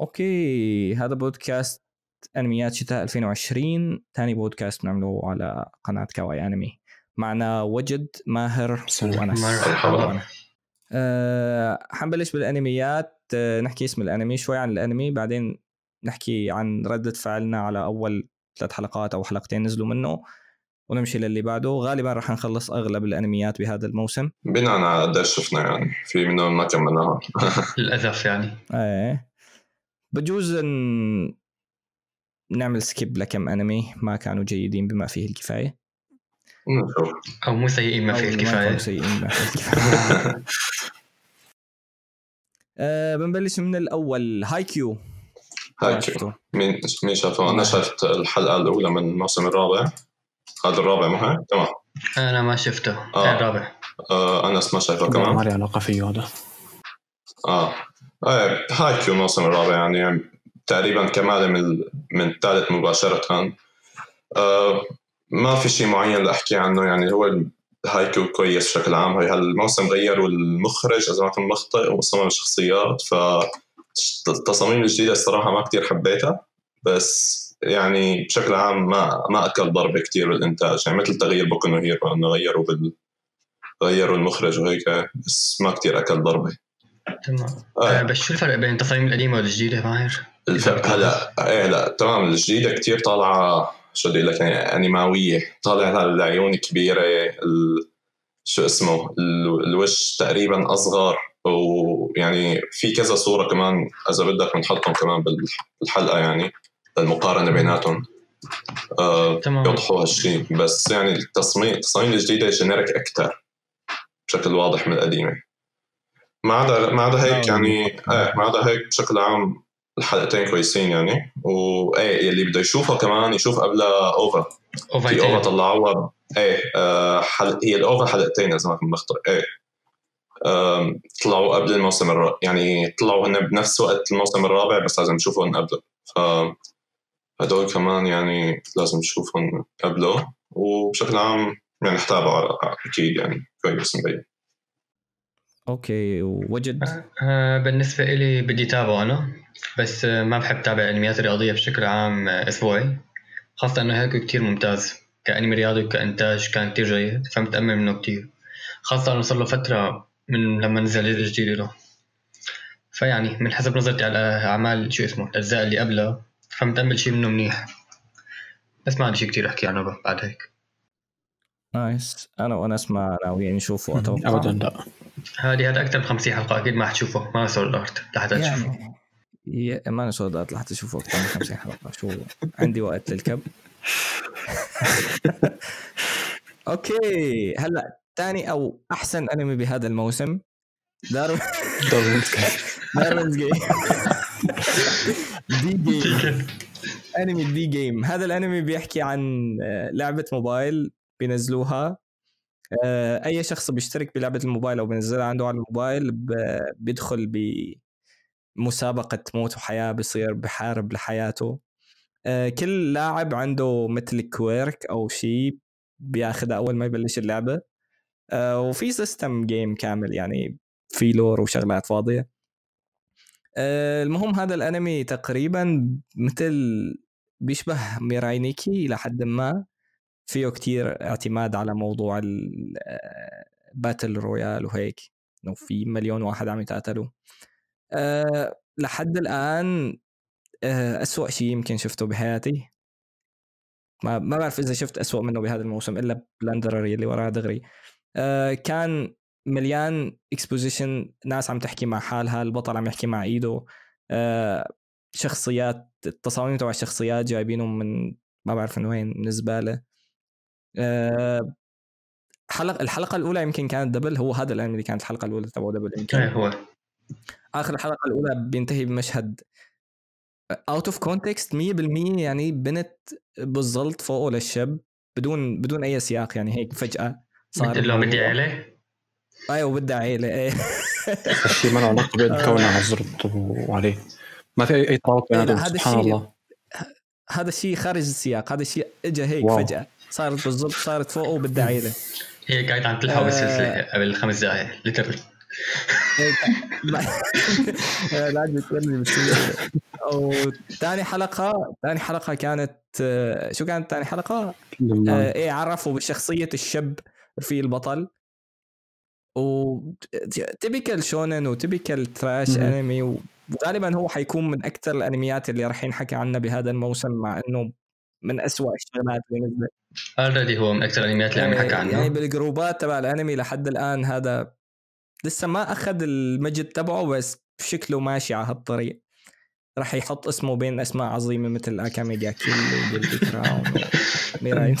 okay هذا بودكاست انميات شتاء 2020 ثاني بودكاست بنعمله على قناة كواي أنمي. معنا وجد ماهر وأنس. مرحبا. أه حنبلش بالأنميات. أه نحكي اسم الأنمي شوي عن الأنمي بعدين نحكي عن ردة فعلنا على أول ثلاث حلقات أو حلقتين نزلوا منه ونمشي للي بعده. غالبا راح نخلص أغلب الأنميات بهذا الموسم. بناء على قديش شفنا يعني. في منهم ما كملناها للأسف يعني. إيه. بجوز أن نعمل skip لكم انمي ما كانوا جيدين بما فيه الكفاية. أو مو سيئين بما فيه الكفاية. كانوا سيئين بما فيه الكفاية. آه بنبلش من الأول. هاي كيو هاي شفته مين مين شافه؟ أنا شفت الحلقة الأولى من الموسم الرابع. هذا الرابع مو هيك؟ تمام. أنا ما شفته. آه. الرابع. آه أنس ما شايفه ما كمان. ما لي علاقة فيه هذا. آه. إيه هاي كيو الموسم الرابع يعني, تقريبا كمالة من من الثالث مباشرة. آه ما في شيء معين لأحكي عنه؟ يعني هو هاي كيو كويس بشكل عام. هي هالموسم غيروا المخرج إذا ما كنت مخطئ ومصمم الشخصيات ف التصاميم الجديدة الصراحة ما كتير حبيتها بس يعني بشكل عام ما ما أكل ضربة كتير بالإنتاج. يعني مثل تغيير بوكو هيرو إنه غيروا بال غيروا المخرج وهيك بس ما كتير أكل ضربة. تمام آه. آه. بس شو الفرق بين التصاميم القديمة والجديدة ماهر؟ الفرق هلا إيه لا تمام الجديدة كتير طالعة شو بدي أقول لك يعني أنيماوية طالع العيون كبيرة ال... شو اسمه ال... الوش تقريبا أصغر ويعني في كذا صورة كمان إذا بدك بنحطهم كمان بال- بالحلقة يعني المقارنه بيناتهم آه تمام يوضحوا هالشيء بس يعني التصميم التصاميم الجديدة generic أكثر بشكل واضح من القديمة ما عدا ما عدا هيك. يعني إيه ما عدا هيك بشكل عام الحلقتين كويسين يعني. وايه يلي بده يشوفها كمان يشوف قبلها OVA في OVA OVA طلعوها. إيه آه حل... هي ال OVA حلقتين إذا ما كنت مخطئ. إيه آم، طلعوا قبل الموسم الرابع يعني طلعوا هن بنفس وقت الموسم الرابع بس لازم نشوفهم قبله. ف هدول كمان يعني لازم نشوفهم قبله. وبشكل عام يعني حتابعه أكيد يعني كويس مبين. أوكي ووجد؟ آه بالنسبة إلي بدي تابعه أنا بس آه ما بحب تابع الانميات الرياضيه بشكل عام آه أسبوعي. خاصة إنه هيك كتير ممتاز. كأنمي رياضي وكانتاج كان كتير جيد فمتامل منه كتير. خاصة إنه صار له فترة من لما نزل الجديد له. فيعني من حسب نظرتي على أعمال شو اسمه الأجزاء اللي قبلها فمتامل شيء منه منيح. بس ما عندي شيء كتير أحكي عنه بعد هيك. nice. أنا وأنس ما ناويين نشوفه أتوقع. ابدا لا. هذه هذا أكثر من 50 حلقة أكيد ما حتشوفه ما Sword Art لحتى تشوفه. يعني يا ما أنا Sword Art لحتى أشوفه أكثر من 50 حلقة. شو عندي وقت للكب. أوكي هلأ ثاني أو أحسن أنمي بهذا الموسم. دارو Darwin's Game D-Game أنمي D-Game هذا الأنمي بيحكي عن آه، لعبة موبايل بينزلوها أي شخص بيشترك بلعبة الموبايل أو بينزلها عنده على الموبايل بيدخل بمسابقة موت وحياة بيصير بحارب لحياته. آه، كل لاعب عنده مثل quirk أو شيء بياخذها أول ما يبلش اللعبة. آه، وفي system game كامل يعني في lore وشغلات فاضية. آه، المهم هذا الانمي تقريبا مثل بيشبه Mirai Nikki إلى حد ما. فيه كتير اعتماد على موضوع ال battle royale وهيك. إنه في مليون واحد عم يتقاتلوا. أه لحد الآن أه أسوأ شيء يمكن شفته بحياتي. ما ما بعرف إذا شفت أسوأ منه بهذا الموسم إلا Plunderer اللي وراه دغري. أه كان مليان exposition ناس عم تحكي مع حالها البطل عم يحكي مع إيده. أه شخصيات التصاميم تبع الشخصيات جايبينهم من ما بعرف من وين من الزباله حلقة الحلقة الأولى يمكن كانت double هو هذا الأنمي اللي كانت الحلقة الأولى تبعه double يمكن. إيه هو. آخر الحلقة الأولى بينتهي بمشهد out of context 100% يعني بنت بالزلط فوقه للشب بدون بدون أي سياق يعني هيك فجأة صار قلت له بدي عيلة؟ أيوه بدها عيلة إيه. الشيء ما له علاقة بكونه على الزلط وعيلة. ما في اي ترابط بيناتهم سبحان الشيء- الله. هذا الشيء خارج السياق هذا الشيء اجى هيك wow. فجأة. صارت بالزلط صارت فوقه وبدها عيله هي قاعد عم تلحق آه. بالسلسله قبل خمس دقائق literally لا بتقولني وثاني حلقة ثاني حلقة كانت آه، شو كانت ثاني حلقة؟ آه إيه عرفوا بشخصية الشاب في البطل. و typical shounen و typical trash anime وغالبا هو حيكون من أكثر الأنميات اللي راح ينحكى عنها بهذا الموسم مع إنه من أسوأ الشغلات اللي نزلت already هو من أكثر الانميات اللي عم يحكى عنها يعني بالجروبات تبع الأنمي لحد الآن هذا لسه ما أخذ المجد تبعه بس شكله ماشي على هالطريق. راح يحط اسمه بين أسماء عظيمة مثل Akame ga Kill و Guilty Crown و Mirai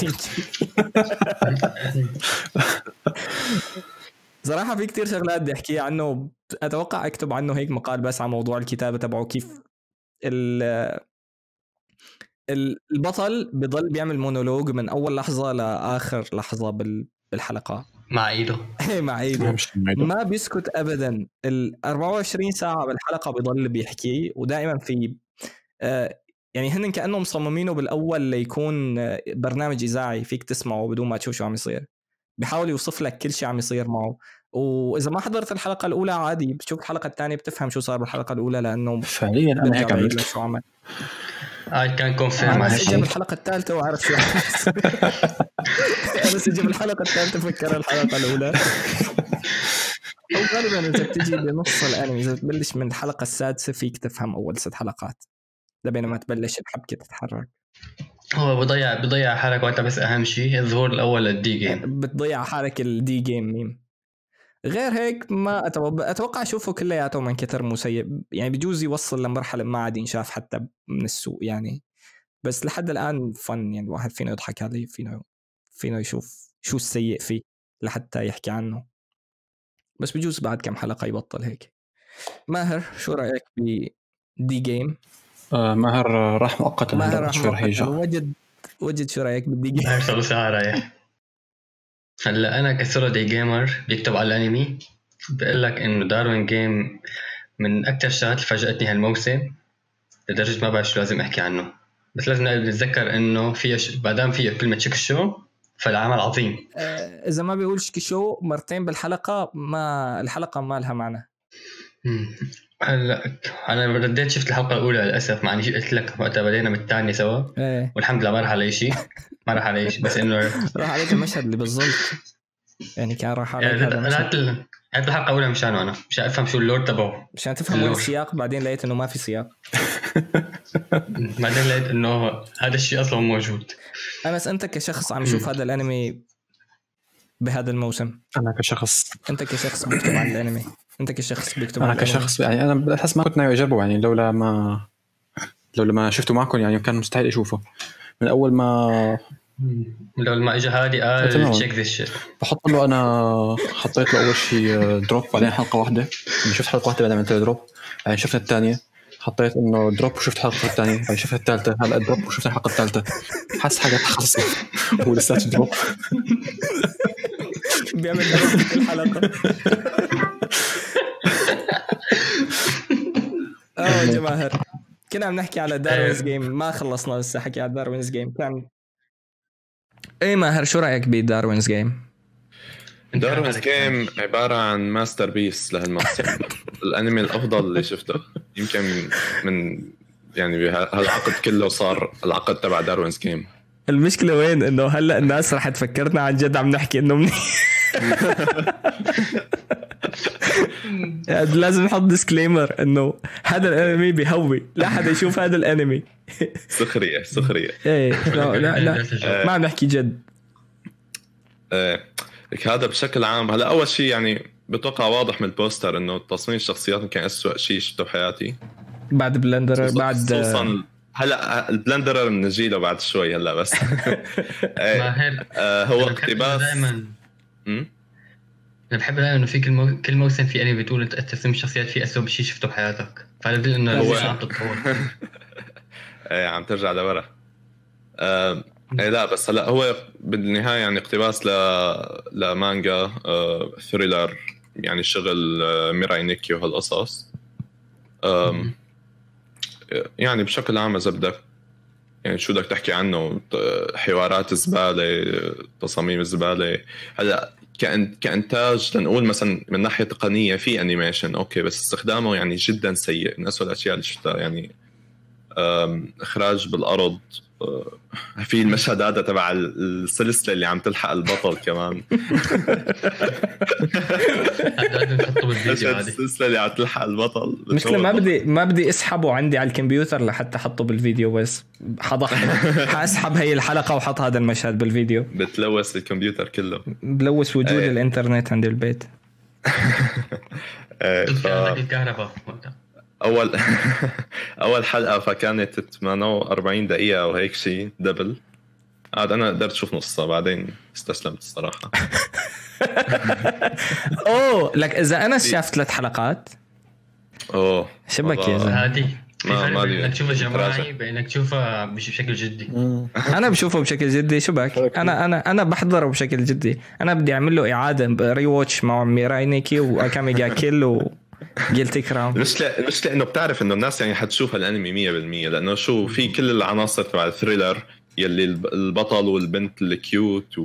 صراحة في كتير شغلات بدي أحكيها عنه أتوقع أكتب عنه هيك مقال بس على موضوع الكتابة تبعه كيف البطل بضل بيعمل مونولوج من أول لحظة لآخر لحظة بالحلقة. مع إيده. إيه مع إيده. ما بيسكت ابدا. ال 24 ساعة بالحلقة بيضل بيحكي ودائما في آه يعني هن كأنهم مصممينه بالأول ليكون آه، برنامج إذاعي فيك تسمعه بدون ما تشوف شو عم يصير. بحاول يوصف لك كل شيء عم يصير معه. وإذا ما حضرت الحلقة الأولى عادي بتشوف الحلقة الثانية بتفهم شو صار بالحلقة الأولى لأنه فعليا أنا هيك عملت شو عمل. اي كان confirm أنس اجى بالحلقة الثالثة وعرف شو أنس اجى بالحلقة الثالثة فكر الحلقة الأولى. أو غالبا إذا بتجي بنص الأنمي إذا تبلش من الحلقة السادسة فيك تفهم أول ست حلقات لبين ما تبلش الحبكة تتحرك. هو بضيع بضيع حالك وقتها بس أهم شيء الظهور الأول لل D-Game. بتضيع حالك ال D-Game meme. غير هيك ما أتوقع اشوفه كلياته من كثر مو سيء. يعني بجوز يوصل لمرحلة ما عاد ينشاف حتى من السوق يعني. بس لحد الآن fun يعني الواحد فينا يضحك عليه فينا فينا يشوف شو السيء فيه لحتى يحكي عنه. بس بجوز بعد كم حلقة يبطل هيك. ماهر شو رأيك ب D-Game آه ماهر راح مؤقتا ماهر راح مؤقتا. وجد وجد شو رأيك بال D-Game ماهر ساعه رايح. هلأ أنا كسردي gamer بيكتب على الأنمي. بقول لك إنه Darwin's Game من أكثر الشغلات اللي فاجأتني هالموسم. لدرجة ما بعرف شو لازم أحكي عنه. بس لازم نتذكر إنه فيها ش... ما دام فيها كلمة شيك شو فالعمل عظيم. آه إذا ما بيقول شيك شو مرتين بالحلقة ما الحلقة ما لها معنى. هلا أنا رديت شفت الحلقة الأولى للأسف مع إني قلت لك وقتها بدينا بالثانيه سوا. إيه. والحمد لله ما راح علي شيء ما راح علي شيء بس إنه راح عليك المشهد اللي بالظبط يعني كان راح عليك يعني هذا المشهد. قعدت الحلقة الأولى مشانه أنا مشان أفهم شو اللور تبعه. مشان تفهم وين السياق بعدين لقيت إنه ما في سياق. بعدين لقيت إنه هذا الشيء أصلا موجود. انس أنت كشخص عم يشوف هذا الأنمي بهذا الموسم. أنا كشخص. أنت كشخص بيكتب عن الأنمي. أنت كشخص بيكتب أنا كشخص يعني أنا بحس ما كنت ناوي اجربه يعني لولا ما لولا ما شفته معكم يعني كان مستحيل أشوفه. من أول ما لو ما اجى هادي قال check this shit بحط له أنا حطيت له أول شيء drop بعدين حلقة واحدة. يعني شفت حلقة واحدة بعدين عملت drop بعدين شفت الثانية. حطيت إنه drop وشفت حلقة الثانية بعدين شفت الثالثة هلا drop وشفت الحلقة الثالثة. حس حاجة تخلص. هو لساته drop بيعمل drop في الحلقة. آه ماهر. كنا عم نحكي على Darwin's Game ما خلصنا لسه حكي على Darwin's Game. كان إيه ماهر شو رأيك ب Darwin's Game؟ Darwin's Game عبارة عن masterpiece لهالموسم الأنمي الأفضل اللي شفته. يمكن من يعني هالعقد كله صار العقد تبع Darwin's Game. المشكلة وين؟ إنه هلأ الناس رح تفكرنا عن جد عم نحكي إنه منيح. لازم نحط disclaimer إنه هذا الانمي بيهوي لا حدا يشوف هذا الانمي. سخرية سخرية. إيه لا لا, لا. ما عم نحكي جد. إيه هذا بشكل عام. هلأ أول شيء يعني بتوقع واضح من ال poster إنه تصميم الشخصيات كان اسوء شيء شفته بحياتي. بعد Plunderer بعد خصوصا هلا ال Plunderer بنجي له بعد شوي هلا بس. إيه آه هو اقتباس دائما أنا بحب دائما إنه في كل, مو... كل موسم في أنمي بتقول أنت ترسم الشخصيات في اسوء شيء شفته بحياتك. فهذا بدل إنه هو عم تتطور. إيه عم ترجع لورا. آه... إيه لا بس هلا هو بالنهاية يعني اقتباس ل لمانجا آه... ثريلر يعني شغل آه... ميراي نيكي وهالقصص آه... يعني بشكل عام إذا بدك يعني شو بدك تحكي عنه؟ حوارات زبالة تصاميم زبالة. هلأ كإنتاج لنقول مثلا من ناحية تقنية في animation okay بس استخدامه يعني جدا سيء. من اسوء الأشياء اللي شفتها يعني إخراج بالأرض في المشهد هذا تبع السلسلة اللي عم تلحق البطل كمان. السلسلة اللي عم تلحق البطل. مشكلة ما بدي ما بدي اسحبه عندي على الكمبيوتر لحتى أحطه بالفيديو بس حضحك حاسحب هي الحلقة وحط هذا المشهد بالفيديو. بتلوث الكمبيوتر كله. بلوث وجود إيه. الإنترنت عند البيت. ف... كان الكهرباء وقتها. أول أول حلقة فكانت 48 دقيقة أو هيك شيء دبل عاد أنا قدرت أشوف نصها بعدين استسلمت الصراحة. أوه لك إذا أنا شاف ثلاث حلقات؟ أوه شبك يا عادي في ما- بين إنك تشوفها جماعي راجع. بين انك تشوفها بش- بشكل جدي. أنا بشوفه بشكل جدي. شو بك؟ حلو كتير. أنا أنا أنا بحضره بشكل جدي. أنا بدي أعمل له إعادة rewatch مع Mirai Nikki و Akame ga Kill و Guilty Crown المشكلة المشكلة انه بتعرف إنه الناس يعني حتشوف الأنمي 100% لأنه شو في كل العناصر تبع ال thriller يلي الب- البطل والبنت ال cute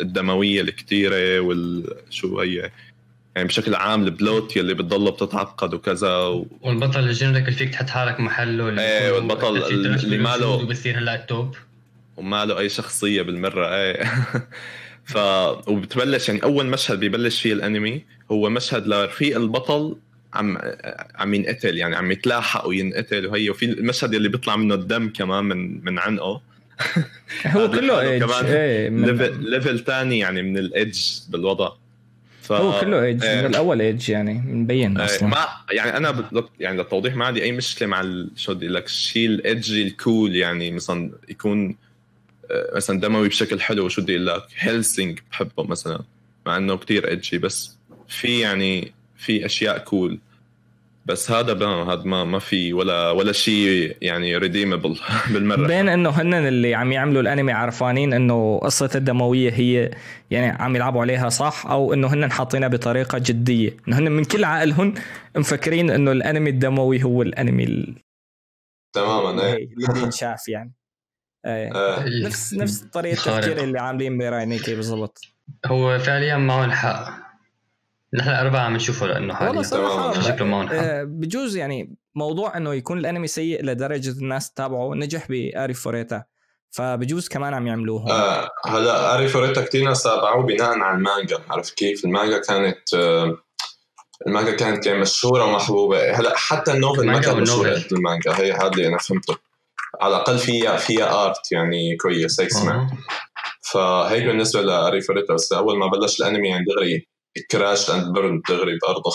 والدمويه الكتيرة وال شو هي يعني بشكل عام ال plot يلي بتضله بتتعقد وكذا و... والبطل ال generic اللي فيك تحط حالك محله اللي إيه، بيكون والبطل اللي ترشبه ما له- وجود وبصير هلا ال top. وما له أي شخصية بالمرة إيه. ف وبتبلش يعني أول مشهد بيبلش فيه الأنمي هو مشهد لرفيق البطل عم عم ينقتل يعني عم يتلاحق وينقتل وهي وفي المشهد اللي بيطلع منه الدم كمان من من عنقه. هو كله edge كمان إيه من- level level ثاني يعني من ال edge بالوضع. ف... هو كله edge إيه. من الأول edge يعني مبين إيه، أصلا. ما يعني أنا يعني للتوضيح ما عندي أي مشكلة مع ال- شو بدي لك الشيء ال edgy ال cool يعني مثلا يكون آه، مثلا دموي بشكل حلو شو بدي أقول لك Hellsing بحبه مثلا مع إنه كتير edgy بس. في يعني في أشياء cool بس هذا ما هذا ما ما في ولا ولا شيء يعني redeemable بالمرة. بين إنه هن اللي عم يعملوا الأنمي عرفانين إنه قصة الدموية هي يعني عم يلعبوا عليها صح أو إنه هن حاطينها بطريقة جدية. إنه هن من كل عقلهم مفكرين إنه الأنمي الدموي هو الأنمي ال- تماما إيه. اللي بينشاف يعني. إيه. آه. نفس نفس طريقة. التفكير اللي عاملين ميراي نيكي بالضبط. هو فعليا معهم حق نحن أربعة عم نشوفه لأنه حاليا والله صراحة. شكله حق آه، بجوز يعني موضوع إنه يكون الأنمي سيء لدرجة الناس تتابعه نجح ب Arifureta فبجوز كمان عم يعملوه آه هلا Arifureta كثير ناس تابعوه بناء على المانجا عرفت كيف؟ المانجا كانت آه المانجا كانت يعني مشهورة ومحبوبة هلا حتى ال novel ما المانجا كان مشهور وال novel. قد المانجا هي هذا اللي أنا فهمته على الأقل فيها فيها art يعني كويس هيك سمعت. فهيك بالنسبة ل Arifureta بس أول ما بلش الأنمي يعني دغري crash and burn دغري بارضه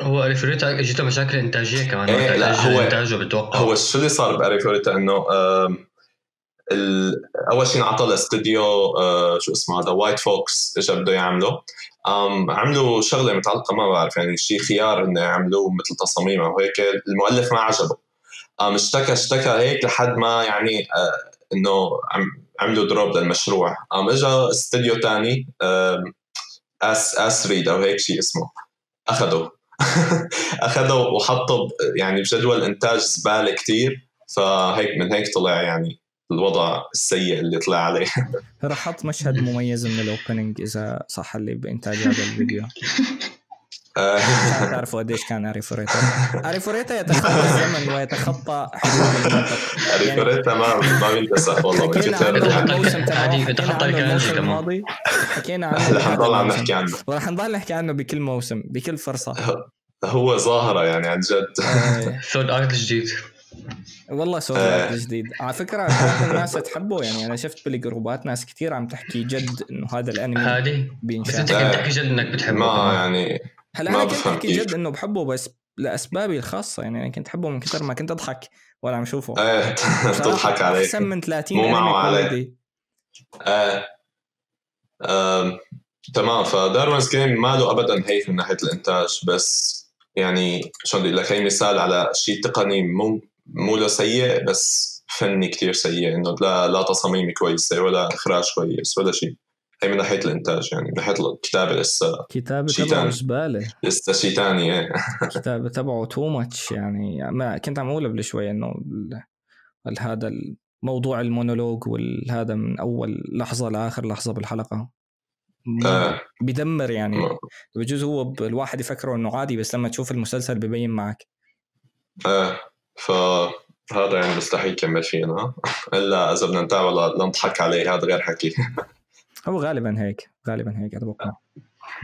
هو Arifureta اجته مشاكل إنتاجية كمان. إيه، لا، هو- إنتاجه بتوقع. هو شو اللي صار ب Arifureta إنه أول شيء انعطى لاستوديو آه، شو اسمه هذا White Fox اجى بده يعمله. عملوا شغلة متعلقة ما بعرف يعني شيء خيار إنه يعملوه مثل تصاميم أو هيك. المؤلف ما عجبه. اشتكى اشتكى هيك لحد ما يعني آه، إنه عم عملوا drop للمشروع. قام اجى استوديو ثاني asread أو هيك شيء اسمه. اخذوا وحطوا ب- يعني بجدول إنتاج زبالة كتير فهيك من هيك طلع يعني الوضع السيء اللي طلع عليه. راح أحط مشهد مميز من ال opening إذا صح اللي بإنتاج هذا الفيديو. تعرفوا قديش كان Arifureta. Arifureta يتخطى الزمن ويتخطى حدود المنطق يعني ريفوريتا ما ما بينتسخ والله يتخطى يعني. الماضي. حكينا عنه رح نضل عم نحكي عنه. ورح نضل نحكي عنه بكل موسم بكل فرصة. هو ظاهرة يعني عن جد. آه، ثورد ارت الجديد والله سوى آه. جديد. على فكرة الناس تحبه. يعني أنا شفت بالجروبات ناس كثير عم تحكي جد إنه هذا الأنمي هادي بس أنت كنت تحكي جد إنك بتحبه؟ ما. يعني هلا أنا كنت أحكي. جد إنه بحبه بس لأسبابي الخاصة؟ يعني أنا كنت أحبه من كثر ما كنت أضحك وأنا عم شوفه. إيه بصراحة تضحك عليك. أحسن من 30 مو معه انمي عليه. آم، تمام. فداروينز جيم ما له ابدا هيك من ناحية الإنتاج بس يعني شلون بدي لك هي مثال على شيء تقني مو مو له سيء بس فني كتير سيء إنه لا لا تصاميم كويسة ولا إخراج كويس ولا شيء هي من ناحية الإنتاج يعني من ناحية الكتابة لسه كتابة شي تبعه. زبالة. لسه شيء ثاني إيه. كتابة تبعه too much يعني ما كنت عم أقول قبل شوي إنه هذا الموضوع المونولوج والهذا من أول لحظة لآخر لحظة بالحلقة. آه. بيدمر يعني. بجوز هو الواحد يفكره إنه عادي بس لما تشوف المسلسل ببين معك. إيه فهذا يعني مستحيل يكمل فينا إلا إذا بدنا نتابع لنضحك عليه هذا غير حكي. هو غالبا هيك غالبا هيك أتوقع.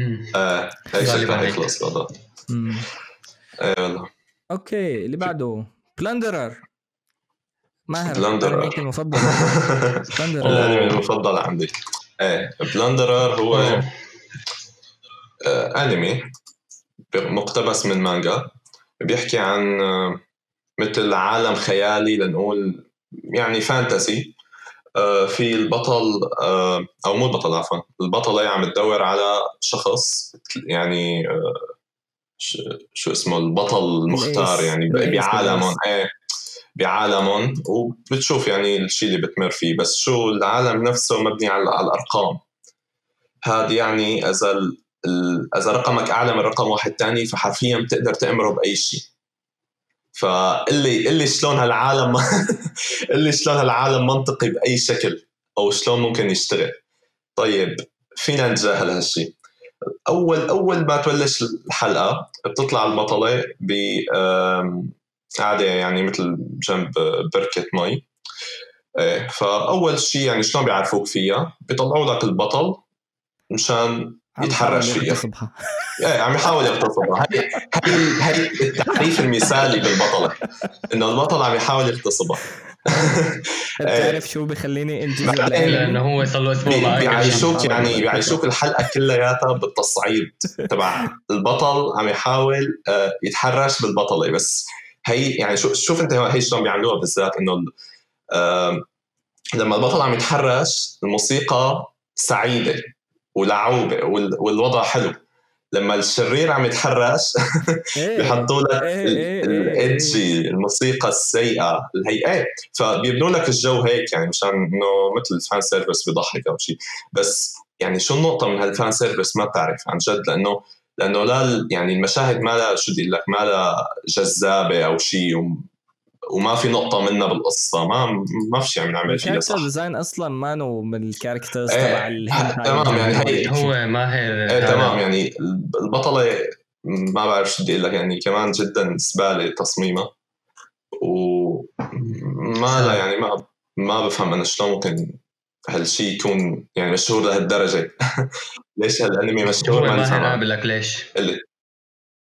إيه هيك شكله هيك. حيخلص. إيه والله okay اللي بعده Plunderer ماهر Plunderer. المفضل Plunderer الأنمي المفضل عندي إيه Plunderer هو. آه، أنمي مقتبس من مانجا بيحكي عن آه، مثل عالم خيالي لنقول يعني فانتسي آه، في البطل آه، أو مو البطل عفوا. البطله عم تدور على شخص يعني آه، شو اسمه؟ البطل المختار. يعني بعالمهم. إيه بعالمهم. وبتشوف يعني الشيء اللي بتمر فيه. بس شو العالم نفسه مبني على على الأرقام. هذا يعني إذا إذا رقمك أعلى من رقم واحد تاني فحرفيا بتقدر تأمره بأي شيء فاللي اللي شلون هالعالم اللي شلون هالعالم منطقي بأي شكل أو شلون ممكن يشتغل. طيب فينا نتجاهل هالشيء اول أول ما تبلش الحلقة بتطلع البطله ب قاعدة يعني مثل جنب بركة مي. إيه فأول شيء يعني شلون بيعرفوك فيها؟ بيطلعوا لك البطل مشان يتحرش فيها. يغتصبها. إيه عم يحاول يغتصبها هي هي هي التعريف المثالي بالبطلة إنه البطل عم يحاول يغتصبها بتعرف شو بخليني إنجز؟ لأنه هو صار له أسبوع بيعيشوك يعني بيعيشوك الحلقة كلياتها بالتصعيد. تبع البطل عم يحاول آه، يتحرش بالبطلة بس. هي يعني شوف شوف أنت هي شلون بيعملوها بالذات إنه لما البطل عم يتحرش الموسيقى سعيدة. ولعوبه وال- والوضع حلو. لما الشرير عم يتحرش إيه. بيحطوا لك إيه، إيه، ال edgy الموسيقى السيئة الهيئات فبيبنوا لك الجو هيك يعني مشان إنه مثل fan service بيضحك أو شيء بس يعني شو النقطة من هال fan service ما بتعرف عن جد لأنه لأنه لا يعني المشاهد ما لها شو بدي لك ما لها جذابة أو شيء وما في نقطة منها بالقصة ما ما في شيء عم نعمل فيها صح design أصلا مانو من ال characters إيه. تبع الهنتاي. تمام، يعني هي- هو ماهر إيه هذا. تمام يعني البطلة ما بعرف شو بدي أقول لك يعني كمان جدا زبالة تصميمها وما لا يعني ما ما بفهم أنا شلون ممكن هالشيء يكون يعني مشهور لهالدرجة ليش هالأنمي هو مشهور ما قابل لك ليش؟ اللي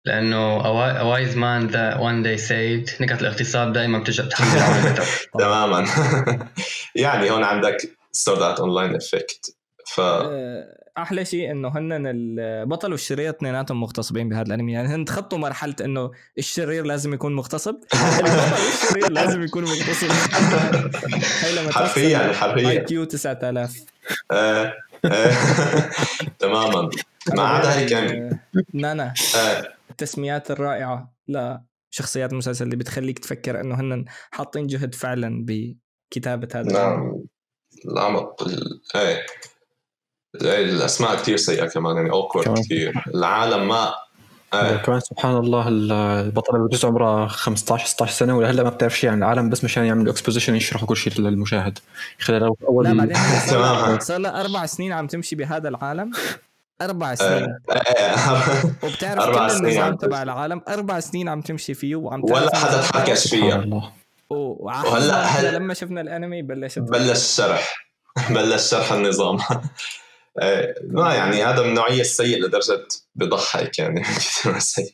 لأنه a wise man that one day said نكت الاغتصاب دائما بتجي بتحمل عواقبها تماما. يعني هون عندك سودات اونلاين افكت ف آه، أحلى شيء إنه هن البطل والشرير اثنيناتهم مغتصبين بهذا الأنمي. يعني هن تخطوا مرحلة إنه الشرير لازم يكون مغتصب. البطل والشرير لازم يكون مغتصب. هي لما حرفيا اي حرفيا. كيو 9000 آه، آه، تماما. ما عدا هيك يعني. آه، نانا. آه، التسميات الرائعة لشخصيات المسلسل اللي بتخليك تفكر إنه هن حاطين جهد فعلا بكتابة هذا. نعم العمق ال- إيه إيه، الأسماء كثير سيئة كمان يعني awkward. كثير العالم ما إيه كمان سبحان الله ال- البطلة بجوز عمرها 15 16 سنة ولهلا ما بتعرف شيء عن العالم بس مشان يعملوا exposition يشرحوا كل شيء للمشاهد خلال اول لا بعدين. صار لها أربع سنين عم تمشي بهذا العالم أربع إيه، سنين. إيه، وبتعرف أربع كل سنين. النظام تبع العالم؟ أربع سنين عم تمشي فيه وعم ولا حدا تحكش فيها وهلا هل- لما شفنا الأنمي بلشت بلش شرح. بلش شرح النظام. ما يعني هذا من النوعيه السيء لدرجة بضحك يعني. كثير ما سيء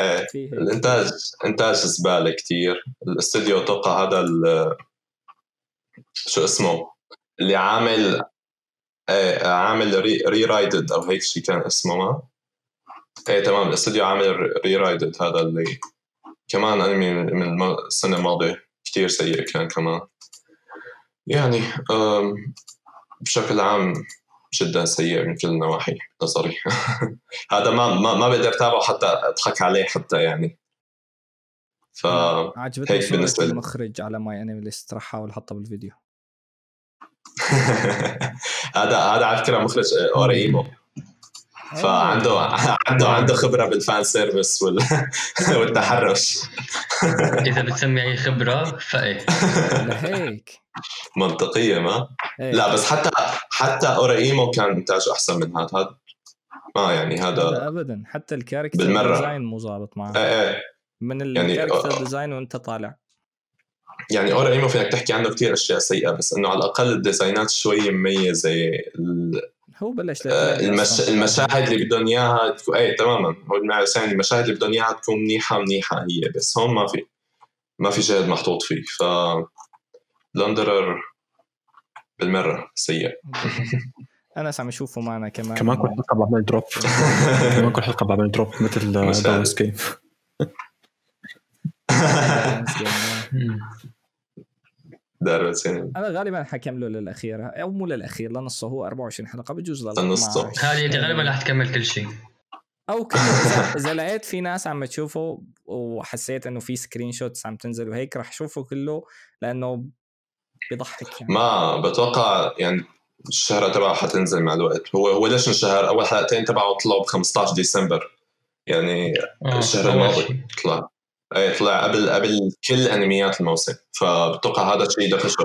إيه،. الإنتاج إنتاج زبالة كتير. الاستوديو أتوقع هذا ال- شو اسمه؟ اللي عامل إيه عامل ري, ري رايدد أو هيك شيء كان اسمه ما؟ إيه تمام. الاستوديو عامل ري رايدد هذا اللي كمان انمي من السنة الماضية كتير سيء كان كمان. يعني بشكل عام جدا سيء من كل النواحي نظري. هذا ما ما, ما بقدر أتابعه حتى أضحك عليه حتى يعني. ف عجبتني هيك بالنسبة لي. المخرج على MyAnimeList راح أحاول أحطها بالفيديو. هذا هذا على فكرة مخرج اوريمو فعنده عنده عنده خبرة بال fan service وال... والتحرش. إذا بتسمي أي خبرة فإيه. لهيك منطقية ما؟ إيه. لا بس حتى حتى اورايمو كان إنتاجه أحسن من هذا. هذا ما يعني هذا هذا ابدا. حتى الكاركتر بالمرة. ديزاين مو ظابط معه. إيه إيه. من يعني- الكاركتر ديزاين وأنت طالع. يعني اورايمو فينك تحكي عنه كثير أشياء سيئة بس إنه على الأقل الديزاينات شوي مميزة ال- هو بلش آه، المش... المشاهد اللي بدهم إياها تكون إيه تماما. هو المعسان المشاهد اللي بدهم إياها تكون منيحة منيحة هي بس هون ما في ما في جهد محطوط فيه. ف بلندرر بالمرة سيء. انس عم يشوفه معنا كمان. كمان كل حلقة بعمل drop كمان كل حلقة بعمل drop مثل Darwin's Game. دار أنا غالبا حكمله للاخير أو مو للأخير لنصه هو 24 حلقة بجوز لنصه. 12. هذه أنت غالبا رح تكمل كل شيء. أو اذا لقيت في ناس عم تشوفه وحسيت إنه في screenshots عم تنزل وهيك رح أشوفه كله لأنه بيضحك يعني. ما بتوقع يعني الشهرة تبعه حتنزل مع الوقت. هو هو ليش انشهر أول حلقتين تبعه طلعوا ب 15 ديسمبر. يعني آه، الشهر الماضي. طلع. إيه طلع قبل قبل كل أنميات الموسم. فبتوقع هذا الشيء دخشه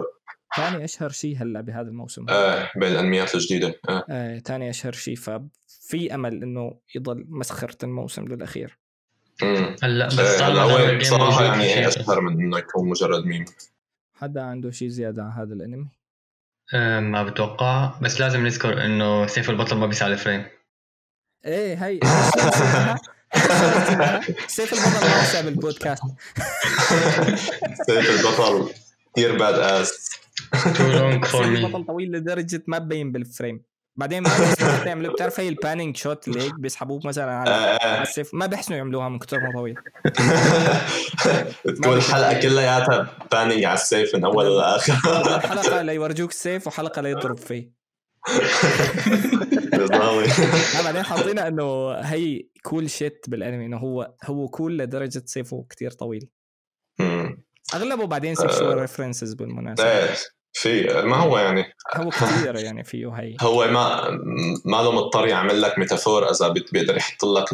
ثاني أشهر شيء هلأ بهذا الموسم. إيه بين الانميات الجديدة. إيه آه، ثاني أشهر شيء. ففي أمل إنه يضل مسخرة الموسم للأخير. امم هلأ بس طالما هلأ موجود يعني. أشهر من إنه يكون مجرد ميم. حدا عنده شيء زيادة عن هذا الأنمي؟ آه، ما بتوقع. بس لازم نذكر إنه سيف البطل ما بيسعى الفريم إيه هي سيف البطل ما وسع بالبودكاست. سيف البطل. كثير باد اس تو لونج فور سيف مي البطل طويل لدرجة ما ببين بالفريم بعدين ما بيعملوا يعملوا بتعرف هي البانينج شوت اللي هيك بيسحبوه مثلا على على السيف ما بيحسنوا يعملوها من كثر ما طويل. تكون الحلقة كلياتها panning على السيف من أول لآخر. حلقه ليورجوك السيف وحلقة ليضرب فيه. بعدين حاطينها إنه هي cool shit بالانمي إنه هو هو cool لدرجة سيفه كتير طويل. أغلبه بعدين sexual references بالمناسبة. إيه في ما هو يعني هو كثير يعني فيه هي. هو ما ما له مضطر يعمل لك metaphor إذا بيقدر يحط لك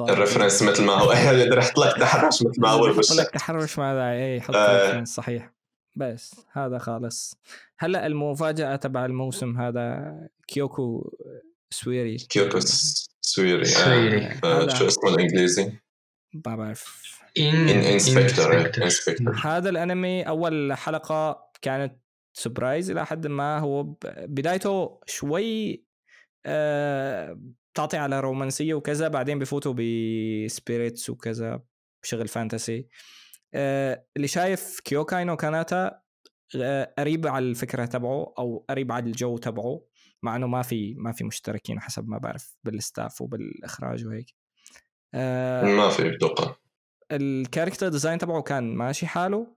ال reference مثل ما هو. بيقدر يحط لك تحرش مثل ما هو يحط لك تحرش مع إيه يحط آه. reference صحيح. بس هذا خالص. هلأ المفاجأة تبع الموسم هذا كيوكو سويري. كيوكو سويري. آه. سويري. آه، شو اسمه الإنجليزي؟ ما بعرف In/Spectre هذا الأنمي أول حلقة كانت surprise إلى حد ما. هو بدايته شوي آه تعطي على رومانسية وكذا بعدين بفوتوا ب spirits وكذا بشغل fantasy. آه اللي شايف كيوكاي نو كاناتا آه قريب على الفكرة تبعه أو قريب على الجو تبعه مع إنه ما في ما في مشتركين حسب ما بعرف بال staff وبالإخراج وهيك. آه ما في بتوقع ال character design تبعه كان ماشي حاله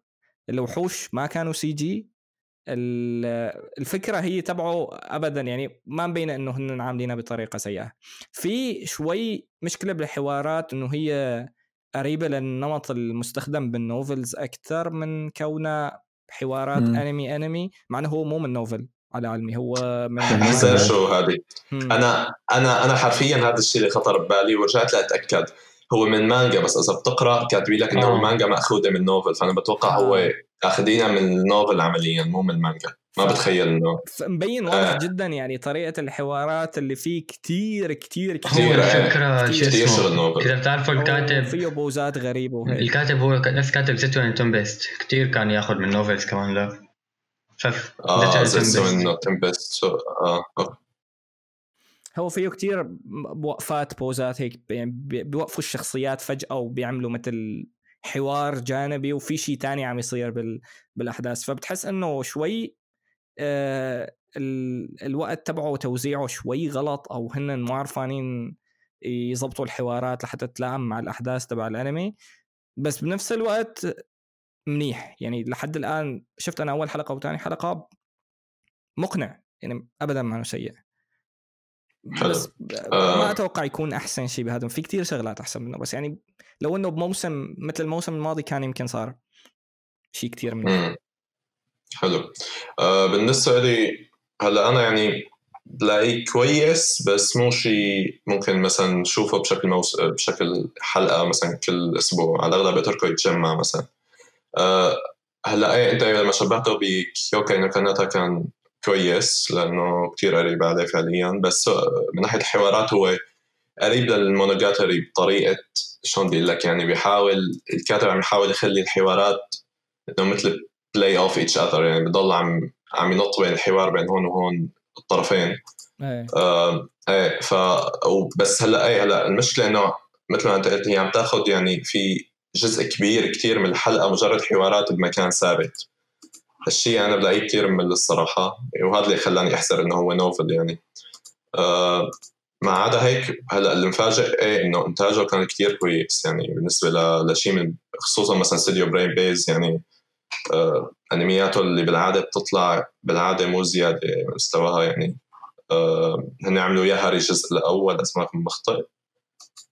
الوحوش ما كانوا CG الفكرة هي تبعه ابدا يعني ما مبينة إنه هن عاملينها بطريقة سيئة. في شوي مشكلة بالحوارات إنه هي قريبة للنمط المستخدم بال novels أكثر من كونها حوارات مم. أنمي أنمي مع إنه هو مو من novel على علمي هو من شو هذه مم. أنا أنا أنا حرفيا هذا الشيء اللي خطر ببالي ورجعت لأتأكد هو من مانجا بس إذا بتقرأ كاتبين لك إنه آه. المانجا مأخوذة من novel فأنا بتوقع هو آه. اخذينها من ال novel عمليا مو من المانجا ما ف- بتخيل إنه مبين واضح آه. جدا يعني طريقة الحوارات اللي فيه كتير كتير الفكرة شو كتير كثير شغل اسمه novel إذا بتعرفوا الكاتب فيه بوزات غريبة وهيك الكاتب هو نفس كاتب زيتسوين نو تمبست كثير كان ياخذ من novels كمان لا شاف آه زيتو ان تمبست آه أوكي. هو فيه كتير بوقفات بوزات هيك يعني بي- بيوقفوا الشخصيات فجأة وبيعملوا مثل حوار جانبي وفي شيء تاني عم يصير بال... بالأحداث فبتحس إنه شوي آه. الوقت تبعه وتوزيعه شوي غلط أو هن مو عارفانين يضبطوا الحوارات لحتى تتلائم مع الأحداث تبع الأنمي. بس بنفس الوقت منيح. يعني لحد الآن شفت أنا أول حلقة وثاني حلقة مقنع. يعني أبدا ما سيء. بس آه. ما أتوقع يكون أحسن شيء بهذا. في كتير شغلات أحسن منه. بس يعني لو إنه بموسم مثل الموسم الماضي كان يمكن صار شيء كتير منيح. حلو. آه بالنسبة لي هلا أنا يعني بلاقيه كويس بس مو شيء ممكن مثلا نشوفه بشكل موس... بشكل حلقة مثلا كل أسبوع على الأغلب اتركه يتجمع مثلا. آه هلا إيه إنت لما شبهته بكيوكاي نو كاناتا كان كويس لأنه كتير قريب عليه فعليا بس من ناحية الحوارات هو قريب للمونوجاتاري بطريقة شلون بدي لك يعني بيحاول الكاتب عم يحاول يخلي الحوارات إنه مثل play off each other يعني بضل عم عم ينط بين الحوار بين هون وهون الطرفين. إيه. آه إيه ف بس هلأ إيه هلأ المشكلة إنه مثل ما أنت قلت هي عم تاخذ يعني في جزء كبير كتير من الحلقة مجرد حوارات بمكان ثابت. هالشيء أنا بلاقيه كثير ممل الصراحة وهذا اللي خلاني أحزر إنه هو novel يعني. آه ما عدا هيك هلأ المفاجئ إيه إنه إنتاجه كان كثير كويس يعني بالنسبة لشيء من خصوصا مثلا استوديو Brain's Base يعني آه انمياته اللي بالعادة بتطلع بالعادة مو زيادة مستواها يعني. آه هن عملوا إياها الجزء الأول إذا ما مخطئ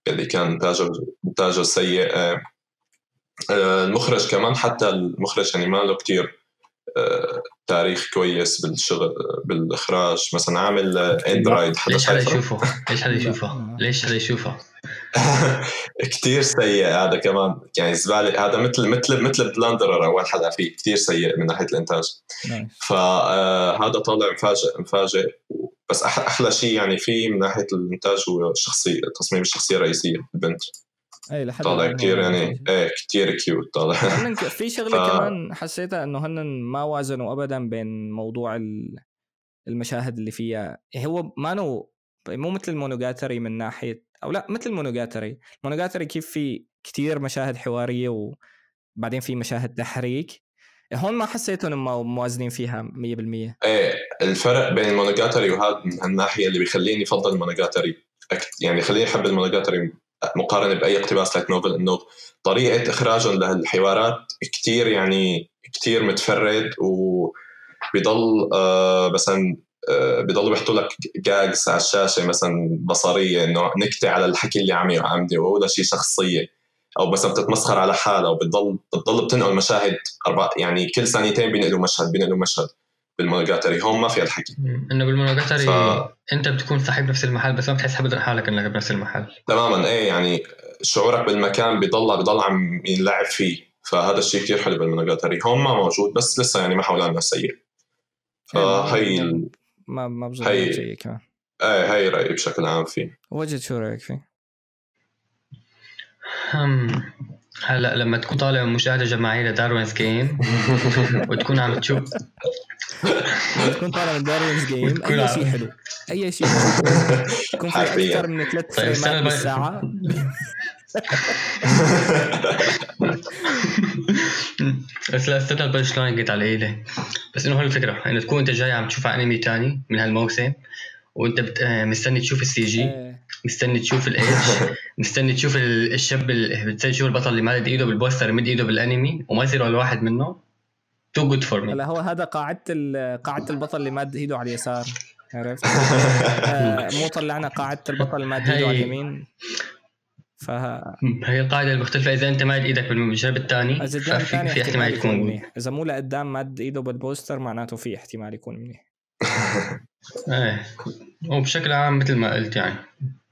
اللي كان انتاجه إنتاجه سيء. آه المخرج كمان حتى المخرج يعني ما له كثير تاريخ كويس بالشغل بالإخراج. مثلا عامل Endride ليش حدا يشوفه؟ ليش حدا يشوفه؟ ليش حدا يشوفه؟ كثير سيء هذا كمان. يعني زبالة هذا مثل مثل مثل Plunderer أول حلقه فيه. كثير سيء من ناحية الإنتاج. فهذا طالع مفاجئ مفاجئ. بس أحلى شيء يعني فيه من ناحية الإنتاج هو الشخصيه تصميم الشخصية الرئيسية البنت. اي لحد طالع كثير يعني إيه كثير cute طالع. في شغلة ف... كمان حسيتها إنه هن ما وازنوا ابدا بين موضوع المشاهد اللي فيها. هو ما نو مو مثل ال Monogatari من ناحيه أو لا مثل ال Monogatari ال Monogatari كيف في كثير مشاهد حوارية وبعدين في مشاهد تحريك. هون ما حسيت إنهم موازنين فيها 100% إيه الفرق بين ال Monogatari وهذا من الناحية اللي بيخليني أفضل ال Monogatari يعني خليني أحب ال Monogatari مقارنة بأي اقتباس light novel إنه طريقة إخراجهم لهالحوارات كتير يعني كتير متفرد وبيضل آه مثلا آه بيضلوا بيحطوا لك gags على الشاشة مثلا بصرية إنه نكتة على الحكي اللي عم عم ولا شيء شخصية. أو مثلا بتتمسخر على حالها وبتضل بتضل بتنقل مشاهد أربع يعني كل ثانيتين بينقلوا مشهد بينقلوا مشهد. بال Monogatari. هون ما في الحكي إنه بال Monogatari ف... أنت بتكون صح بنفس المحل بس ما بتحس ابدا حالك إنك بنفس المحل. تماما. إيه يعني شعورك بالمكان بيضل بضل عم ينلعب فيه. فهذا الشيء كثير حلو بال Monogatari. هون ما موجود بس لسه يعني ما حولنا سيء فهي ال... ما ما بظن هي شيء كمان. إيه هي رأيي بشكل عام فيه. وجد شو رأيك فيه؟ هلأ لما تكون طالع مشاهدة جماعية ل Darwin's Game وتكون عم تشوف تكون طالع من داروينز جيم أي شيء حلو. أي شيء يكون في أكثر من ثلاث طيب فريمات بالساعة. بس لا استنى ال punch line قلت على ايدي بس إنه هو الفكرة إنه تكون أنت جاي عم تشوف انمي تاني من هالموسم وأنت بت... آه، مستني تشوف ال CG إيه. مستني تشوف ال edge مستني تشوف الشاب مستني تشوف البطل اللي مادد إيده بالبوستر مد إيده بالانمي وما يصير ولا واحد منه too good for me هلا هو هذا قاعدة قاعدة البطل اللي ماد إيده على اليسار. عرفت؟ آه مو طلعنا قاعدة البطل اللي ماد إيده على اليمين. ف هي القاعده المختلفه إذا أنت ماد إيدك بالجنب الثاني ففي في احتمال يكون منيح. إذا مو لقدام ماد إيده بالبوستر معناته في احتمال يكون منيح. إيه. وبشكل عام مثل ما قلت يعني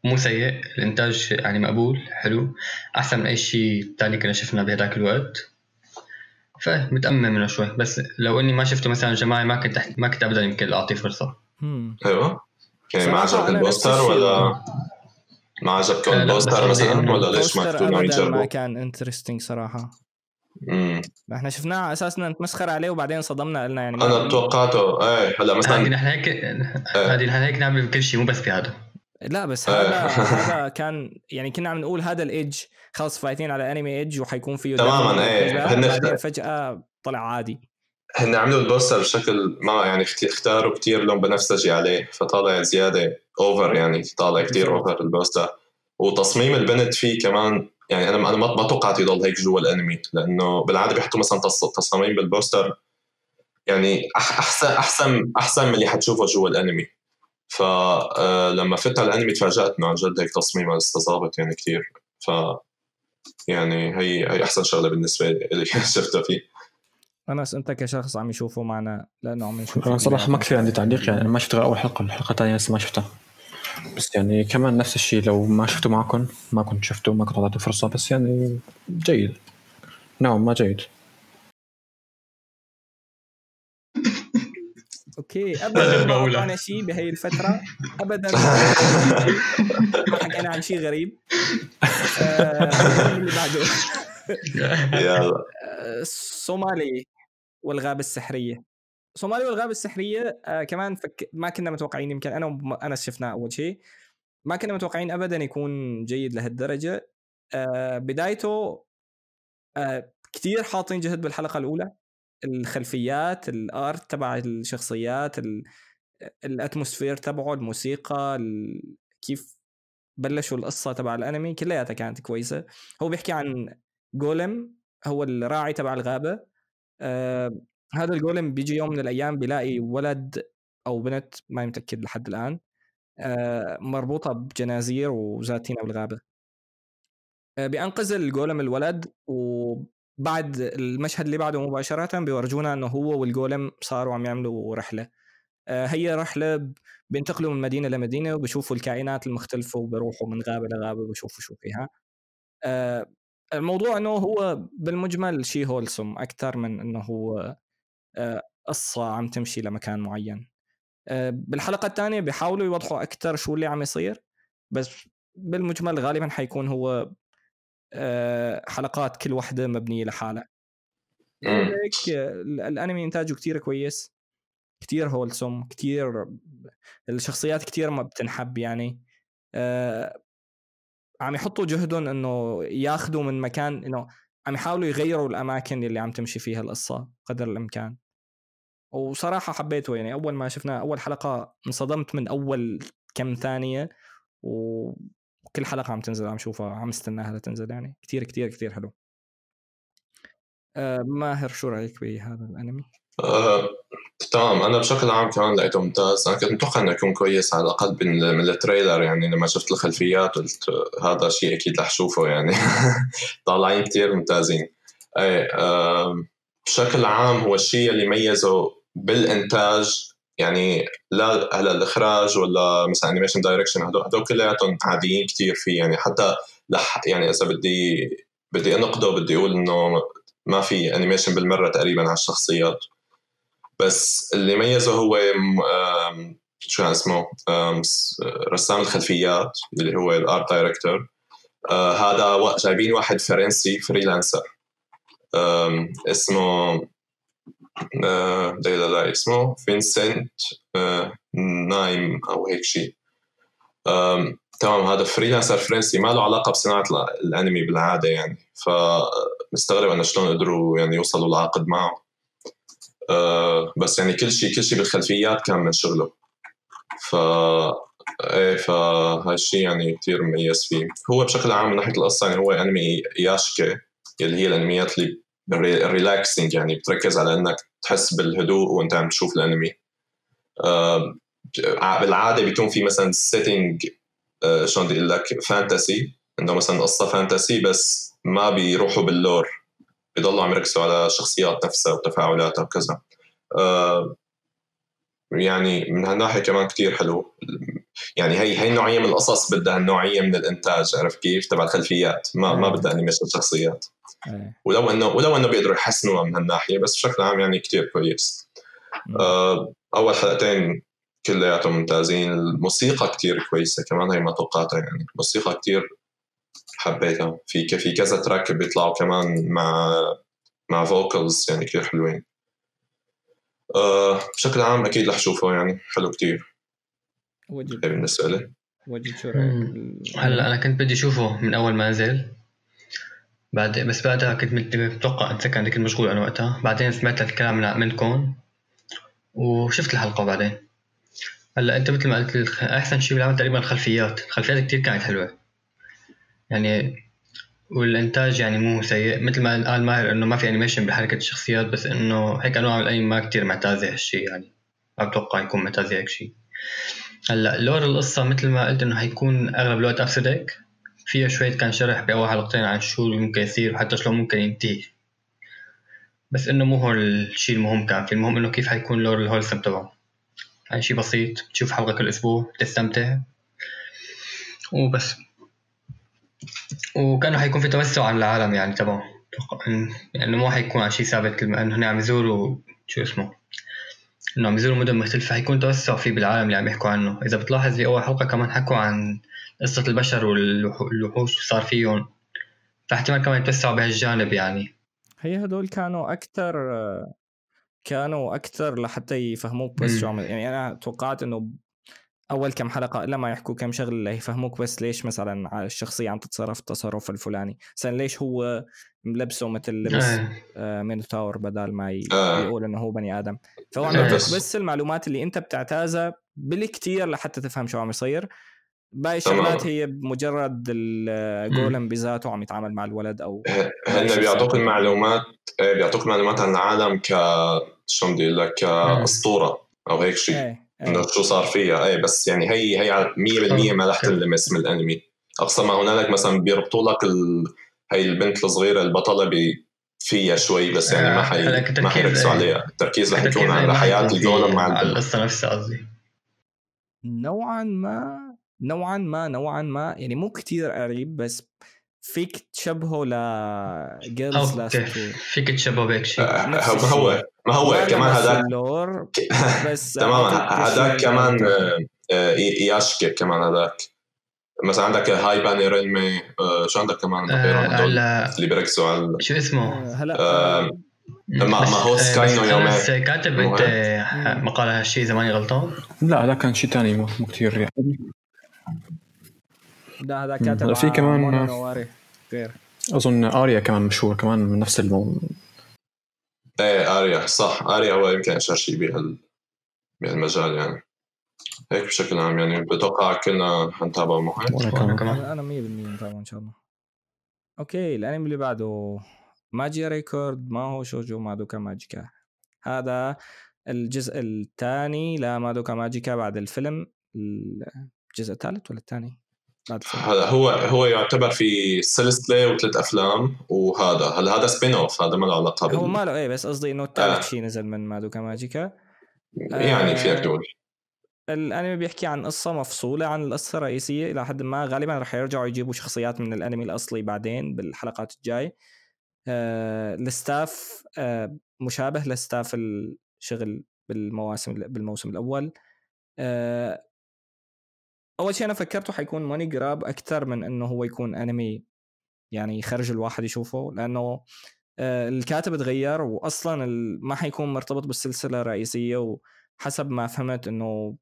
مو سيء. الإنتاج يعني مقبول حلو. أحسن من أي شيء ثاني كنا شفنا بهذاك الوقت. فمتامن منه شوي. بس لو إني ما شفته مثلا جماعي ما كنت ما كنت ابدا يمكن أعطيه فرصة. أيوه. يعني ما عجبك البوستر ولا ما عجبك البوستر مثلا ولا ليش ما كنتوا ناويين ما كان interesting صراحة. امم إحنا شفناه على أساس نتمسخر عليه وبعدين صدمنا قلنا يعني. أنا توقعته. إيه هلا مثلا نحن هيك هذه نحن هيك نعمل بكل شيء مو بس بهذا لا بس هذا هذا كان يعني كنا عم نقول هذا ال edge خلص فايتين على انمي edge وحيكون فيه تماما إيه. فجأة طلع عادي. هن عملوا البوستر بشكل ما يعني اختاروا كثير لون بنفسجي عليه فطالع زيادة over يعني طالع كثير over البوستر. وتصميم البنت فيه كمان يعني أنا أنا ما توقعت يضل هيك جوا الأنمي لأنه بالعادة بيحطوا مثلا تصاميم بالبوستر يعني احسن احسن أحسن من اللي حتشوفه جوا الأنمي. فلما آه، فت على الانمي تفاجأت انه عن جد هيك تصميمها استظابط يعني كثير ف يعني هي هي أحسن شغلة بالنسبة لي شفتها فيه. انس أنت كشخص عم يشوفه معنا لأنه عم نشوف أنا صراحة ما كثير عندي تعليق يعني ما شفت غير أول حلقة الحلقة الثانية لسه ما شفتها. بس يعني كمان نفس الشيء لو ما شفته معكم ما كنت شفته ما كنت اعطيته فرصه بس يعني جيد. نعم ما جيد. okay. ابدا ما اعطانا شيء بهي الفترة. ابدا ما حكينا عن شيء غريب. آه، اللي بعده. يلا. الصومالي والغابة السحرية. صومالي والغابة السحرية آه كمان فك... ما كنا متوقعين يمكن أنا وانس شفناه أول شيء. ما كنا متوقعين ابدا يكون جيد لهالدرجة. آه بدايته آه كثير حاطين جهد بالحلقة الأولى. الخلفيات الأرت تبع الشخصيات الأتموسفير تبعه الموسيقى كيف بلشوا القصة تبع الأنمي كلياتها كانت كويسة. هو بيحكي عن جولم هو الراعي تبع الغابة. آه هذا الجولم بيجي يوم من الأيام بيلاقي ولد أو بنت ما متأكد لحد الآن آه مربوطة بجنازير وزاتينه بالغابة. آه بينقذ الجولم الولد وبعد المشهد اللي بعده مباشرة بيورجونا إنه هو والجولم صاروا عم يعملوا رحلة. آه هي رحلة بينتقلوا من مدينة لمدينة وبشوفوا الكائنات المختلفة وبروحوا من غابة لغابة وبشوفوا شو فيها. آه الموضوع إنه هو بالمجمل شيء هولسم أكثر من إنه هو آه، قصة عم تمشي لمكان معين. بالحلقة الثانية بيحاولوا يوضحوا أكثر شو اللي عم يصير بس بالمجمل غالبا حيكون هو حلقات كل وحده مبنية لحالها. هيك الأنمي إنتاجه كتير كويس كتير هولسوم كتير الشخصيات كتير ما بتنحب يعني. عم يحطوا جهدهم إنه ياخذوا من مكان إنه عم يحاولوا يغيروا الأماكن اللي عم تمشي فيها القصة قدر الإمكان. وصراحة حبيته يعني أول ما شفناه أول حلقة انصدمت من أول كم ثانية وكل حلقة عم تنزل عم شوفها عم استناها لتنزل يعني. كثير كثير كثير حلو. آه ماهر شو رأيك بهذا الأنمي؟ آه، تمام. أنا بشكل عام كمان لقيته ممتاز أنا كنت متوقع إنه يكون كويس على الأقل من التريلر يعني. لما شفت الخلفيات قلت هذا شيء أكيد رح اشوفه يعني. طالعين كثير ممتازين. اي آه بشكل عام هو الشيء اللي ميزه بالإنتاج يعني لا هلا الإخراج ولا مثلا animation direction هدول هدول كلياتهم عاديين كثير فيه. يعني حتى لح يعني إذا بدي بدي أنقده بدي أقول إنه ما في animation بالمرة تقريبا على الشخصيات. بس اللي ميزه هو شو اسمه؟ رسام الخلفيات اللي هو ال art director آه، هذا جايبين واحد فرنسي freelancer اسمه آه، لا اسمه فينسنت آه، Nghiem أو هيك شيء. تمام هذا freelancer فرنسي ما له علاقة بصناعة الأنمي بالعادة يعني. فمستغرب انه شلون قدروا يعني يوصلوا لعقد معه. آه بس يعني كل شيء كل شيء بالخلفيات كان من شغله. ف إيه فهاي الشيء يعني كثير مميز فيه. هو بشكل عام من ناحية القصة يعني هو أنمي iyashikei اللي هي الأنميات اللي relaxing يعني بتركز على إنك تحس بالهدوء وأنت عم تشوف الأنمي. آه بالعادة بيكون في مثلا setting آه شلون بدي أقول لك fantasy إنه مثلا قصة fantasy بس ما بيروحوا بال lore. بيضلوا عم يركزوا على الشخصيات نفسها وتفاعلاتها وكذا. آه يعني من هالناحية كمان كتير حلو. يعني هي هي النوعية من القصص بدها النوعية من الإنتاج عرفت كيف؟ تبع الخلفيات. ما ما بدها انيميشن شخصيات. ولو انه ولو إنه بيقدروا يحسنوها من هالناحية بس بشكل عام يعني كتير كويس. آه أول حلقتين كلياتهم ممتازين. الموسيقى كتير كويسة كمان هي ما توقعتها يعني. الموسيقى كتير حبيتها. في في كذا track بيطلعوا كمان مع مع vocals يعني كثير حلوين. أه بشكل عام أكيد رح أشوفه يعني. حلو كثير وجد بالنسبة لي. وجد شو رأيك هلا أنا كنت بدي أشوفه من أول ما نزل. بعد بس بعدها كنت متوقع انت كان كنت مشغول أنا وقتها. بعدين سمعت الكلام منكم وشفت الحلقة بعدين. هلأ أنت مثل ما قلت أحسن شيء بالعمل تقريبا الخلفيات. الخلفيات كثير كانت حلوة. يعني والإنتاج يعني مو سيء. مثل ما قال ماهر إنه ما في animation بحركة الشخصيات بس إنه هيك أنواع الأنمي ما كثير معتازة هالشيء يعني. ما بتوقع يكون معتازة هيك شيء. هلأ lore القصة مثل ما قلت إنه حيكون أغلب الوقت episodic فيها شوية كان شرح بأول حلقتين عن شو اللي ممكن يصير وحتى شلون ممكن ينتهي. بس إنه مو هو الشيء المهم كان في المهم إنه كيف حيكون lore ال wholesome تبعه. يعني شيء بسيط تشوف حلقة كل أسبوع تستمتع. وبس. وكانه حيكون في توسع عن العالم يعني تبعه. يعني مو حيكون على شيء ثابت إنه هن عم يزوروا شو اسمه. إنه عم يزوروا مدن مختلفة حيكون توسع فيه بالعالم اللي عم يحكوا عنه، إذا بتلاحظ في أول حلقة كمان حكوا عن قصة البشر والوحوش وصار فيهم. فاحتمال كمان يتوسعوا بهالجانب يعني. هي هدول كانوا أكثر كانوا أكثر لحتى يفهموك بس شو عمل. يعني أنا توقعت إنه أول كم حلقة إلا ما يحكوا كم شغلة يفهموك بس ليش مثلا الشخصية عم تتصرف التصرف الفلاني. مثلا ليش هو ملبسه مثل لبس آه. مينوتاور بدل ما آه. يقول إنه هو بني آدم. فهو عم بس المعلومات اللي أنت بتعتازها بالكثير لحتى تفهم شو عم يصير. باقي الشغلات هي مجرد الجولم بذاته عم يتعامل مع الولد أو هن بيعطوك المعلومات إيه، بيعطوك معلومات عن العالم ك شو بدي أقول لك كأسطورة أو هيك شيء إيه. إنه شو صار فيها. اي بس يعني هي هي 100% ما رح تنلمس من الأنمي. أقصى ما هنالك مثلا بيربطوا لك ال... هي البنت الصغيرة البطلة بي فيها شوي بس يعني ما حي ما حيركزوا عليها. التركيز رح يكون على حياة الجولم مع القصة نفسها قصدي. نوعا ما نوعا ما نوعا ما. يعني مو كتير قريب بس فيك تشبهه ل جيرلز لاست فيك تشبهه بهيك شيء آه، ما هو ما هو كمان هذاك بس تماما هذاك كمان ياشكي آه، كمان هذاك. مثلا عندك هاي باني رينمي آه، شو عندك كمان؟ آه اللي بيركزوا على شو اسمه؟ هلا ما ما هو سكاي نو بس كاتب أنت مقال هالشيء إذا ماني غلطان؟ لا هذا كان شيء ثاني مو كثير يعني. لا هذا كاتب في كمان غير. أظن آريا كمان مشهور كمان من نفس المو... إيه آريا صح. آريا هو يمكن أشهر شيء بهال بهالمجال يعني. هيك بشكل عام يعني بتوقع كلنا حنتابعه معه أنا كمان. أنا 100% متابعه إن شاء الله. أوكي الأنمي اللي بعده. ماجيا ريكورد ما هو شوجو مادوكا ماجيكا. هذا الجزء الثاني. لمادوكا ماجيكا بعد الفيلم. الجزء الثالث ولا الثاني؟ هذا هو هو يعتبر في سلسله وثلاث أفلام وهذا هلا هذا spin-off هذا ما له علاقة بال هو ما له إيه بس قصدي إنه الثالث آه. شيء نزل من مادوكا ماجيكا يعني آه فيك تقول؟ الأنمي بيحكي عن قصة مفصولة عن القصة الرئيسية إلى حد ما. غالبا رح يرجعوا يجيبوا شخصيات من الأنمي الأصلي بعدين بالحلقات الجاي. آه ال staff آه مشابه ل staff الشغل بالمواسم بالموسم الأول. آه أول شيء أنا فكرته حيكون money grab أكثر من إنه هو يكون انمي يعني يخرج الواحد يشوفه لأنه آه، الكاتب تغير واصلا ما حيكون مرتبط بالسلسلة الرئيسية وحسب ما فهمت إنه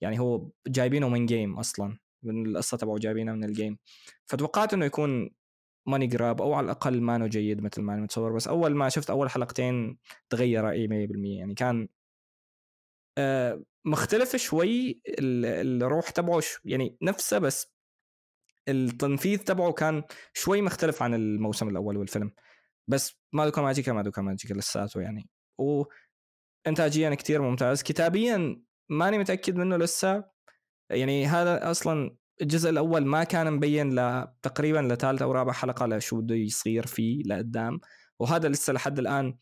يعني هو جايبينه من game أصلا من القصة تبعه جايبينه من ال game فتوقعت إنه يكون money grab أو على الأقل مانو جيد مثل ما أنا متصور بس أول ما شفت أول حلقتين تغير رأيي 100% يعني كان آه، مختلف شوي الروح تبعه يعني نفسه بس التنفيذ تبعه كان شوي مختلف عن الموسم الأول والفيلم. بس مادوكا ماجيكا مادوكا ماجيكا لساته يعني. وانتاجيا كتير ممتاز. كتابيا ماني متأكد منه لسه. يعني هذا أصلا الجزء الأول ما كان مبين ل تقريبا لثالث أو رابع حلقة لشو بده يصير فيه لقدام وهذا لسه لحد الآن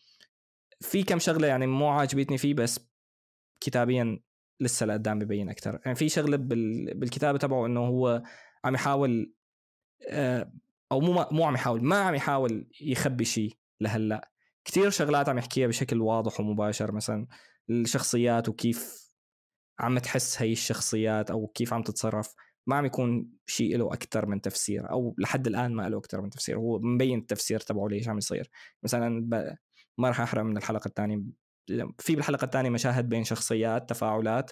في كم شغلة يعني مو عاجبتني فيه بس كتابيا لسه لقدام ببين أكثر يعني في شغلة بالكتابة تبعه إنه هو عم يحاول آه، أو مو مو عم يحاول ما عم يحاول يخبي شيء لهلأ. كثير شغلات عم يحكيها بشكل واضح ومباشر مثلا الشخصيات وكيف عم تحس هي الشخصيات أو كيف عم تتصرف. ما عم يكون شيء له أكثر من تفسير أو لحد الآن ما له أكثر من تفسير. هو مبين التفسير تبعه ليش عم يصير. مثلا ما راح أحرق من الحلقة الثانية في بالحلقة الثانية مشاهد بين شخصيات تفاعلات.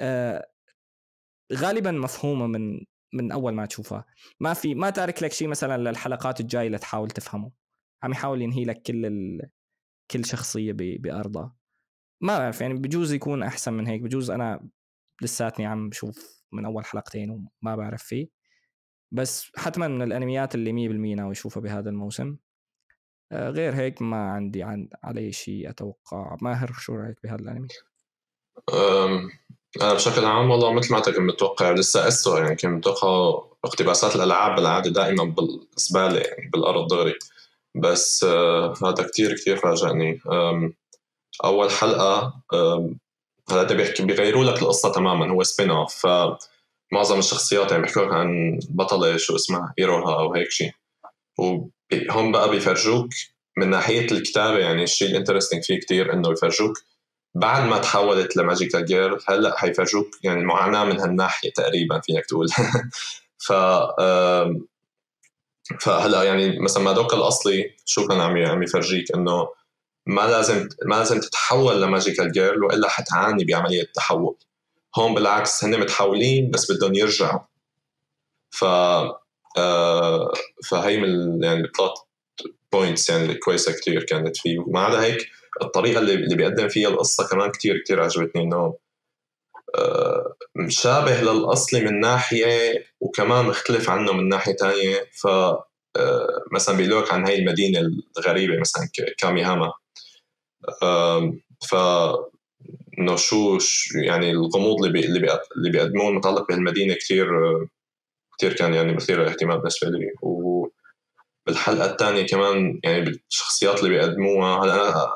آه غالبا مفهومة من من أول ما تشوفها. ما في ما تارك لك شيء مثلا للحلقات الجاية لتحاول تفهمه. عم يحاول ينهي لك كل ال... كل شخصية ب... بأرضها. ما بعرف يعني بجوز يكون أحسن من هيك. بجوز أنا لساتني عم بشوف من أول حلقتين وما بعرف فيه. بس حتما من الأنميات اللي 100% ناوي أشوفها بهذا الموسم. غير هيك ما عندي عن عليه شيء أتوقع. ماهر شو رأيك بهذا الأنمي؟ أنا بشكل عام والله مثل ما كنت متوقع لسه اسوء يعني كنت متوقع اقتباسات الألعاب بالعاده دائما بالزبالة يعني بالأرض دغري. بس آه هذا كتير كتير فاجأني. أول حلقة هذا بيحكي بيغيروا لك القصة تماما هو spin-off فمعظم الشخصيات يعني بيحكوا لك عن بطلة شو اسمها ايروها أو هيك شيء وهم بقى بيفرجوك من ناحية الكتابة يعني الشيء ال interesting فيه كتير إنه يفرجوك بعد ما تحولت ل magical girl هلأ حيفرجوك يعني المعاناه من هالناحية تقريبا فيك تقول. ف فهلا يعني مثلا مادوكا الأصلي شو كان عم عم يفرجيك إنه ما لازم ما لازم تتحول ل magical girl وإلا حتعاني بعملية التحول هون بالعكس هن متحولين بس بدهم يرجعوا. ف فهي من يعني ال plot points يعني الكويسه كثير كانت فيه. وما عدا هيك الطريقة اللي, اللي بيقدم فيها القصة كمان كثير كثير عجبتني إنه آه مشابه للأصلي من ناحية وكمان مختلف عنه من ناحية ثانية ف آه مثلا بيقول عن هاي المدينة الغريبة مثلا كاميهاما. ف إنه شو يعني الغموض اللي بي اللي بيقدموه متعلق بهالمدينة كثير كثير كان يعني مثير للاهتمام بالنسبة لي. وبالحلقه الثانية كمان يعني بالشخصيات اللي بيقدموها هلأ أنا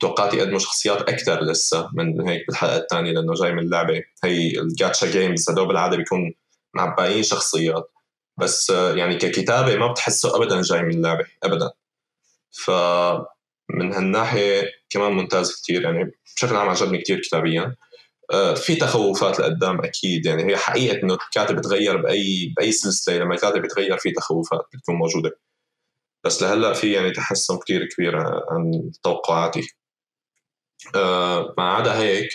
توقعت يقدموا شخصيات أكثر لسه من هيك بالحلقة الثانية لأنه جاي من اللعبه هي ال gacha games هدول بالعادة بيكون معبايين شخصيات. بس يعني ككتابة ما بتحسه ابدا جاي من اللعبه ابدا. ف من هالناحية كمان ممتاز كثير يعني بشكل عام عجبني كثير كتابيا. في تخوفات لقدام أكيد. يعني هي حقيقة إنه الكاتب بتغير بأي بأي سلسلة. لما الكاتب بيتغير في تخوفات بتكون موجودة. بس لهلأ في يعني تحسن كثير كبير عن توقعاتي. آه، ما عدا هيك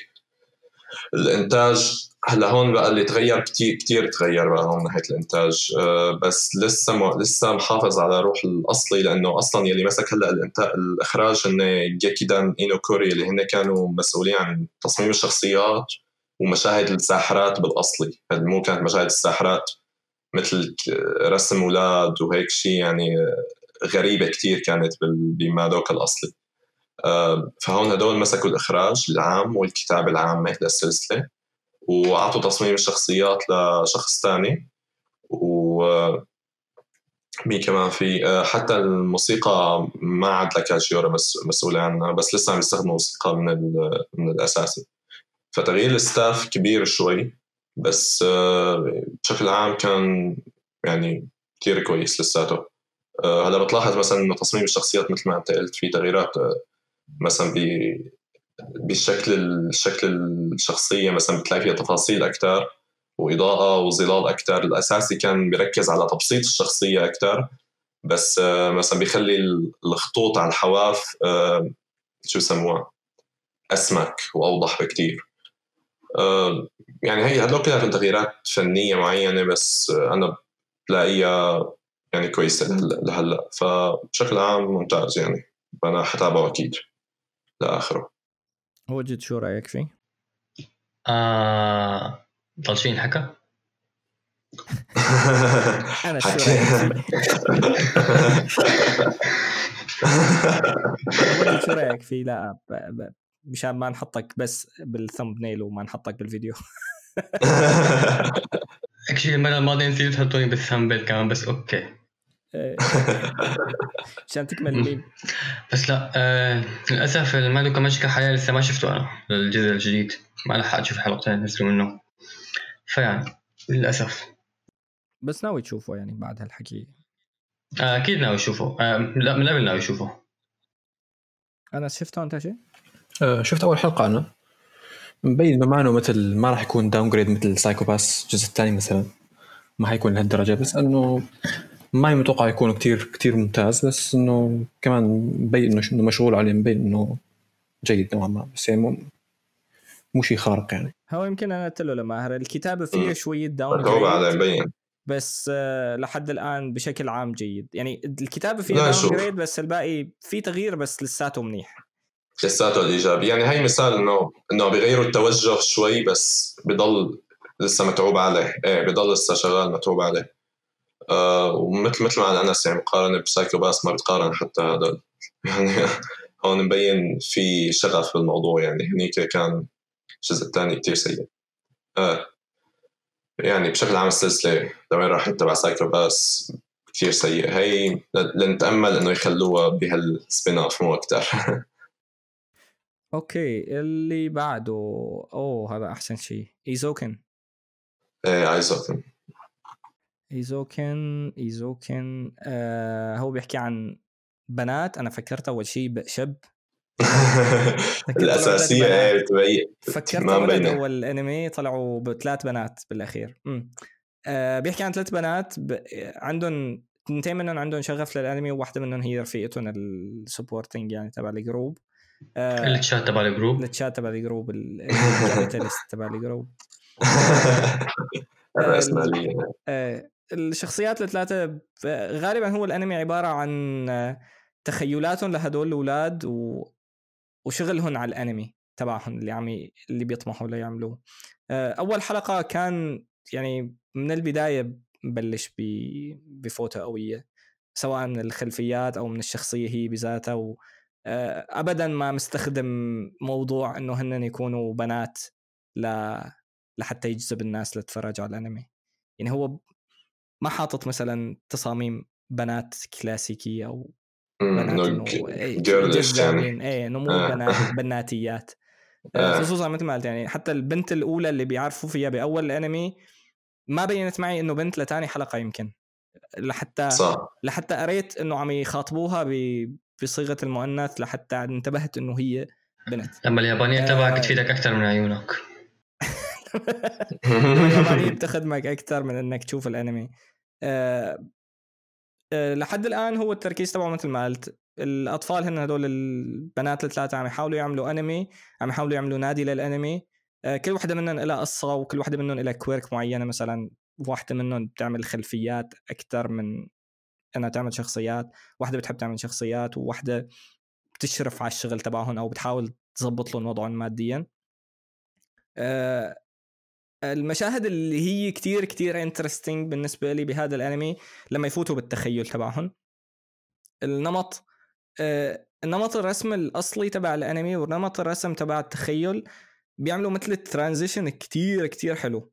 الإنتاج هلا هون بقى اللي تغير كثير كثير تغير بقى هون ناحية الإنتاج. أه بس لسه م... لسه محافظ على روح الأصلي لأنه أصلا يلي مسك هلأ الإنتاج الإخراج هن جيكيدان اينو كوري اللي هن كانوا مسؤولين عن تصميم الشخصيات ومشاهد الساحرات بالأصلي. مو كانت مشاهد الساحرات مثل رسم أولاد وهيك شيء يعني غريبة كثير كانت بمادوكا الأصلي. أه فهون هدول مسكوا الإخراج العام والكتابه العامه للسلسله وأعطوا تصميم الشخصيات لشخص ثاني. و مين كمان في حتى الموسيقى ما عاد لكاجيورا مسؤولة عنها بس لسه عم يستخدموا موسيقى من من الأساسي. فتغيير الستاف كبير شوي بس بشكل عام كان يعني كثير كويس لساته. هلا بتلاحظ مثلا إنه تصميم الشخصيات مثل ما أنت قلت في تغييرات مثلا بشكل الشكل الشخصية مثلا بتلاقي فيها تفاصيل أكثر وإضاءة وظلال أكثر الأساسي كان بيركز على تبسيط الشخصية أكثر بس آه، مثلا بيخلي الخطوط على الحواف آه، شو يسموها؟ أسمك وأوضح بكثير آه، يعني هي هدول كلها تغييرات فنية معينة بس أنا بلاقيها يعني كويسة لهلأ. فبشكل عام ممتاز يعني. أنا حتابعه أكيد لآخره. وجد شو رأيك فيه؟ آه ضل شيء انحكى؟ أنا شو رأيك فيه؟ شو رأيك فيه؟ لا مشان ما نحطك بس بال thumbnail وما نحطك بالفيديو actually المره الماضيه نسيت تحطوني بال thumbnail كمان بس أوكي عشان تكمل الميم بس لا آه للأسف المادوكا ماجيكا حاليا لسه ما شفته أنا الجزء الجديد. ما لحقت أشوف حلقتين نزلوا منه. فيعني للأسف. بس ناوي تشوفه يعني بعد هالحكي. آه أكيد ناوي أشوفه. آه لا من قبل ناوي أشوفه. أنا شفته أنت شيء؟ آه شفت أول حلقة أنا. مبين انه ما انه مثل ما راح يكون downgrade مثل سايكوباس الجزء الثاني مثلا. ما حيكون لهالدرجة بس إنه ما متوقع يكون كتير كتير ممتاز بس إنه كمان مبين إنه مشغول عليه مبين إنه جيد نوعا ما بس يعني مو مو شيء خارق يعني. هو يمكن أنا قلت له لماهر الكتابة فيها شوية down مبين. بس آه، لحد الآن بشكل عام جيد. يعني الكتابة فيها downgrade بس الباقي في تغيير بس لساته منيح. لساته الإيجابي. يعني هي مثال انه إنه بيغيروا التوجه شوي بس بضل لسه متعوب عليه. إيه بضل لسه شغال متعوب عليه. ومثل مثل ما أنس يعني مقارنة بسايكو باس ما بتقارن حتى هذا. يعني هون مبين في شغف بالموضوع يعني. هنيك كان الجزء الثاني كتير سيء. آه يعني بشكل عام السلسلة لوين راحت تبع سايكو باس؟ كثير سيء. هي لنتأمل إنه يخلوها بهال spin-off مو أكثر okay اللي بعده أوه هذا أحسن شيء. إيزوكن. إيه إيزوكن. ايزوكن ايزوكن آه هو بيحكي عن بنات أنا فكرت أول شيء شاب. الأساسية إيه؟ بتبين فكرت. أول الانمي طلعوا بثلاث بنات بالأخير. امم آه بيحكي عن ثلاث بنات ب... عندهم اثنتين منهم عندهم شغف للأنمي وواحدة منهم هي رفيقتهم ال supporting يعني تبع ال group. آه التشات تبع الجروب. التشات تبع الجروب ال- الكابيتالست تبع الجروب. الرأسمالية. آه، الشخصيات الثلاثة ب- غالبا هو الأنمي عبارة عن تخيلاتهم لهدول الأولاد و... وشغلهم على الأنمي تبعهم اللي عم. اللي بيطمحوا ليعملوه آه، أول حلقة كان يعني من البداية ببلش ب... بفوتة قوية سواء من الخلفيات أو من الشخصية هي بذاتها و... آه، ابدا ما مستخدم موضوع إنه هن يكونوا بنات ل... لحتى يجذب الناس لتتفرج على الأنمي يعني هو ما حاطط مثلا تصاميم بنات كلاسيكية أو بنات إيه، جيرلش يعني. جذابين إيه إنه مو آه. بنات بناتيات. آه، آه. خصوصا مثل ما قلت يعني حتى البنت الأولى اللي بيعرفوا فيها بأول الانمي ما بينت معي إنه بنت لتاني حلقة يمكن. لحتى صح. لحتى قريت إنه عم يخاطبوها ب- بصيغة المؤنث لحتى انتبهت إنه هي بنت. لما اليابانية آه. تبعك تفيدك أكثر من عيونك. اليابانيه بتخدمك أكثر من إنك تشوف الانمي. أه أه لحد الآن هو التركيز تبعه مثل ما قلت. الأطفال هن هدول البنات الثلاثة عم يحاولوا يعملوا أنمي عم يحاولوا يعملوا نادي للأنمي. أه كل وحدة منهم لها قصة وكل وحدة منهم لها كويرك معينة. مثلا واحدة منهم بتعمل خلفيات أكثر من إنها تعمل شخصيات. واحدة بتحب تعمل شخصيات وواحده بتشرف على الشغل تبعهم أو بتحاول تظبط لهم وضعهم ماديا. المشاهد اللي هي كتير كتير انترستنج بالنسبة لي بهذا الأنمي لما يفوتوا بالتخيل تبعهم النمط آه، النمط الرسم الأصلي تبع الأنمي ونمط الرسم تبع التخيل بيعملوا مثل ال transition كتير كتير حلو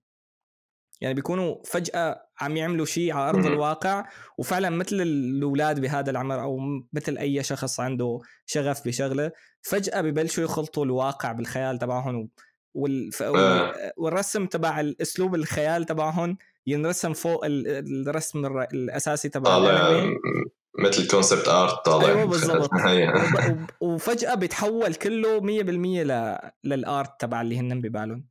يعني بيكونوا فجأة عم يعملوا شيء على أرض. الواقع وفعلا مثل الأولاد بهذا العمر أو مثل أي شخص عنده شغف بشغلة فجأة ببلشوا يخلطوا الواقع بالخيال تبعهم والف... آه. والرسم تبع الأسلوب الخيال تبعهم ينرسم فوق ال- الرسم الر- الأساسي تبع طالع مثل concept art طالع أيوة بالضبط. وفجأة بيتحول كله 100% ل... للآرت تبع اللي هن ببالهم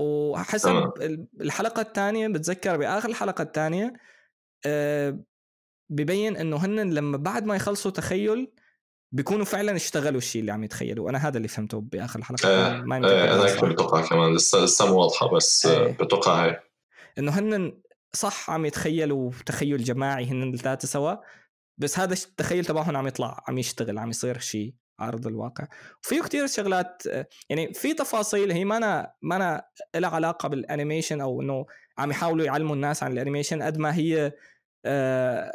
وحسب تمام. الحلقة الثانية بتذكر بآخر الحلقة الثانية آه، ببين إنه هن لما بعد ما يخلصوا تخيل بيكونوا فعلا اشتغلوا الشيء اللي عم يتخيلوا أنا هذا اللي فهمته بآخر الحلقة آه، ما متأكد أنا هيك. بتوقع كمان. لسه لسه مو واضحة بس آه، إيه. بتوقع هيك. إنه هن صح عم يتخيلوا تخيل جماعي هن الثلاثة سوا بس هذا التخيل تبعهم عم يطلع عم يشتغل عم يصير شيء على ارض الواقع. وفيه كتير شغلات آه، يعني في تفاصيل هي ما أنا ما أنا لها علاقة بال animation أو إنه عم يحاولوا يعلموا الناس عن ال animation قد ما هي آه،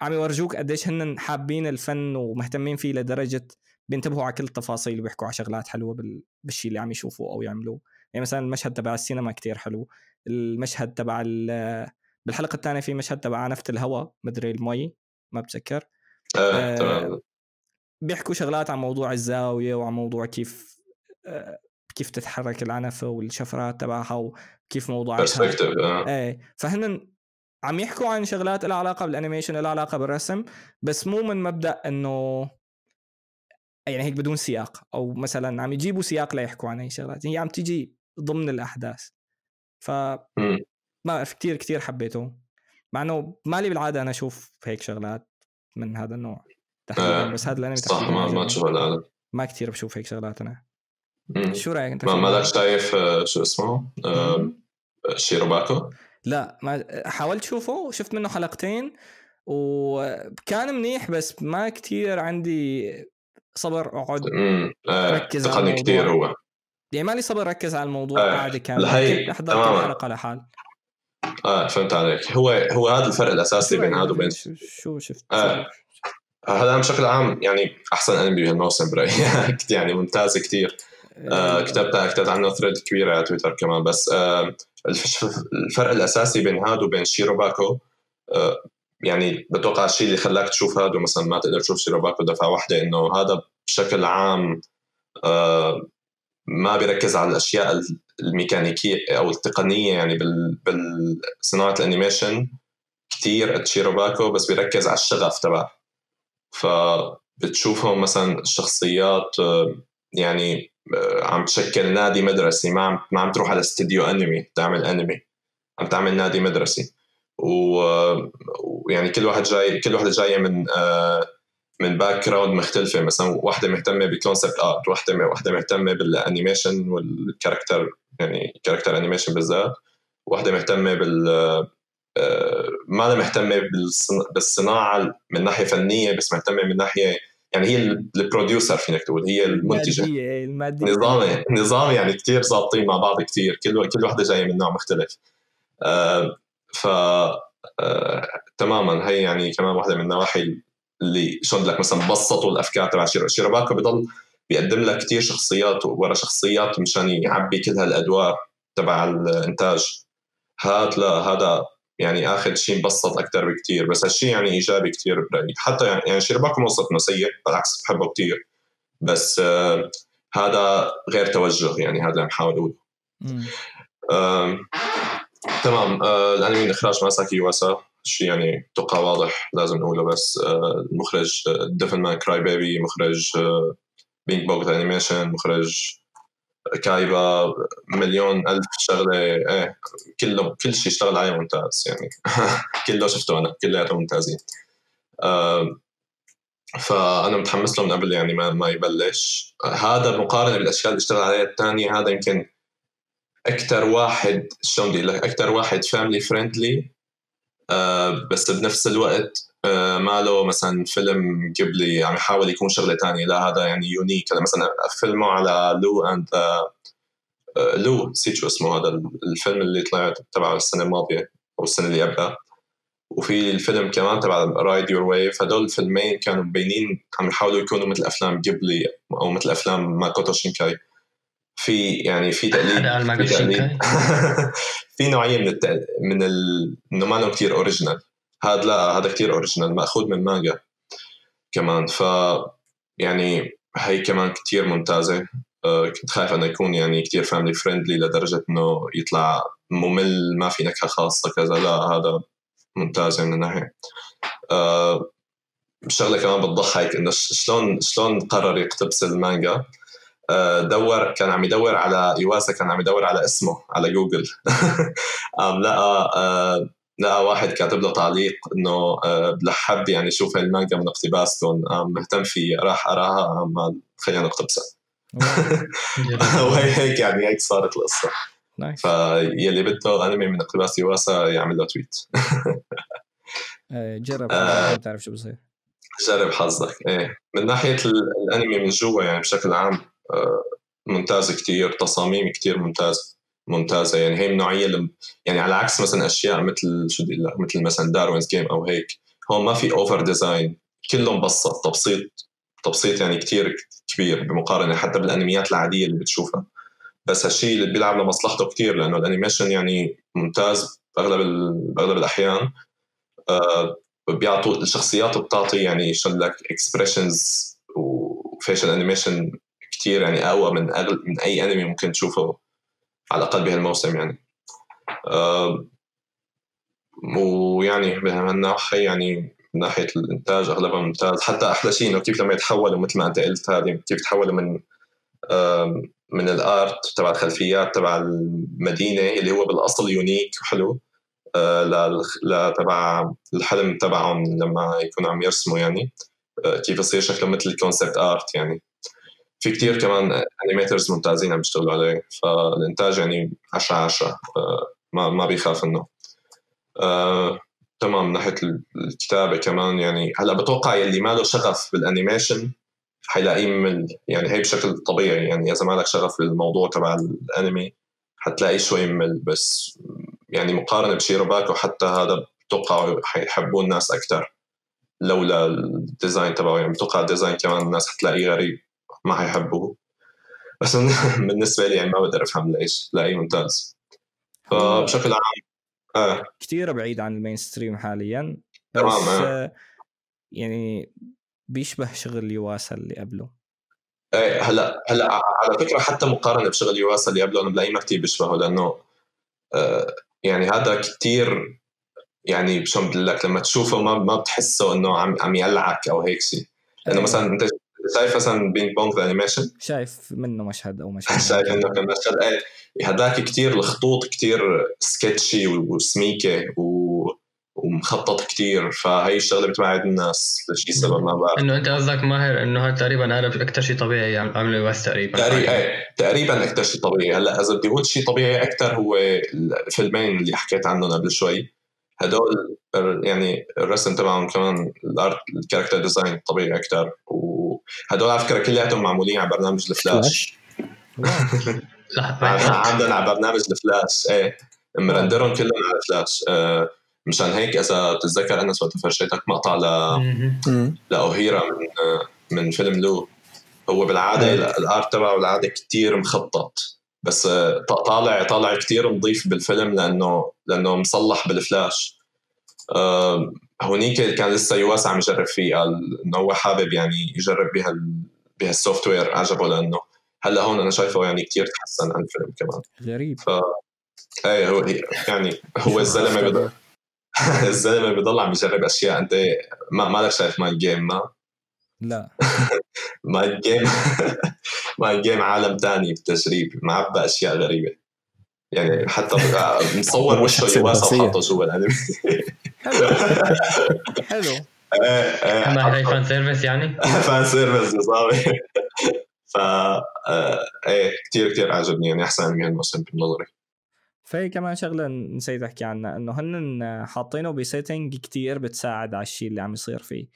عم يورجوك قديش هن حابين الفن ومهتمين فيه لدرجة بينتبهوا على كل التفاصيل وبيحكوا على شغلات حلوة بال- بالشيء اللي عم يشوفوه أو يعملوه. يعني مثلا المشهد تبع السينما كتير حلو. المشهد تبع ال- بالحلقة الثانية في مشهد تبع عنفه الهواء مدري المي ما بتذكر؟ آه، تمام. بيحكوا شغلات عن موضوع الزاوية وعن موضوع كيف آه، كيف تتحرك العنفه والشفرات تبعها وكيف موضوعاتها. perspective إيه فهن عم يحكوا عن شغلات لها علاقة بال animation لها علاقة بالرسم بس مو من مبدأ إنه يعني هيك بدون سياق. أو مثلا عم يجيبوا سياق ليحكوا عن اي شغلات هي عم تيجي ضمن الأحداث. ف ما بعرف كثير كثير حبيته. مع إنه مالي بالعادة أنا أشوف هيك شغلات من هذا النوع تحديدا آه، بس هذا الأنمي صح ما ما. تشوف هالقلب ما كثير بشوف هيك شغلات أنا. مم. شو رأيك أنت ما؟ مالك شايف آه، شو اسمه؟ آه، شيروباكو؟ لا ما حاولت شوفه شفت منه حلقتين وكان منيح بس ما كتير عندي صبر أقعد آه، ركز على تقني الموضوع. كثير هو. يعني مالي صبر ركز على الموضوع آه، الهي، كنت احضر تماماً. كل حلقه لحال. آه فهمت عليك. هو هو هذا الفرق الأساسي بين هذا وبين شو, شفت؟ آه. هذا بشكل عام يعني أحسن أنمي بهالموسم برأيي. يعني ممتاز كثير آه كتبت كتبت عنه thread كبيرة على تويتر كمان بس آه الفرق الأساسي بين هذا وبين شيروباكو آه يعني بتوقع الشيء اللي خلاك تشوف هذا مثلا ما تقدر تشوف شيروباكو دفعة واحدة إنه هذا بشكل عام آه ما بيركز على الأشياء الميكانيكية أو التقنية يعني بال بالصناعة ال animation كثير شيروباكو بس بيركز على الشغف تبعه. ف بتشوفهم مثلا الشخصيات آه، يعني آه، عم تشكل نادي مدرسي ما عم ما عم تروح على استديو أنمي تعمل أنمي. عم تعمل نادي مدرسي. ويعني كل واحد جاي كل وحده جاية من من background مختلفة. مثلا واحدة مهتمة بال concept art واحدة واحدة مهتمة بال animation وال character يعني character animation بالذات. واحدة مهتمة بال آه، ما مهتمة بالصناعة من ناحية فنية بس مهتمة من ناحية يعني هي ال producer فينك تقول هي المنتجة. المادية المادية. نظام نظام يعني كثير ظابطين مع بعض كثير كل كل وحده جاية من نوع مختلف. آه ف آه تماما هي يعني كمان واحدة من النواحي اللي شلون لك مثلا بسطوا الأفكار تبع شيرو شيروباكو بضل بيقدم لك كثير شخصيات ورا شخصيات مشان يعبي كل هالأدوار تبع الإنتاج. هذا لا هذا يعني اخذ شيء مبسط أكثر بكثير بس هالشيء يعني إيجابي كثير برأيي. حتى يعني, يعني شيرباكو مو إنه سيء بالعكس بحبه كثير بس آه هذا غير توجه يعني هذا اللي عم حاول أقوله. آه تمام. آه الانمي إخراج ماساكي يواسا شيء يعني توقع واضح لازم نقوله بس آه المخرج ديفل مان كراي بيبي مخرج آه بينج بونج ذا انيميشن مخرج كايبا مليون ألف شغلة إيه كله كل شيء اشتغل عليه ممتاز يعني. كله شفته أنا كلياته ممتازين. فأنا متحمس له من قبل يعني ما ما يبلش. هذا مقارنة بالأشياء اللي اشتغل عليها الثانية هذا يمكن أكثر واحد شلون بدي لك أكثر واحد friendly آه بس بنفس الوقت ماله مثلا فيلم قبلي عم يحاول يكون شغلة ثانية لا هذا يعني unique هذا مثلا فيلمه على لو and آه لو نسيت شو اسمه هذا الفيلم اللي طلع تبع السنة الماضية أو السنة اللي قبلها. وفي الفيلم كمان تبع رايد يور ويف هدول الفيلمين كانوا مبينين عم يحاولوا يكونوا مثل أفلام جيبلي أو مثل أفلام ماكوتو شينكاي. في يعني في تقليد في تقليد. في نوعية من التقليد من ال... إنه ما لهم كثير original هذا لا هذا كثير original مأخوذ من مانجا كمان. ف يعني هي كمان كثير ممتازة. آه، كنت خايف إنه يكون يعني كثير family friendly لدرجة إنه يطلع ممل ما في نكهة خاصة كذا. لا هذا ممتازه من الناحيه أه شغلة كمان بتضحك إنه شلون شلون قرر يقتبس المانجا؟ أه دور كان عم يدور على يواسا كان عم يدور على اسمه على جوجل قام لقى أه لقى واحد كاتب له تعليق إنه أه لحب يعني شوف المانجا من اقتباستهم قام مهتم فيه راح قراها قام خلينا نقتبسها. وهي هيك يعني هيك صارت القصة. نايس فيلي بده أنمي من اقتباس يواسا يعمل له tweet آه، جرب آه تعرف شو بصير. جرب حظك. إيه. من ناحية الأنمي من جوا يعني بشكل عام آه، ممتاز كتير تصاميم كتير ممتاز. ممتازة. يعني هي النوعية اللي يعني على عكس مثلا أشياء مثل شو بدي مثل مثلا داروينز جيم أو هيك هون ما في over design. كله مبسط تبسيط تبسيط يعني كتير كبير بمقارنة حتى بالأنميات العادية اللي بتشوفها. بس هالشيء اللي بيلعب لمصلحته كثير لأنه ال animation يعني ممتاز بأغلب بأغلب الأحيان. آه بيعطوا الشخصيات بتعطي يعني شو لك expressions و facial animation كثير يعني أقوى من من أي أنمي ممكن تشوفه. على الاقل بهالموسم يعني. آه ويعني بهالناحيه يعني من ناحية الإنتاج اغلبها ممتاز حتى أحلى شيء إنه كيف لما يتحولوا مثل ما أنت قلت هذه كيف يتحولوا من من ال art تبع الخلفيات تبع المدينة اللي هو بالأصل unique وحلو آه، لتبع الحلم تبعهم لما يكونوا عم يرسموا يعني. آه، كيف يصير شكله مثل ال concept art يعني. في كتير كمان animators ممتازين عم يشتغلوا عليه فالإنتاج يعني 10 10 آه، ما ما بيخاف إنه. تمام من ناحيه الكتابة كمان يعني هلأ بتوقع يلي ما له شغف بال animation حيلاقيه ممل يعني هي بشكل طبيعي يعني إذا ما لك شغف بالموضوع تبع الانمي حتلاقيه شوي ممل بس يعني مقارنة بشيروباكو حتى هذا بتوقع حيحبوه الناس أكثر لولا ال design تبعه يعني بتوقع ال design كمان الناس حتلاقيه غريب. ما حيحبوه بس بالنسبة لي يعني ما بقدر أفهم ليش تلاقيه ممتاز فبشكل عام آه. كثير بعيد عن المين ستريم حاليا بس تمام آه. يعني بيشبه شغل يواسا اللي قبله إيه هلأ هلأ على فكرة حتى مقارنة بشغل يواسا اللي قبله أنا بلاقيه ما كثير بيشبهه لأنه آه يعني هذا كثير يعني شو بدي لك لما تشوفه ما ما بتحسه إنه عم عم يلعك أو هيك شيء إنه آه. مثلا أنت شايف مثلا بينج بونج ذا انيميشن شايف منه مشهد أو مشهد شايف إنه كان مشهد. إيه هذاك كثير الخطوط كثير sketchy وسميكة و... ومخطط كثير فهي الشغلة بتبعد الناس لشي سبب ما بعرف. إنه أنت قصدك ماهر إنه هذا تقريبا هذا أكثر شيء طبيعي عم- عمله بس تقريبا. تقريبا إيه تقريبا أكثر شيء طبيعي. هلأ إذا بدي أقول شيء طبيعي أكثر هو الفيلمين اللي حكيت عنهم قبل شوي. هدول يعني الرسم تبعهم كمان ال art ال character design طبيعي أكثر وهدول على فكرة كلياتهم معمولين على برنامج الفلاش. عندهم على برنامج الفلاش. إيه مrenderهم كلهم على الفلاش. آه مشان هيك إذا بتتذكر انس وقت فرجيتك مقطع ل. لأوهيرا من آه، من فيلم لو. هو بالعادة ال art تبعه بالعادة كتير مخطط. بس آه، طالع طالع كتير نظيف بالفيلم لأنه لأنه مصلح بالفلاش. آه، هونيك كان لسه يواسا عم يجرب فيه. قال إنه هو حابب يعني يجرب بهال بهال software عجبه لأنه هلأ هون أنا شايفه يعني كتير تحسن عن الفيلم كمان. غريب. ف إيه هو يعني هو الزلمة بضل الزلمة بضل عم يجرب أشياء. أنت ما مالك شايف مايند جيم ما؟ لا. مايند جيم مايند جيم عالم تاني بالتجريب معبى أشياء غريبة. يعني حتى مصور وشه يواسا. وحاطه جوا الانمي حلو. حلو. إيه إيه ما هي fan service يعني؟ fan service يا صاحبي. ف آه، إيه كثير كثير عجبني يعني أحسن انمي هالموسم بنظري في كمان شغلة نسيت أحكي عنها إنه هن حاطينه ب setting كتير بتساعد على الشيء اللي عم يصير فيه.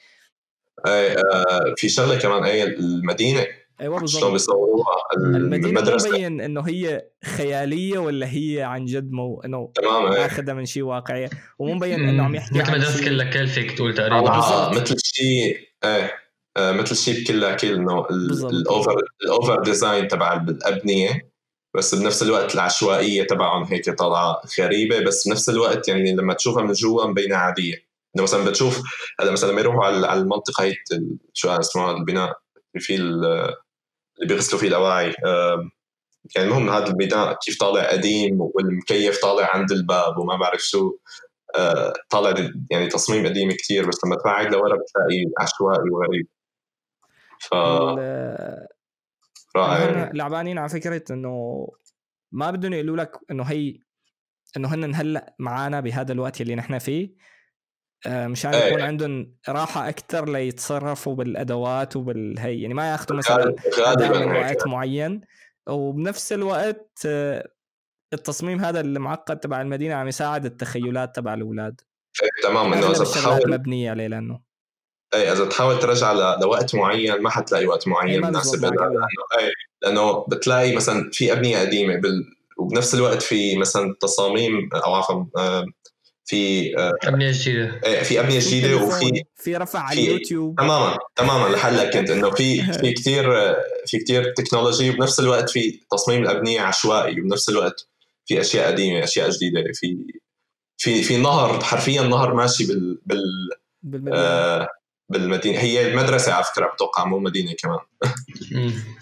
إيه آه، في شغلة كمان إيه المدينة أيوه شلون بالضبط بيصوروها المدينة المدرسة. مبين إنه هي خيالية ولا هي عن جد مو إنه تمام إيه. اخذها من شيء واقعي ومو مبين إنه عم يحكي مثل شيء- كلها كل فيك تقول تقريبا. آه،. مثل شيء إيه آه، مثل شيء بكل أكيد إنه. ال over ال over design تبع الأبنية بس بنفس الوقت العشوائية تبعهم هيك طالعة غريبة بس بنفس الوقت يعني لما تشوفها من جوا مبينة عادية. إنه مثلا بتشوف هلا مثلا لما يروحوا على على المنطقة هي شو اسمها البناء ال- اللي بيغسلوا فيه الأواعي. يعني المهم هذا البناء كيف طالع قديم والمكيف طالع عند الباب وما بعرف شو. آه، طالع يعني تصميم قديم كتير بس لما تبعد لورا بتلاقي عشوائي وغريب. ف رائع هن لعبانين على فكرة إنه ما بدهم يقولوا لك إنه هي إنه هن هلأ معانا بهذا الوقت اللي نحن فيه. مشان إيه. يكون عندهم راحة أكثر ليتصرفوا بالأدوات وبالهي يعني ما ياخذوا مثلا من وقت معين. وبنفس الوقت آه، التصميم هذا المعقد تبع المدينة عم يساعد التخيلات تبع الأولاد. إيه، تمام انه إذا تحاول مبنيه عليه لأنه. إيه إذا تحاول ترجع ل- لوقت معين ما حتلاقي وقت إيه، معين مناسب. لأنه إيه لأنه بتلاقي مثلا في أبنية قديمة بال... وبنفس الوقت في مثلا تصاميم أو عفوا آه، في آه، أبنية جديدة. إيه، في ابنيه في جديدة تليفون، وفي في رفع على في- اليوتيوب. تماما تماما لحلك كنت إنه في في كثير في كثير تكنولوجي وبنفس الوقت في تصميم الابنيه عشوائي وبنفس الوقت في أشياء قديمة أشياء جديدة في في في نهر حرفيا نهر ماشي بال بال بالمدينة. آه بالمدينة. هي المدرسة على فكرة بتوقع مو مدينة كمان.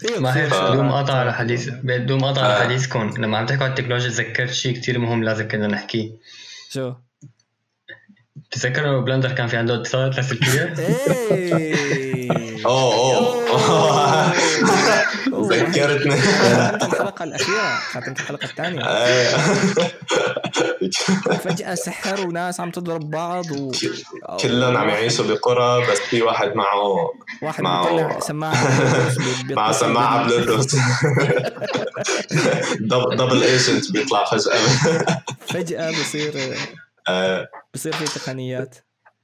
إيه، ما هيك بدون شغلات. قطع على حديث بدون قطع على آه. حديثكم. لما عم تحكوا عن التكنولوجيا تذكرت شيء كثير مهم لازم كنا نحكيه. شو؟ تذكروا بلندر كان في عنده اتصالات لاسلكيه إيه اوه اوه ذكرتني الأخيرة خاتمة الحلقة الثانية إيه. فجأة سحر وناس عم تضرب بعض و... كلهم عم يعيشوا بقرى بس في واحد معه واحد معه- بيطلع سماعة بلوتوث بي- مع بيتصل سماعه بلوتوث double agent بيطلع فجاه فجأة بصير آه، بصير في تقنيات.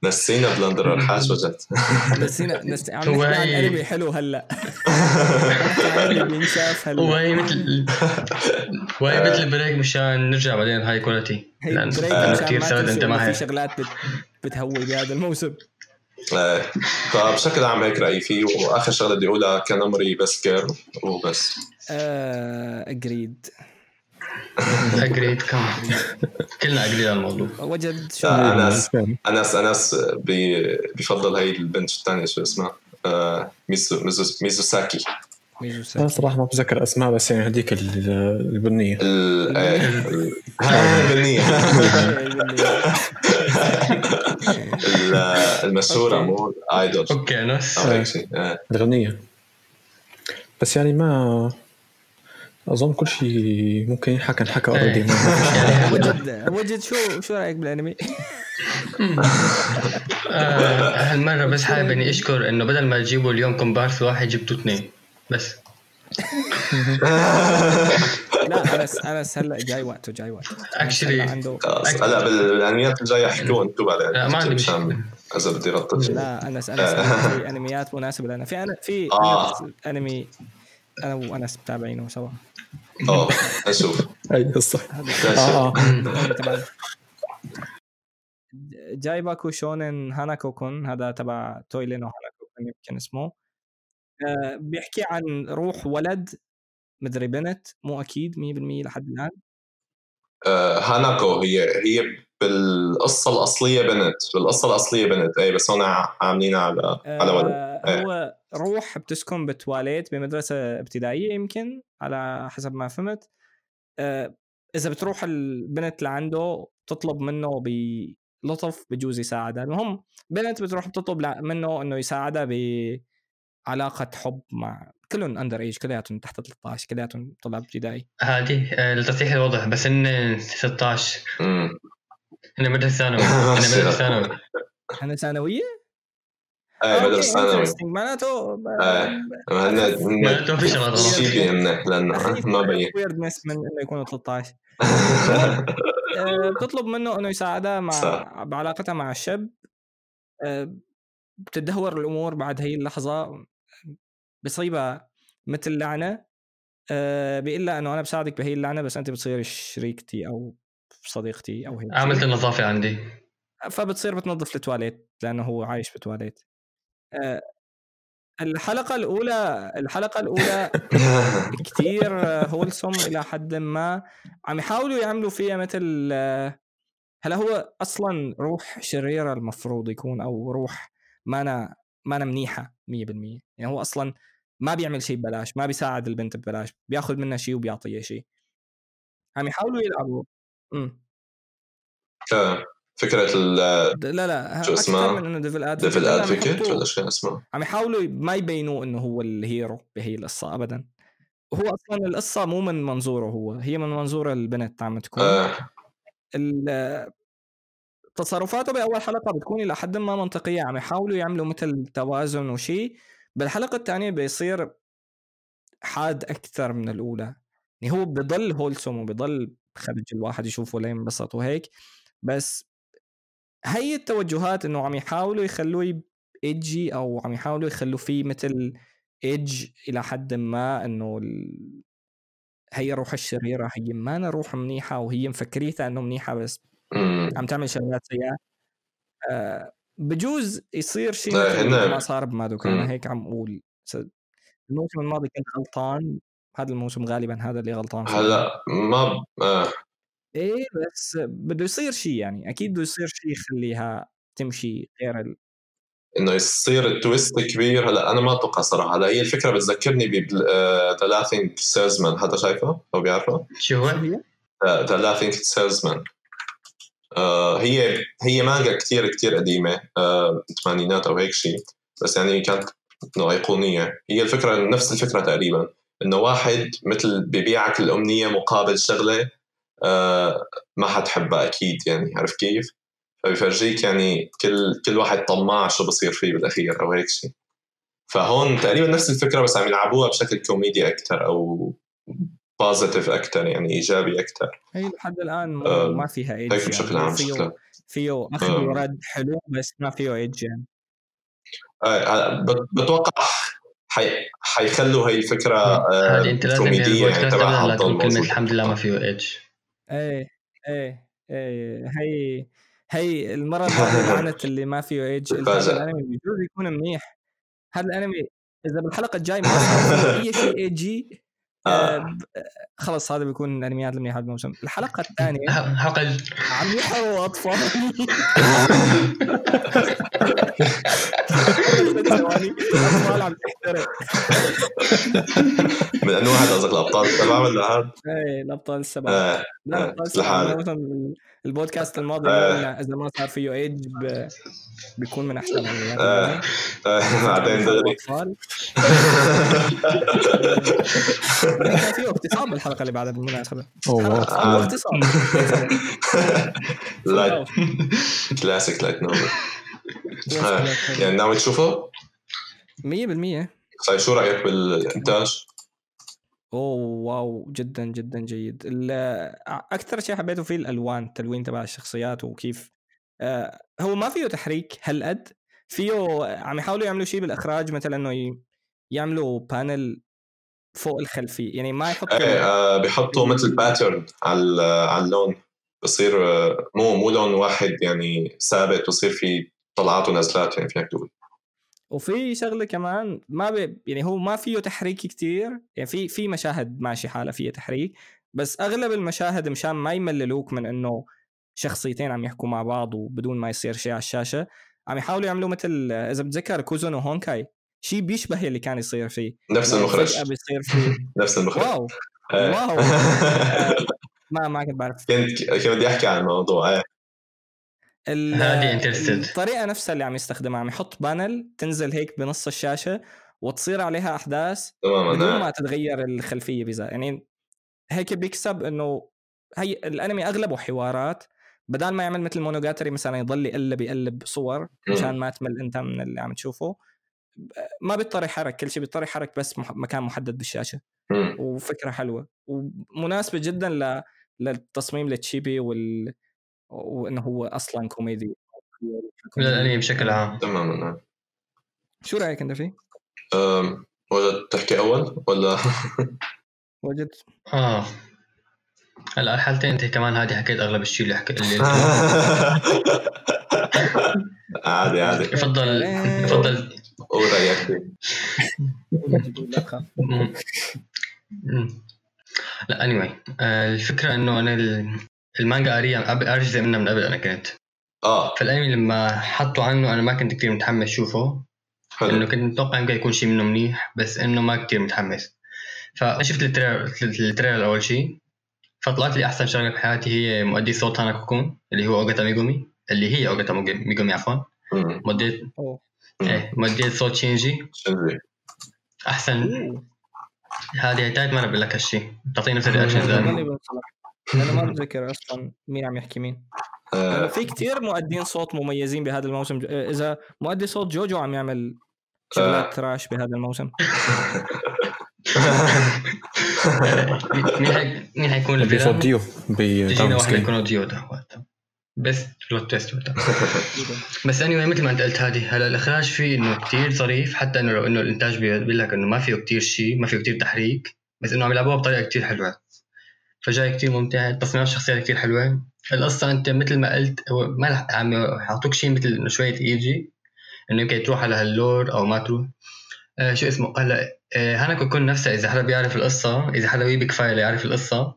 نسينا بلندر الحاج وجد. نسينا نس... عم هو نحكي عن انمي حلو هلأ. بينشاف هلأ. وهي مثل وهي مثل بريك مشان نرجع بعدين هاي كواليتي لأن مشان كثير ما سرد تنسوا أنت معي في شغلات بت... بتهوي بهذا الموسم. آه، فبشكل عام هيك رأيي فيه وآخر شغلة بدي أقولها كنمري بس كير وبس. آه... اجريد اجريد كمان كلنا اجريد على الموضوع. وجد شو آه، أنس أنس أنس بي- بفضل هي البنت الثانية شو اسمها؟ آه، ميزو ميزو ميزوساكي. ميزو أنا. صراحة ما بتذكر أسماء بس يعني هذيك البنية. آه، ال- هاي البنية. ال- المشهورة. مو idol okay أنس. الغنية. بس يعني ما أظن كل شيء ممكن ينحكى انحكى. already يعني. وجد وجد شو شو رأيك بالأنمي؟ آه، هالمرة بس حابب إني أشكر إنه بدل ما تجيبوا اليوم كومبارس واحد جبتوا اثنين. بس. لا انس انس هلا جاي وقته جاي وقته. Actually- هلا بالأنميات الجاية احكوا أنتم بعدين. لا ما عندي مشكلة. مشان اذا بدي رطب شيء لا انس انس في أنميات مناسبه لنا في أنا في آه. أنمي أنا وانس متابعينه سوا آه أشوف. اي صح. هذا آه آه. تبع جايباكو شونن هاناكو كون هذا تبع تويلينو هاناكو كون يمكن اسمه. آه، بيحكي عن روح ولد مدري بنت مو أكيد 100% لحد الآن. آه، هاناكو هي هي بالقصة الأصلية بنت بالقصة الأصلية بنت. اي بس هون عاملينها على على ولد. آه، إيه. هو روح بتسكن بتواليت بمدرسة ابتدائية يمكن على حسب ما فهمت. آه، إذا بتروح البنت لعنده تطلب منه بلطف بجوز يساعدها المهم بنت بتروح بتطلب منه إنه يساعدها بعلاقة حب مع كلهم أندر إيج كلياتهم تحت 13 كلياتهم طلاب ابتدائي. هذه آه، لتصحيح الوضع بس ان 16 امم أنا مدرسة ثانوي أنا مدرسة ثانوي أنا ثانوية؟ أي مدرسة ثانوي. معناته. هن ما في شغلات غلط شيء منيح لأنه ما بين ويردنس من إنه يكونوا 13 آه، بتطلب منه إنه يساعدها مع صح. بعلاقتها مع الشاب. آه، بتدهور الأمور بعد هي اللحظة. بصيبها مثل لعنة. آه، بيقول لها إنه أنا بساعدك بهي اللعنة بس أنت بتصير شريكتي أو صديقتي أو هيك. عملت النظافة عندي. فبتصير بتنظف التواليت لأنه هو عايش بتواليت آه، الحلقة الأولى الحلقة الأولى كتير wholesome إلى حد ما. عم يحاولوا يعملوا فيها مثل آه، هلا هو أصلا روح شريرة المفروض يكون أو روح ما أنا ما أنا منيحة 100% يعني هو أصلا ما بيعمل شيء ببلاش ما بيساعد البنت ببلاش بياخذ منها شيء وبيعطيها شيء عم يحاولوا يلعبوا. إمم. فكرة ال لا لا شو اسمها؟ أكثر من انه devil advocate devil advocate ولا شو اسمه؟ عم يحاولوا ما يبينوا إنه هو ال hero بهي القصة ابدا. هو أصلا القصة مو من منظوره هو هي من منظور البنت عم تكون. آه. تصرفاته بأول حلقة بتكون إلى حد ما منطقية عم يحاولوا يعملوا مثل توازن وشيء بالحلقة الثانية بيصير حاد أكثر من الأولى. يعني هو بضل هولسوم وبضل خرج الواحد يشوفه لينبسط وهيك بس هي التوجهات إنه عم يحاولوا يخلوه ايدجي أو عم يحاولوا يخلوا فيه مثل ايدج إلى حد ما إنه ال... هي روح الشريرة هي ما أنا روح منيحة وهي مفكريتها إنه منيحة بس. عم تعمل شغلات سيئة آه بجوز يصير شيء ما صار بمادوكا أنا. هيك عم أقول الموسم الماضي كنت غلطان هذا الموسم غالبا هذا اللي غلطان فيه. هلا ما آه. إيه بس بده يصير شيء يعني. أكيد بده يصير شيء يخليها تمشي غير ال... إنه يصير ال twist كبير. هلا أنا ما أتوقع صراحة. هلا هي الفكرة بتذكرني ب The Laughing Salesman حدا شايفه؟ أو بيعرفه؟ شو هو؟ هي؟ The Laughing Salesman هي هي مانجا كتير كتير قديمة. آه، الثمانينات أو هيك شيء. بس يعني كانت إنه أيقونية. هي الفكرة نفس الفكرة تقريبا. إنه واحد مثل ببيعك الامنيه مقابل شغلة آه، ما حتحبها أكيد يعني عرفت كيف؟ فبيفرجيك يعني كل كل واحد طماع شو بصير فيه بالأخير أو هيك شيء فهون تقريبا نفس الفكرة بس عم يلعبوها بشكل كوميدي أكثر أو positive أكثر يعني إيجابي أكثر هي لحد الآن مو آه، ما فيها edge هيك بشكل عام فيه فيه أخذ آه. ورد حلو بس ما فيه edge يعني آه، بتوقع حي... حيخلوا هي الفكرة آه، هذه انت لازم كوميدية يعني تبعها لا تضل تقول كلمة موجودة. الحمد لله ما فيه edge إيه إيه إيه هي هي المره الماضيه لعنت اللي ما فيه إيدج. الأنمي بجوز يكون منيح هذا الأنمي إذا بالحلقة الجاي ما فيه أي شيء ايجي آه، خلص هذا بيكون الانميات المنيحه الموسم. الحلقة الثانية. حلقه عم يحروا أطفال. أطفال عم تحترق. من انه هذا قصدك الأبطال؟ السبعه ولا هذا؟ إيه الأبطال السبعة. آه، لا آه، الأبطال السبعة البودكاست الماضي آه. قلنا إذا ما صار فيه ايج ب- بيكون من أحسن آه. آه، بعدين دغري فيه اغتصاب بالحلقة اللي بعدها بالمناسبة. اغتصاب. light classic light novel يعني ناوي تشوفه؟ 100% طيب شو رأيك بالانتاج؟ أوه واو جدا جدا جيد. أكثر شيء حبيته فيه الألوان التلوين تبع الشخصيات وكيف آه، هو ما فيه تحريك هالقد فيه عم يحاولوا يعملوا شيء بالإخراج مثلا إنه يعملوا panel فوق الخلفية يعني ما يحطوا إيه آه، بيحطوا مثل pattern على على اللون. بصير آه، مو مو لون واحد يعني ثابت بصير في طلعات ونزلات يعني فيك تقول. وفي شغلة كمان ما بي يعني هو ما فيه تحريك كتير يعني في في مشاهد ماشي حالها فيها تحريك بس أغلب المشاهد مشان ما يمللوك من إنه شخصيتين عم يحكوا مع بعض وبدون ما يصير شيء على الشاشة عم يحاولوا يعملوا مثل إذا بتذكر كوزون وهونكاي شيء بيشبه اللي كان يصير فيه. نفس إنه المخرج. بيصير فيه. نفس المخرج. واو! إيه. واو! آه، ما ما كنت بعرف. كنت كنت بدي أحكي عن الموضوع إيه ال- هذه Interested. الطريقة نفسها اللي عم يستخدمها عم يحط panel تنزل هيك بنص الشاشة وتصير عليها أحداث بدون ما. تتغير الخلفية بذا يعني هيك بيكسب إنه هي الأنمي أغلبه حوارات. بدال ما يعمل مثل مونوجاتري مثلا يضل يقلب يقلب صور مشان ما تمل أنت من اللي عم تشوفه. ما بيضطر يحرك كل شيء بيضطر يحرك بس مكان محدد بالشاشة. وفكرة حلوة. ومناسبة جدا ل... للتصميم التشيبي وال وإنه هو أصلا كوميدي للانمي بشكل عام. تماما إيه. شو رأيك أنت فيه؟ أم، ولا تحكي أول ولا؟ وجدت آه. هلا الحالتين أنت كمان هذه حكيت أغلب الشيء اللي حكي اللي عادي عادي. بفضل بفضل قول رأيك فيه. لا anyway آه، الفكرة إنه أنا ال- المانجا قاريه قبل جزء منها من قبل أنا كنت. آه. فالانمي لما حطوا عنه أنا ما كنت كثير متحمس شوفه. حلو. لأنه كنت متوقع يمكن يكون شيء منه منيح بس إنه ما كثير متحمس. فشفت ال trailer ال trailer أول شيء فطلعت لي أحسن شغلة بحياتي هي مؤدي صوت هاناكو كون اللي هو أوغاتا ميغومي. اللي هي أوغاتا ميغومي عفوا. مؤدية. إيه مؤدية صوت شينجي. أحسن. هذه تايت ما بقول لك هالشيء بتعطيني نفس الرياكشن أنا ما بتذكر أصلا مين عم يحكي مين. آه، في كتير مؤدين صوت مميزين بهذا الموسم. إذا مؤدي صوت جوجو عم يعمل شغلات تراش بهذا الموسم. مين حي... مين حيكون بصوت الفيلان؟ ديو تجينا بتاون واحد يكون ديو ده بس بلوت وقتها. بس اني مثل ما انت قلت هذه هلا الإخراج فيه إنه كتير ظريف. حتى إنه لو إنه الإنتاج بيقول لك إنه ما فيه كتير شيء ما فيه كتير تحريك. بس إنه عم يلعبوها بطريقة كتير حلوة. فجاي كتير ممتع تصميمات الشخصيات كتير حلوة. القصة أنت مثل ما قلت هو ما رح عم يعطوك شيء مثل إنه شوية إيجي إنه يمكن تروح على هاللور أو ما تروح. آه شو اسمه؟ هلا آه هاناكو كون نفسها إذا حدا بيعرف القصة إذا حدا ويبي كفاية ليعرف القصة.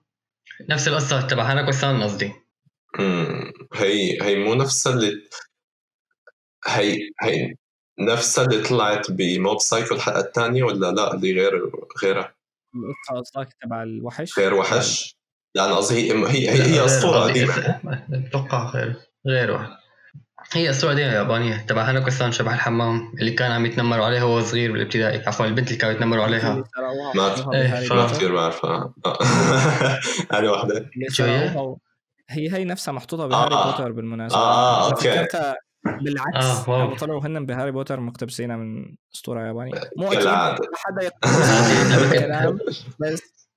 نفس القصة تبع هاناكو سان قصدي. هي هي مو نفسها اللي هي هي نفسها اللي طلعت بموب سايكو الحلقة الثانية ولا لا؟ اللي غير غيرها. القصة قصدك تبع الوحش؟ غير وحش. لأن قصدي هي هي هي, هي أسطورة قديمة. أتوقع غير غير واحد. هي أسطورة قديمة يابانية. تبع هاناكو سان شبح الحمام اللي كان عم يتنمروا عليه وهو صغير بالابتدائي. عفوا البنت اللي كانوا يتنمروا عليها. ما- إيه، ف- ما كثير بعرفها. آه. هذه واحدة. شو هي؟ هي هي نفسها محطوطة بهاري آه. بوتر بالمناسبة. آه، أنا okay. فكرتها بالعكس. آه، طلعوا هن بهاري بوتر مقتبسينها من أسطورة يابانية. مو أكيد حدا كلام. بس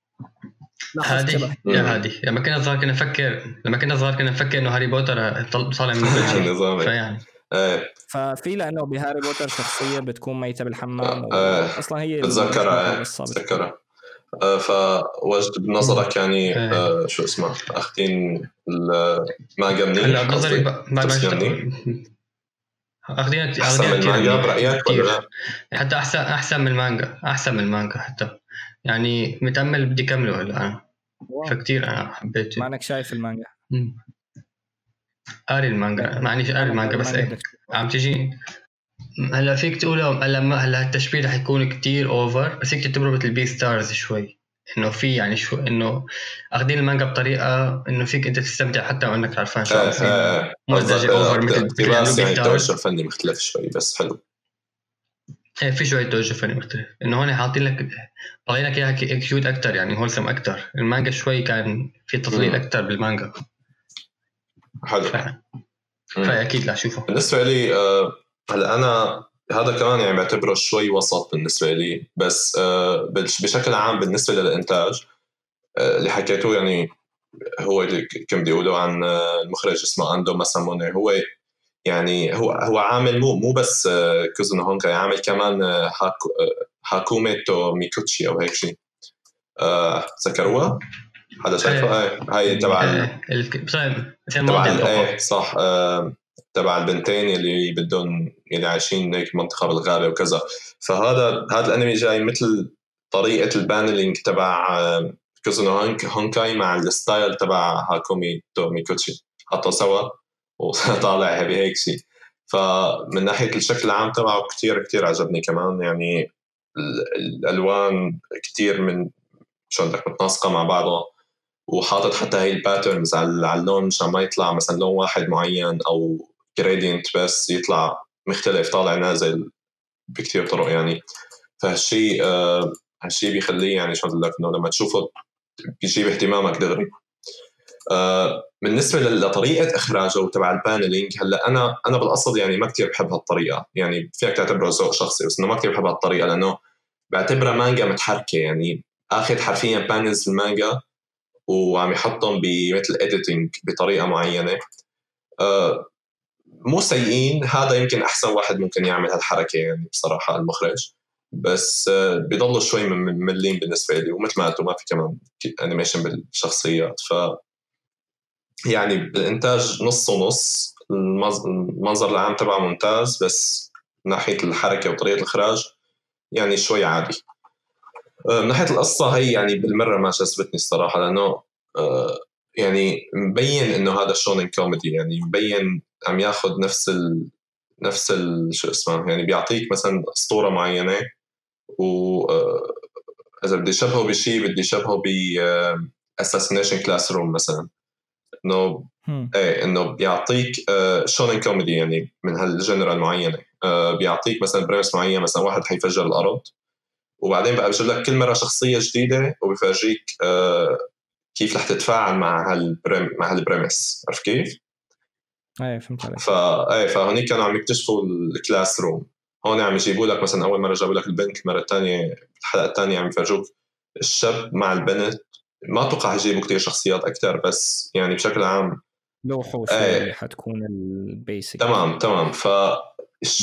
هذه شبه. yeah. هذه لما كنا صغار كنا نفكر لما كنا صغار كنا نفكر إنه هاري بوتر طالع من كل شيء نظامي فيعني إيه ففي لأنه بهاري بوتر شخصية بتكون ميتة بالحمام آه. أصلا هي بتذكرها بت- بتذكرها آه، فوجد بنظرك يعني إيه. آه، شو اسمه أخذين المانغا منيح هلا بنظري. اخذين أحسن من المانجا برأيك. ولا لا؟ حتى احسن أحسن من المانجا أحسن من المانجا حتى يعني متأمل بدي كمله هلا. أنا. فكتير أنا حبيته. ما انك شايف المانجا. قاري المانجا. معني قاري المانجا بس إيه. تشوفها. عم تجي. هلا فيك تقول هلا ما هلا التشبيه رح يكون كتير over بس هيك تعتبره مثل بي ستارز شوي. إنه في يعني شو إنه أخذين المانجا بطريقة إنه فيك أنت تستمتع حتى وأنك عارفان شو عم يصير. آه، مو قصدك، درجة آه، over مثل- اقتباس يعني. توجه فني مختلف شوي بس حلو. إيه في شوية توجه فني مختلف. إنه هون حاطين لك طالعين لك اياها كيوت أكثر يعني هولسم أكثر المانجا شوي كان في مم. أكثر بالمانجا. حلو. فأكيد رح اشوفه بالنسبة لي آه، هلا أنا هذا كمان يعني بعتبره شوي وسط بالنسبة لي بس آه، بش- بشكل عام بالنسبة للإنتاج آه، اللي حكيته يعني هو اللي ك- كم بدي اقوله عن المخرج اسمه أندو ماساموني هو يعني هو هو عامل مو مو بس كوزونو هونكاي عامل كمان هاكوميتو ميكوتشي أو هيك شيء. آه، تذكروها؟ حدا شايفها؟ إيه، هاي تبع إيه، تبع إيه صح. آه، تبع البنتين اللي بدهم اللي عايشين هيك منطقة بالغابة وكذا. فهذا هذا الأنمي جاي مثل طريقة ال paneling تبع آه، كوزونو هونك- هونكاي مع ال style تبع هاكومي تو ميكوتشي. حطوا سوا وطالع بهيك شيء. فمن ناحية الشكل العام تبعه كتير كتير عجبني كمان. يعني الألوان كتير من شو بدك متناسقه مع بعضها. وحاطط حتى هي ال patterns على اللون مشان ما يطلع مثلا لون واحد معين أو gradient بس يطلع مختلف طالع نازل بكثير طرق يعني. فهالشيء آه هالشيء بيخليه يعني شو بدي لك إنه لما تشوفه بيجيب اهتمامك دغري. بالنسبة لطريقة إخراجه وتبع ال paneling هلأ أنا أنا بالأصل يعني ما كثير بحب هالطريقة. يعني فيك تعتبره ذوق شخصي بس إنه ما كثير بحب هالطريقة لأنه بعتبرها مانجا متحركة. يعني آخذ حرفيا panels المانجا وعم يحطهم بمثل editing بطريقة معينة. آه مو سيئين هذا يمكن أحسن واحد ممكن يعمل هالحركة يعني بصراحة المخرج. بس آه بيضلوا شوي مملين بالنسبة لي ومثل ما قلتوا ما في كمان animation بالشخصيات. ف يعني بالانتاج نص ونص المنظر العام تبعه ممتاز بس من ناحية الحركة وطريقة الإخراج يعني شوي عادي. آه، من ناحية القصة هي يعني بالمرة ما جذبتني الصراحة لأنه آه، يعني مبين إنه هذا shonen كوميدي يعني مبين عم ياخذ نفس ال نفس ال شو اسمه يعني بيعطيك مثلا أسطورة معينة و آه، إذا بدي شبهه بشيء بدي شبهه ب Assassination Classroom مثلا. انه. إيه انه بيعطيك shonen كوميدي يعني من هال genre ال المعينه آه، بيعطيك مثلا premise معين مثلا واحد حيفجر الأرض وبعدين بقى بجيب لك كل مرة شخصية جديدة وبفرجيك آه، كيف رح تتفاعل مع هال prem مع هال premise عرفت كيف؟ إيه فهمت عليك فا إيه فهونيك كانوا عم يكتشفوا ال classroom هون عم يجيبوا لك مثلا أول مرة جابوا لك البنت المره الثانية الحلقة الثانية عم يفرجوك الشاب مع البنت ما أتوقع يجيبوا كثير شخصيات أكثر بس يعني بشكل عام لوحه إيه. شوي اللي حتكون ال basic تمام تمام. ف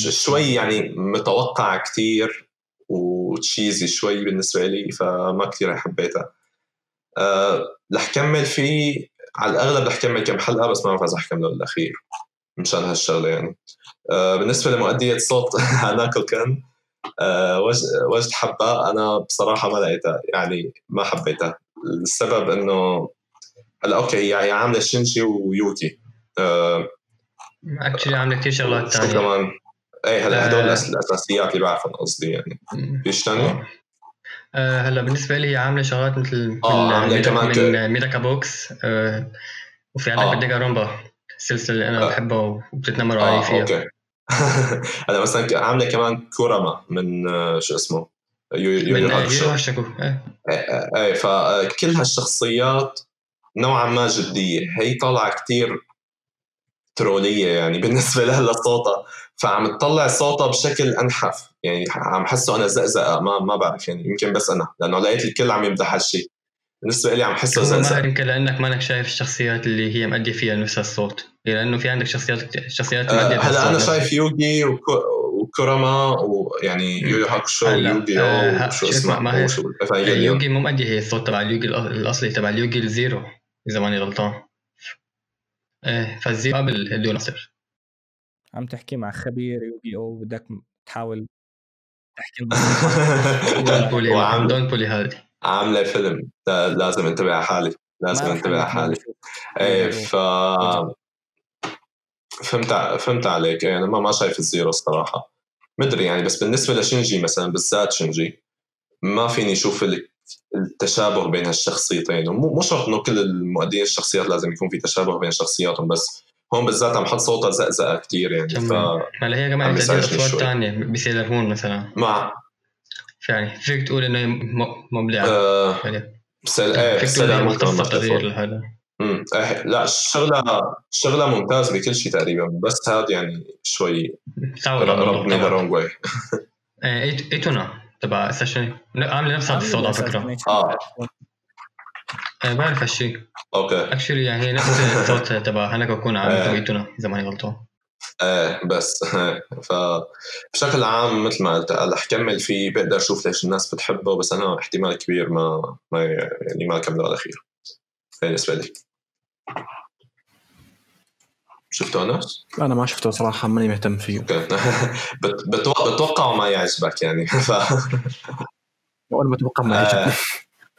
شوي يعني متوقع كتير و cheesy شوي بالنسبة لي فما كتير حبيتها أه رح كمل فيه على الأغلب رح كمل كم حلقة بس ما بعرف إذا رح كمله للأخير مشان هالشغلة يعني. أه بالنسبة لمؤدية صوت هاناكو كان أه وجد حبة أنا بصراحة ما لقيتها يعني ما حبيتها. السبب إنه هلأ okay هي هي عاملة شينشي ويوكي. أه actually عاملة كثير شغلات شو ثانية كمان. إيه هلأ هدول آه. الأساسيات اللي بعرفهم قصدي يعني. فيش تاني؟ آه. هلأ بالنسبة لي هي عاملة شغلات مثل آه، عاملة ميدا- كمان من ميداكا بوكس آه وفي عندك آه. بدانغان رونبا السلسله اللي أنا آه. بحبها وبتتنمروا علي آه فيها. أوكي. هلأ مثلا عاملة كمان كوراما من آه، شو اسمه؟ يو يو. يو هاشاكو آه. إيه. إيه، فكل هالشخصيات نوعا ما جدية. هي طالعة كتير ترولية يعني بالنسبة لها لصوتها. فعم تطلع صوتها بشكل أنحف. يعني عم حسه أنا زقزقة ما ما بعرف. يعني يمكن بس أنا لأنه لقيت الكل عم يمدح هالشيء بالنسبة لي عم حسه زقزقة. يمكن لأنك مانك شايف الشخصيات اللي هي مأدية فيها نفس الصوت. لأنه في عندك شخصيات شخصيات آه، مأدية هلا أنا شايف يوغي وكو- وكوراما ويعني. يو يو هاكوشو هلا، ويوغي آه، أو شو اسمه، ما هي- مو مأدي هي الصوت تبع اليوغي الأ- الأصلي تبع اليوغي الزيرو إذا ماني غلطان. إيه فالزيرو قبل الدوناستر عم تحكي مع خبير يوغي أو بدك تحاول تحكي دون بولي وعامل دون بولي هذه عاملة فيلم. لا- لازم انتبه على حالي. لازم انتبه على حالي. إيه. ف فهمت فهمت عليك. يعني ما ما شايف الزيرو الصراحة. مدري يعني بس بالنسبة لشنجي مثلا بالذات شنجي ما فيني أشوف ال- التشابه بين هالشخصيتين ومو مو شرط إنه كل المؤدين الشخصيات لازم يكون في تشابه بين شخصياتهم بس هون بالذات عم حط صوتها زقزقة كثير يعني ف. هلا هي كمان عم تأدي بيساعدني اصوات. ثانية بسيلر مون مثلا مع يعني فيك تقول إنه مبدعه آه سل... إيه فيك تقول ممكن مختصه تفهم. هذا امم لا شغلها شغلها ممتاز بكل شيء تقريبا بس هذا يعني شوي rub me the wrong way ايتونا تبع سيشن عامله نفس هذا الصوت على فكرة. آه آه، بعرف هالشيء. أوكي. actually يعني هي نفس الصوت تبع هاناكو كون عامل. تبع ايتونا إذا ماني غلطان. إيه بس فبشكل عام مثل ما قلت رح كمل فيه بقدر أشوف ليش الناس بتحبه بس أنا احتمال كبير ما ما يعني ما كمله على الاخير بالنسبة لي. شفته انس؟ أنا ما شفته صراحة ماني مهتم فيه. بتوقع بتوقع ما يعجبك يعني. ف وأنا بتوقع ما يعجبني.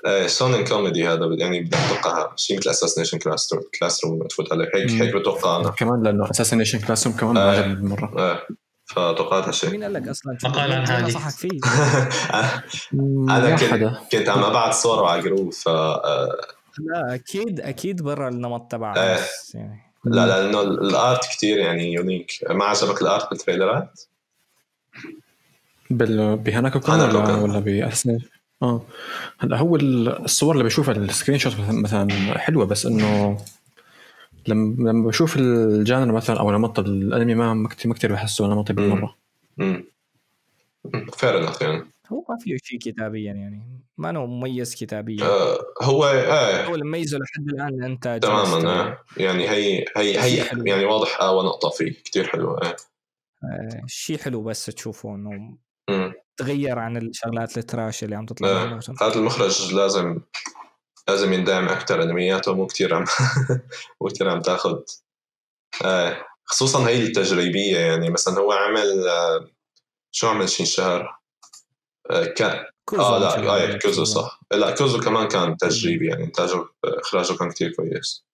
إيه شونن كوميدي هذا يعني بدي أتوقع شيء مثل اساسنيشن كلاس روم كلاس روم تفوت عليه. هيك. هيك بتوقع أنا. كمان لأنه اساسنيشن كلاس روم كمان ما آه. عجبني بالمرة. إيه فتوقعت هالشيء. مين قال لك أصلا؟ مقال عن هادي. نصحك فيه. ما كنت- كنت عم أبعت صورة على group ف آه، لا أكيد أكيد برا النمط تبع إيه. بس يعني. لا لأنه ال art كتير يعني unique ما عجبك ال art بالتريلرات؟ بال بهناك أنا ولا. ولا باساسنيشن آه. هلا هو ال- الصور اللي بشوفها ال screenshot مثلا- حلوة بس إنه لما لما بشوف ال genre مثلا أو نمط الأنمي ما ما كثير ما كثير بحسه نمطي بالمرة. امم fair enough يعني. هو ما فيه شيء كتابيا يعني ما انه مميز كتابيا آه هو إيه هو اللي مميزه لحد الآن الانتاج تماما. آه. يعني هي هي هي. يعني واضح آه نقطه فيه كتير حلوة إيه آه، شيء حلو بس تشوفه إنه مم. تغير عن الشغلات ال trash اللي عم تطلع آه. هذا المخرج لازم لازم يندعم أكثر انمياته مو كتير عم مو كتير عم تاخذ آه. خصوصا هي التجريبية يعني مثلا هو عمل آه. شو عمل شي شهر آه. كان. كوزو آه. لا آه كوزو صح. لا كوزو كمان كان تجريبي يعني إنتاجه إخراجه كان كتير كويس.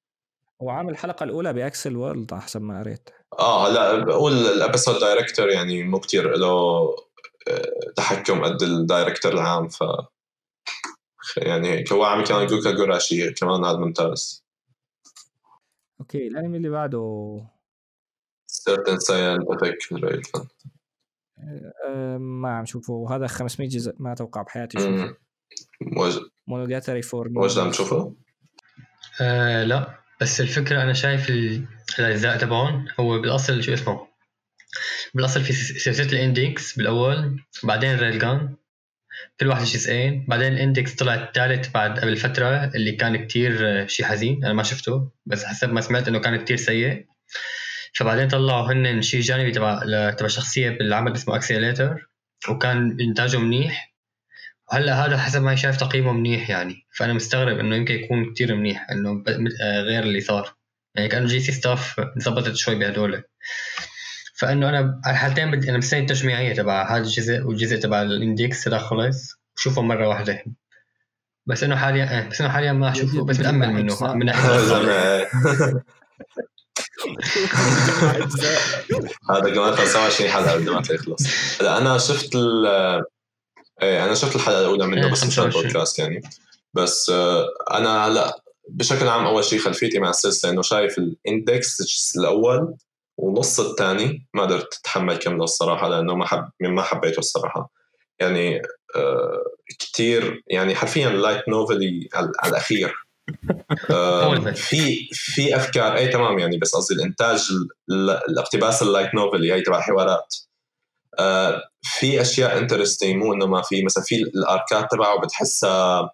هو عامل الحلقة الأولى باكسل وورلد حسب ما قريت. آه هلا بقول ال episode director يعني مو كتير له آه، تحكم قد ال director العام ف يعني هيك هو عامل كمان جوكا جوراشي كمان هذا ممتاز. أوكي الأنمي اللي بعده. Scientific Railgun آه، ما عم شوفه. هذا 500 جزء ما أتوقع بحياتي أشوفه. مونوجاتري فور وجد عم تشوفه؟ آه لا. بس الفكرة أنا شايف ال- الأجزاء تبعهم هو بالأصل شو اسمه؟ بالأصل في س- سلسلة الإندكس بالأول بعدين الريل جان كل واحد جزئين بعدين الإندكس طلع الثالث بعد قبل فترة اللي كان كتير شيء حزين. أنا ما شفته بس حسب ما سمعت إنه كان كتير سيء. فبعدين طلعوا هن شيء جانبي تبع تبع شخصية بالعمل اسمه اكسيليريتر وكان إنتاجه منيح. وهلا هذا حسب ما شايف تقييمه منيح يعني. فأنا مستغرب إنه يمكن يكون كتير منيح إنه آه، غير اللي صار. يعني كان جي سي ستاف ظبطت شوي بهدول. فإنه أنا على الحالتين بدي أنا مستني التجميعيه تبع هذا الجزء والجزء تبع الاندكس هذا خلص. وشوفه مرة واحدة. بس إنه حاليا آه، بس إنه حاليا ما أشوفه بس متامل منه من هذا كمان 25 حلقة قبل ما تخلص هلا أنا شفت ال إيه أنا شفت الحلقة الأولى منه إيه، بس 25. البودكاست يعني بس آه، أنا هلا بشكل عام أول شيء خلفيتي مع السلسلة إنه شايف الإندكس الأول ونص الثاني ما قدرت أتحمل كمله الصراحه لأنه ما حب ما حبيته الصراحة يعني آه كثير يعني حرفيا light novel ي على الاخير. في في أفكار اي تمام يعني بس قصدي الإنتاج ال- الاقتباس ال light novel ي هي تبع الحوارات آه في أشياء interesting مو إنه ما في مثلا في ال arc ات تبعه بتحسها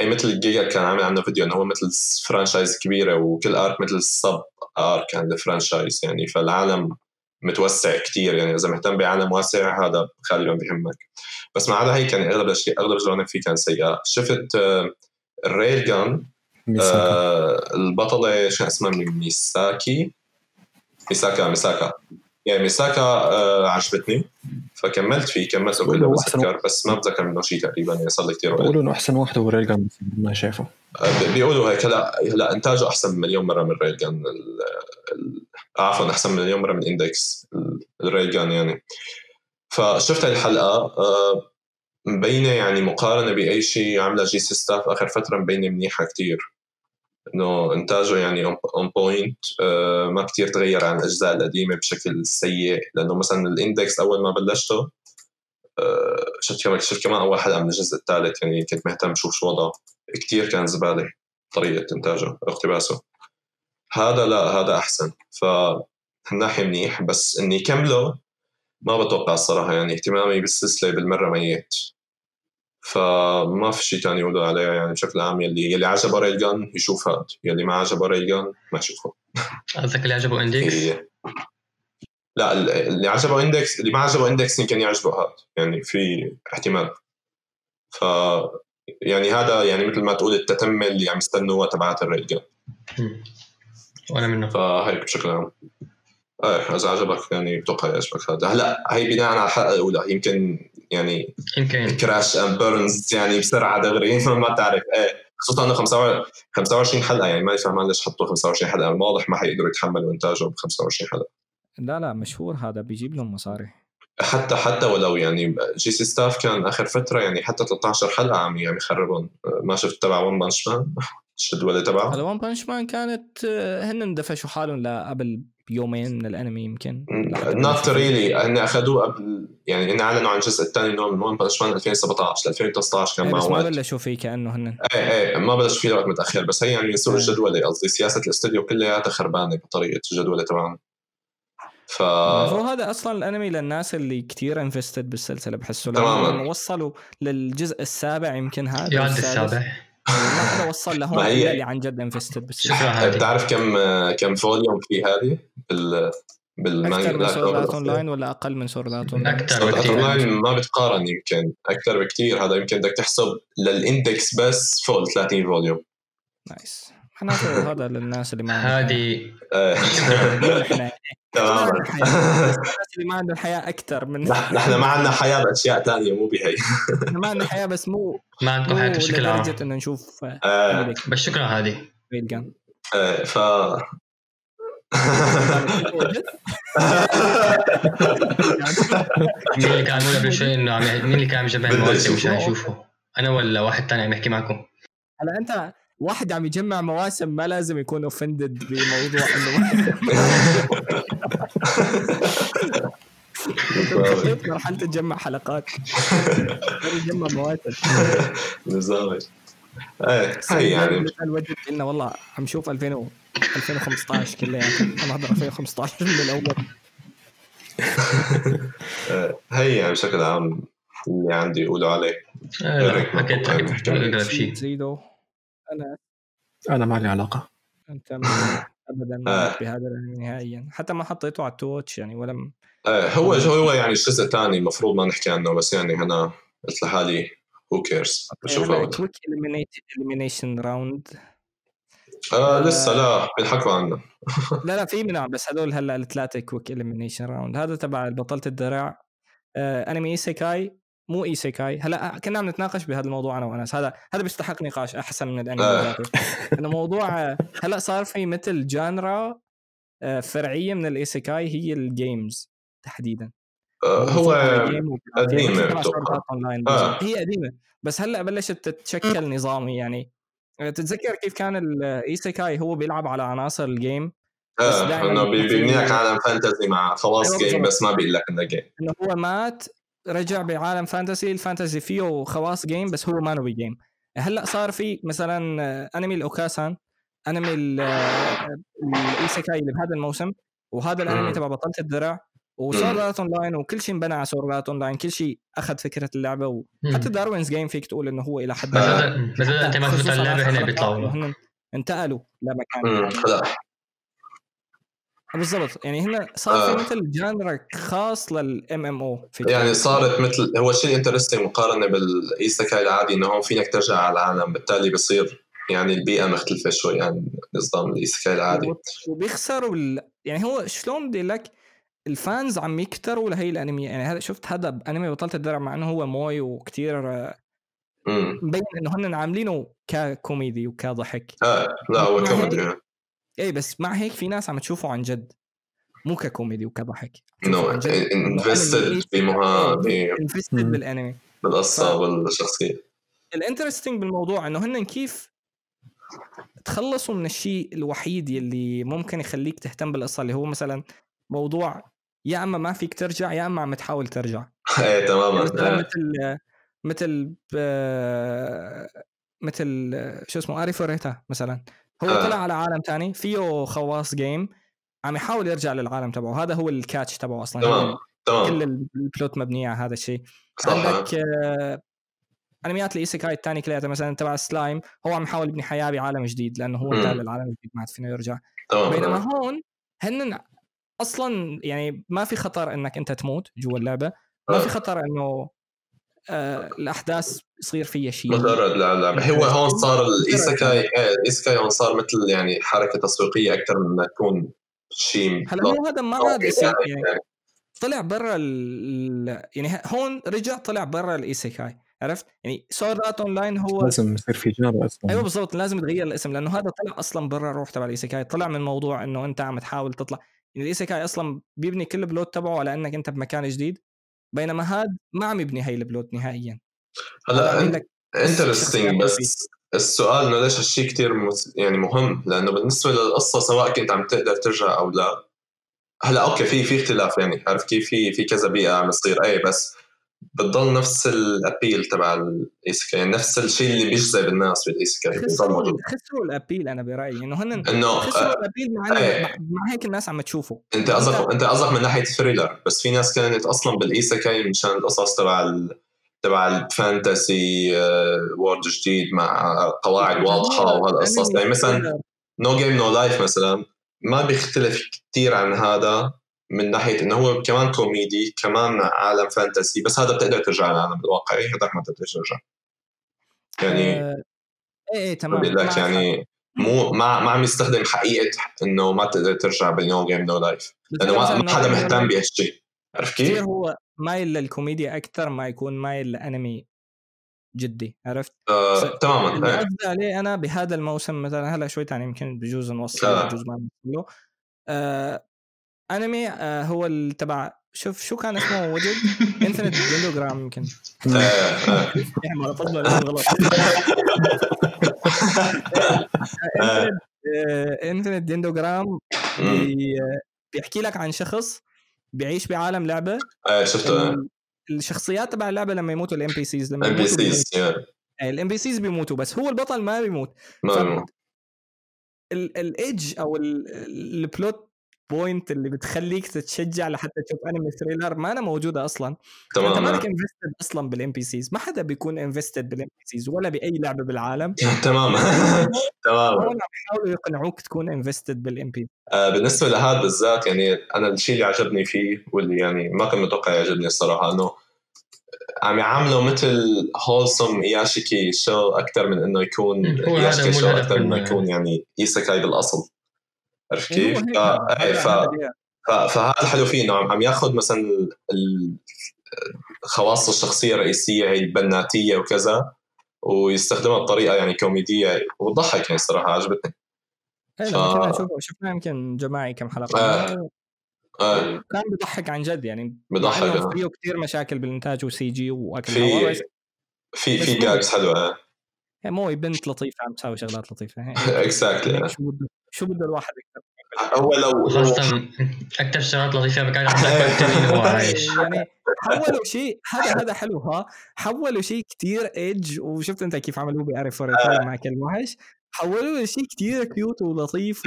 هي مثل الجيجا كان عامل عنه فيديو إنه هو مثل franchise كبيرة وكل arc مثل sub arc عند ال franchise يعني فالعالم متوسع كتير يعني إذا مهتم بعالم واسع هذا غالبا بيهمك. بس مع هذا هيك يعني أغلب الأشياء أغلب الجوانب فيه كان سيئة. شفت ال Railgun ميساكا. آه البطله شو اسمها ميساكي. ميساكا ميساكا. يعني ميساكا آه عجبتني. فكملت فيه كله أحسن بتذكر بس ما بتذكر منه شيء تقريبا يعني صار لي كثير وقت. بيقولوا إنه أحسن واحد هو Railgun ما شايفه. آه، بيقولوا هيك. هلا هلا إنتاجه أحسن مليون مرة من Railgun. عفوا أحسن مليون مرة من Index ال Railgun يعني. فشفت الحلقة آه، مبينة يعني مقارنة بأي شيء عمله J.C.Staff آخر فترة مبينة منيحة كتير. انه انتاجه يعني on point ما كتير تغير عن الاجزاء القديمه بشكل سيء لأنه مثلا ال Index اول ما بلشته شفت كمان شفت كمان اول حلقه من الجزء الثالث يعني كنت مهتم شوف شو وضعه كتير كان زباله طريقه انتاجه اقتباسه هذا لا هذا احسن ف الناحيه منيح بس اني كمله ما بتوقع الصراحه يعني اهتمامي بالسلسله بالمرة ميت فما في شيء ثاني يقولوا عليه يعني بشكل عام. يلي يلي عجبه Railgun يشوف هاد يلي ما عجبه Railgun ما يشوفه قصدك اللي عجبه Index؟ لا اللي عجبه Index اللي ما عجبه Index يمكن يعجبه هاد يعني في احتمال. ف يعني هذا يعني مثل ما تقول التتمه اللي عم يستنوها تبعات ال Railgun. وأنا منه. فهيك بشكل عام. إيه إذا عجبك يعني بتوقع يعجبك هذا. هلا هي بناء على الحلقة الأولى يمكن يعني يمكن. crash and burns يعني بسرعة دغري ما تعرف إيه خصوصا إنه 25 حلقة يعني ما فاهم ليش حطوا 25 حلقة. واضح ما حيقدروا يتحملوا إنتاجه ب 25 حلقة. لا لا مشهور هذا بيجيب لهم مصاري. حتى حتى ولو يعني J.C.Staff كان آخر فترة يعني حتى 13 حلقة عم عم يخربهم ما شفت تبع One Punch Man الجدولة تبعه؟ هذا One Punch Man كانت آه، هن دفشوا حالهم لقبل بيومين من الانمي يمكن. not really هن أخذوه قبل يعني هن أعلنوا عن الجزء الثاني منهم من One Punch Man 2017 ل 2019 كان إيه، بس معه ما وقت بلشوا فيه كأنه هن. إيه إيه ما بلش فيه وقت متأخر بس هي يعني سوق إيه. الجدولة قصدي سياسة الاستوديو كلياتها خربانة بطريقة الجدولة تبعهم. ف هو هذا أصلا الأنمي للناس اللي كثير invested بالسلسلة بحسه تماماً. وصلوا للجزء السابع يمكن هذا السادس. السابع. ما وصل لهون اللي عن جد invested بالسلسله بتعرف كم كم volume في هذه؟ بال بالمانجا أكثر من. اون لاين ولا أقل من Sword Art Online؟ أكثر بكثير. اونلاين ما بتقارن يمكن أكثر بكثير. هذا يمكن بدك تحسب لل Index بس فوق ال 30 volume nice معناته هذا للناس اللي ما حياة. تماما الناس اللي ما عندهم حياه أكثر من نح- نحن ما عندنا حياة بأشياء ثانية مو بهي. إحنا ما عندنا حياة بس مو ما عندكم مو حياة بشكل عام لدرجة إنه نشوف آه، آه، بس شكرا جان آه، ف مين اللي كان يقول قبل شوي إنه مين اللي كان بدنا المواسم مش نشوفه. حيشوفه أنا ولا واحد ثاني عم يحكي معكم. هلا أنت واحد عم يجمع مواسم ما لازم يكون اوفندد بموضوع إنه انت مرحله تجمع حلقات. تجمع مواسم. نظامي إيه هي يعني. مثال وجد لنا والله عم شوف 2000 و 2015 كلياتها أنا أحضر 2015 من الأول. هي يعني بشكل عام اللي عندي يقولوا عليه. ما حكيت حكيت اقرب شيء زيدو. أنا أنا ما لي علاقة. أنت ما- ابدا ما آه. عرفت بهذا نهائيا. حتى ما حطيته على التوتش يعني ولم آه، هو هو يعني الجزء الثاني المفروض ما نحكي عنه بس يعني أنا قلت لحالي who cares بشوفها وقت quick elimination round آه لسه لا بينحكوا عنه لا لا في منهم بس هذول هلأ الثلاثة quick elimination round هذا تبع بطلة الدرع آه أنمي isekai مو isekai. هلا كنا عم نتناقش بهذا الموضوع أنا وأنس. هذا هذا بيستحق نقاش أحسن من الانمي آه. ذاته إنه موضوع هلا صار في مثل genre آه، فرعية من ال isekai هي ال games تحديدا. آه هو Online آه. هي قديمه بس هلا بلشت تتشكل نظامي يعني. تتذكر كيف كان ال isekai هو بيلعب على عناصر ال game آه إنه بيكون في- بيبني لك عالم fantasy مع خلاص أيوة game بالضبط. بس ما بيقول لك إنه game إنه هو مات رجع بعالم fantasy ال fantasy فيه خواص game بس هو مانو game هلأ صار في مثلا آه، أنمي الأوكاسان أنمي ال- آه، اللي بهذا الموسم وهذا الأنمي. تبع بطلة الدرع و Sword Online وكل شيء انبنى على Sword Online كل شيء أخذ فكرة اللعبة وحتى. Darwin's Game فيك تقول إنه هو إلى حد هذا أنت ما اللعبة هنا بيطلعوا انتقلوا لمكان بالضبط. يعني هنا صار في آه. مثل genre خاص لل MMO يعني صارت مثل هو الشيء ال interesting مقارنة بال isekai العادي إنه هون فينك ترجع على العالم. بالتالي بصير يعني البيئة مختلفة شوي عن نظام ال isekai العادي. وبيخسروا ال... يعني هو شلون بدي لك ال fans عم يكتروا لهي الأنمي. يعني هذا شفت هذا انمي بطلت الدرع مع إنه هو moe وكتير آه، مبين إنه هن عاملينه ككوميدي وكضحك. آه لا هو مع كوميدي. هيك- اي بس مع هيك في ناس عم تشوفه عن جد. مو ككوميدي وكضحك. إنه invested أنمي بمها invested مم. بالانمي. بالقصة والشخصية. ال interesting بالموضوع إنه هن كيف تخلصوا من الشيء الوحيد يلي ممكن يخليك تهتم بالقصة اللي هو مثلا موضوع يا أما ما فيك ترجع يا أما عم تحاول ترجع. إيه تماما. مثلا إيه. مثل مثل ب- مثل شو اسمه Arifureta مثلا. هو آه. طلع على عالم تاني فيه خواص جيم عم يحاول يرجع للعالم تبعه هذا هو ال catch تبعه أصلا تمام تمام كل ال plot مبنية على هذا الشيء عندك آه، انميات ال isekai الثاني كلياتها مثلا تبع سلايم هو عم يحاول يبني حياة بعالم جديد لأنه هو. انتقل للعالم الجديد ما عاد فينا يرجع تمام بينما آه. هون هن أصلا يعني ما في خطر إنك أنت تموت جوا اللعبة ما في آه. خطر إنه آه الأحداث يصير فيها شيء. مجرد لعبة هو هون صار ال isekai إيه، ال isekai هون صار مثل يعني حركة تسويقية أكثر من انها تكون شيء هلا هو هذا ما عاد يصير يعني يعني طلع برا ال... يعني هون رجع طلع برا ال isekai عرفت؟ يعني Sword Art Online هو لازم يصير في genre أصلا. أيوه بالضبط لازم تغير الاسم لأنه هذا طلع أصلا برا الروح تبع ال isekai طلع من موضوع إنه أنت عم تحاول تطلع. يعني ال isekai أصلا بيبني كل plot تبعه على إنك أنت بمكان جديد بينما هذا ما عم يبني هي ال plot نهائيا. هلا interesting بس السؤال إنه ليش هالشيء كثير يعني مهم؟ لأنه بالنسبة للقصة سواء كنت عم تقدر ترجع أو لا. هلا أوكي في في اختلاف يعني عارف كيف؟ في في كذا بيئة عم تصير اي بس بتضل نفس ال appeal تبع ال isekai يعني نفس الشيء اللي بيجذب الناس بال isekai بيضل خسروا خسروا ال appeal أنا برأيي. إنه هن إنه خسروا آه، ال appeal مع إيه. مع- مع هيك الناس عم تشوفه. أنت قصدك أنت قصدك من ناحية thriller بس في ناس كانت أصلا بال isekai مشان القصص تبع ال... تبع ال fantasy world جديد مع قواعد واضحة وهالقصص. يعني مثلا No Game No Life مثلا ما بيختلف كثير عن هذا من ناحية إنه هو كمان كوميدي كمان عالم fantasy بس هذا بتقدر ترجع للعالم الواقعي. هذاك ما بتقدر ترجع. يعني آه، إيه إيه تمام بقول لك يعني مو ما ما عم يستخدم حقيقة إنه ما تقدر ترجع بال No Game No Life لأنه ما, حدا مهتم بهالشيء عرفت كثير كيف؟ هو مايل للكوميديا أكثر ما يكون مايل لانمي جدي عرفت؟ آه، اللي تماما إيه قصدي عليه أنا بهذا الموسم مثلا هلأ شوي ثاني يمكن بجوز نوصل آه. بجوز ما نوصل له آه أنمي آه هو تبع شوف شو كان اسمه وجد انفنت ديندوجرام يمكن ما تفضل غلط انفنت ديندوجرام مم. بي بيحكي لك عن شخص بيعيش بعالم لعبة؟ إيه شفته ال- الشخصيات تبع اللعبة لما يموتوا ال NPCs لما NP يموتوا Cs ال NPCs بيموتوا بس هو البطل ما بيموت. ما بيموت. ال edge أو ال plot point اللي بتخليك تتشجع لحتى تشوف انمي thriller ما أنا موجوده أصلا. أنت تماما مالك invested أصلا بال NPCs ما حدا بيكون invested بال NPCs ولا بأي لعبة بالعالم. تماما تماما هون عم يحاولوا يقنعوك تكون invested بال NP بالنسبة لهذا بالذات يعني أنا الشيء اللي عجبني فيه واللي يعني ما كنت متوقع يعجبني الصراحة إنه عم يعامله مثل wholesome iyashikei show أكثر من إنه يكون iyashikei مو show أكثر من إنه يكون يعني isekai بالأصل. عرفت إيه كيف؟ إيه، اللي- ف- فهذا الحلو فيه إنه عم عم ياخذ مثلا ال- ال- خواص الشخصية الرئيسية هي البناتية وكذا ويستخدمها بطريقة يعني كوميدية وتضحك يعني الصراحه عجبتني إيه ف- شفناه يمكن جماعي كم حلقة آه. آه كان بضحك عن جد يعني بضحك، آه. فيه كثير مشاكل بالإنتاج وسي جي وأكل في- في في جاجز حلوة هي مو بنت لطيفه عم تساوي شغلات لطيفه اكزاكتلي شو بده شو بده الواحد يكتب هو لو خاصة أكثر شغلات عم تاكل وهو عايش يعني حولوا شيء هذا هذا حلو ها حولوا شيء كتير ايدج وشفت انت كيف عملوه بعرف فوريتا مع كل وحش حولوا شيء كتير كيوت ولطيف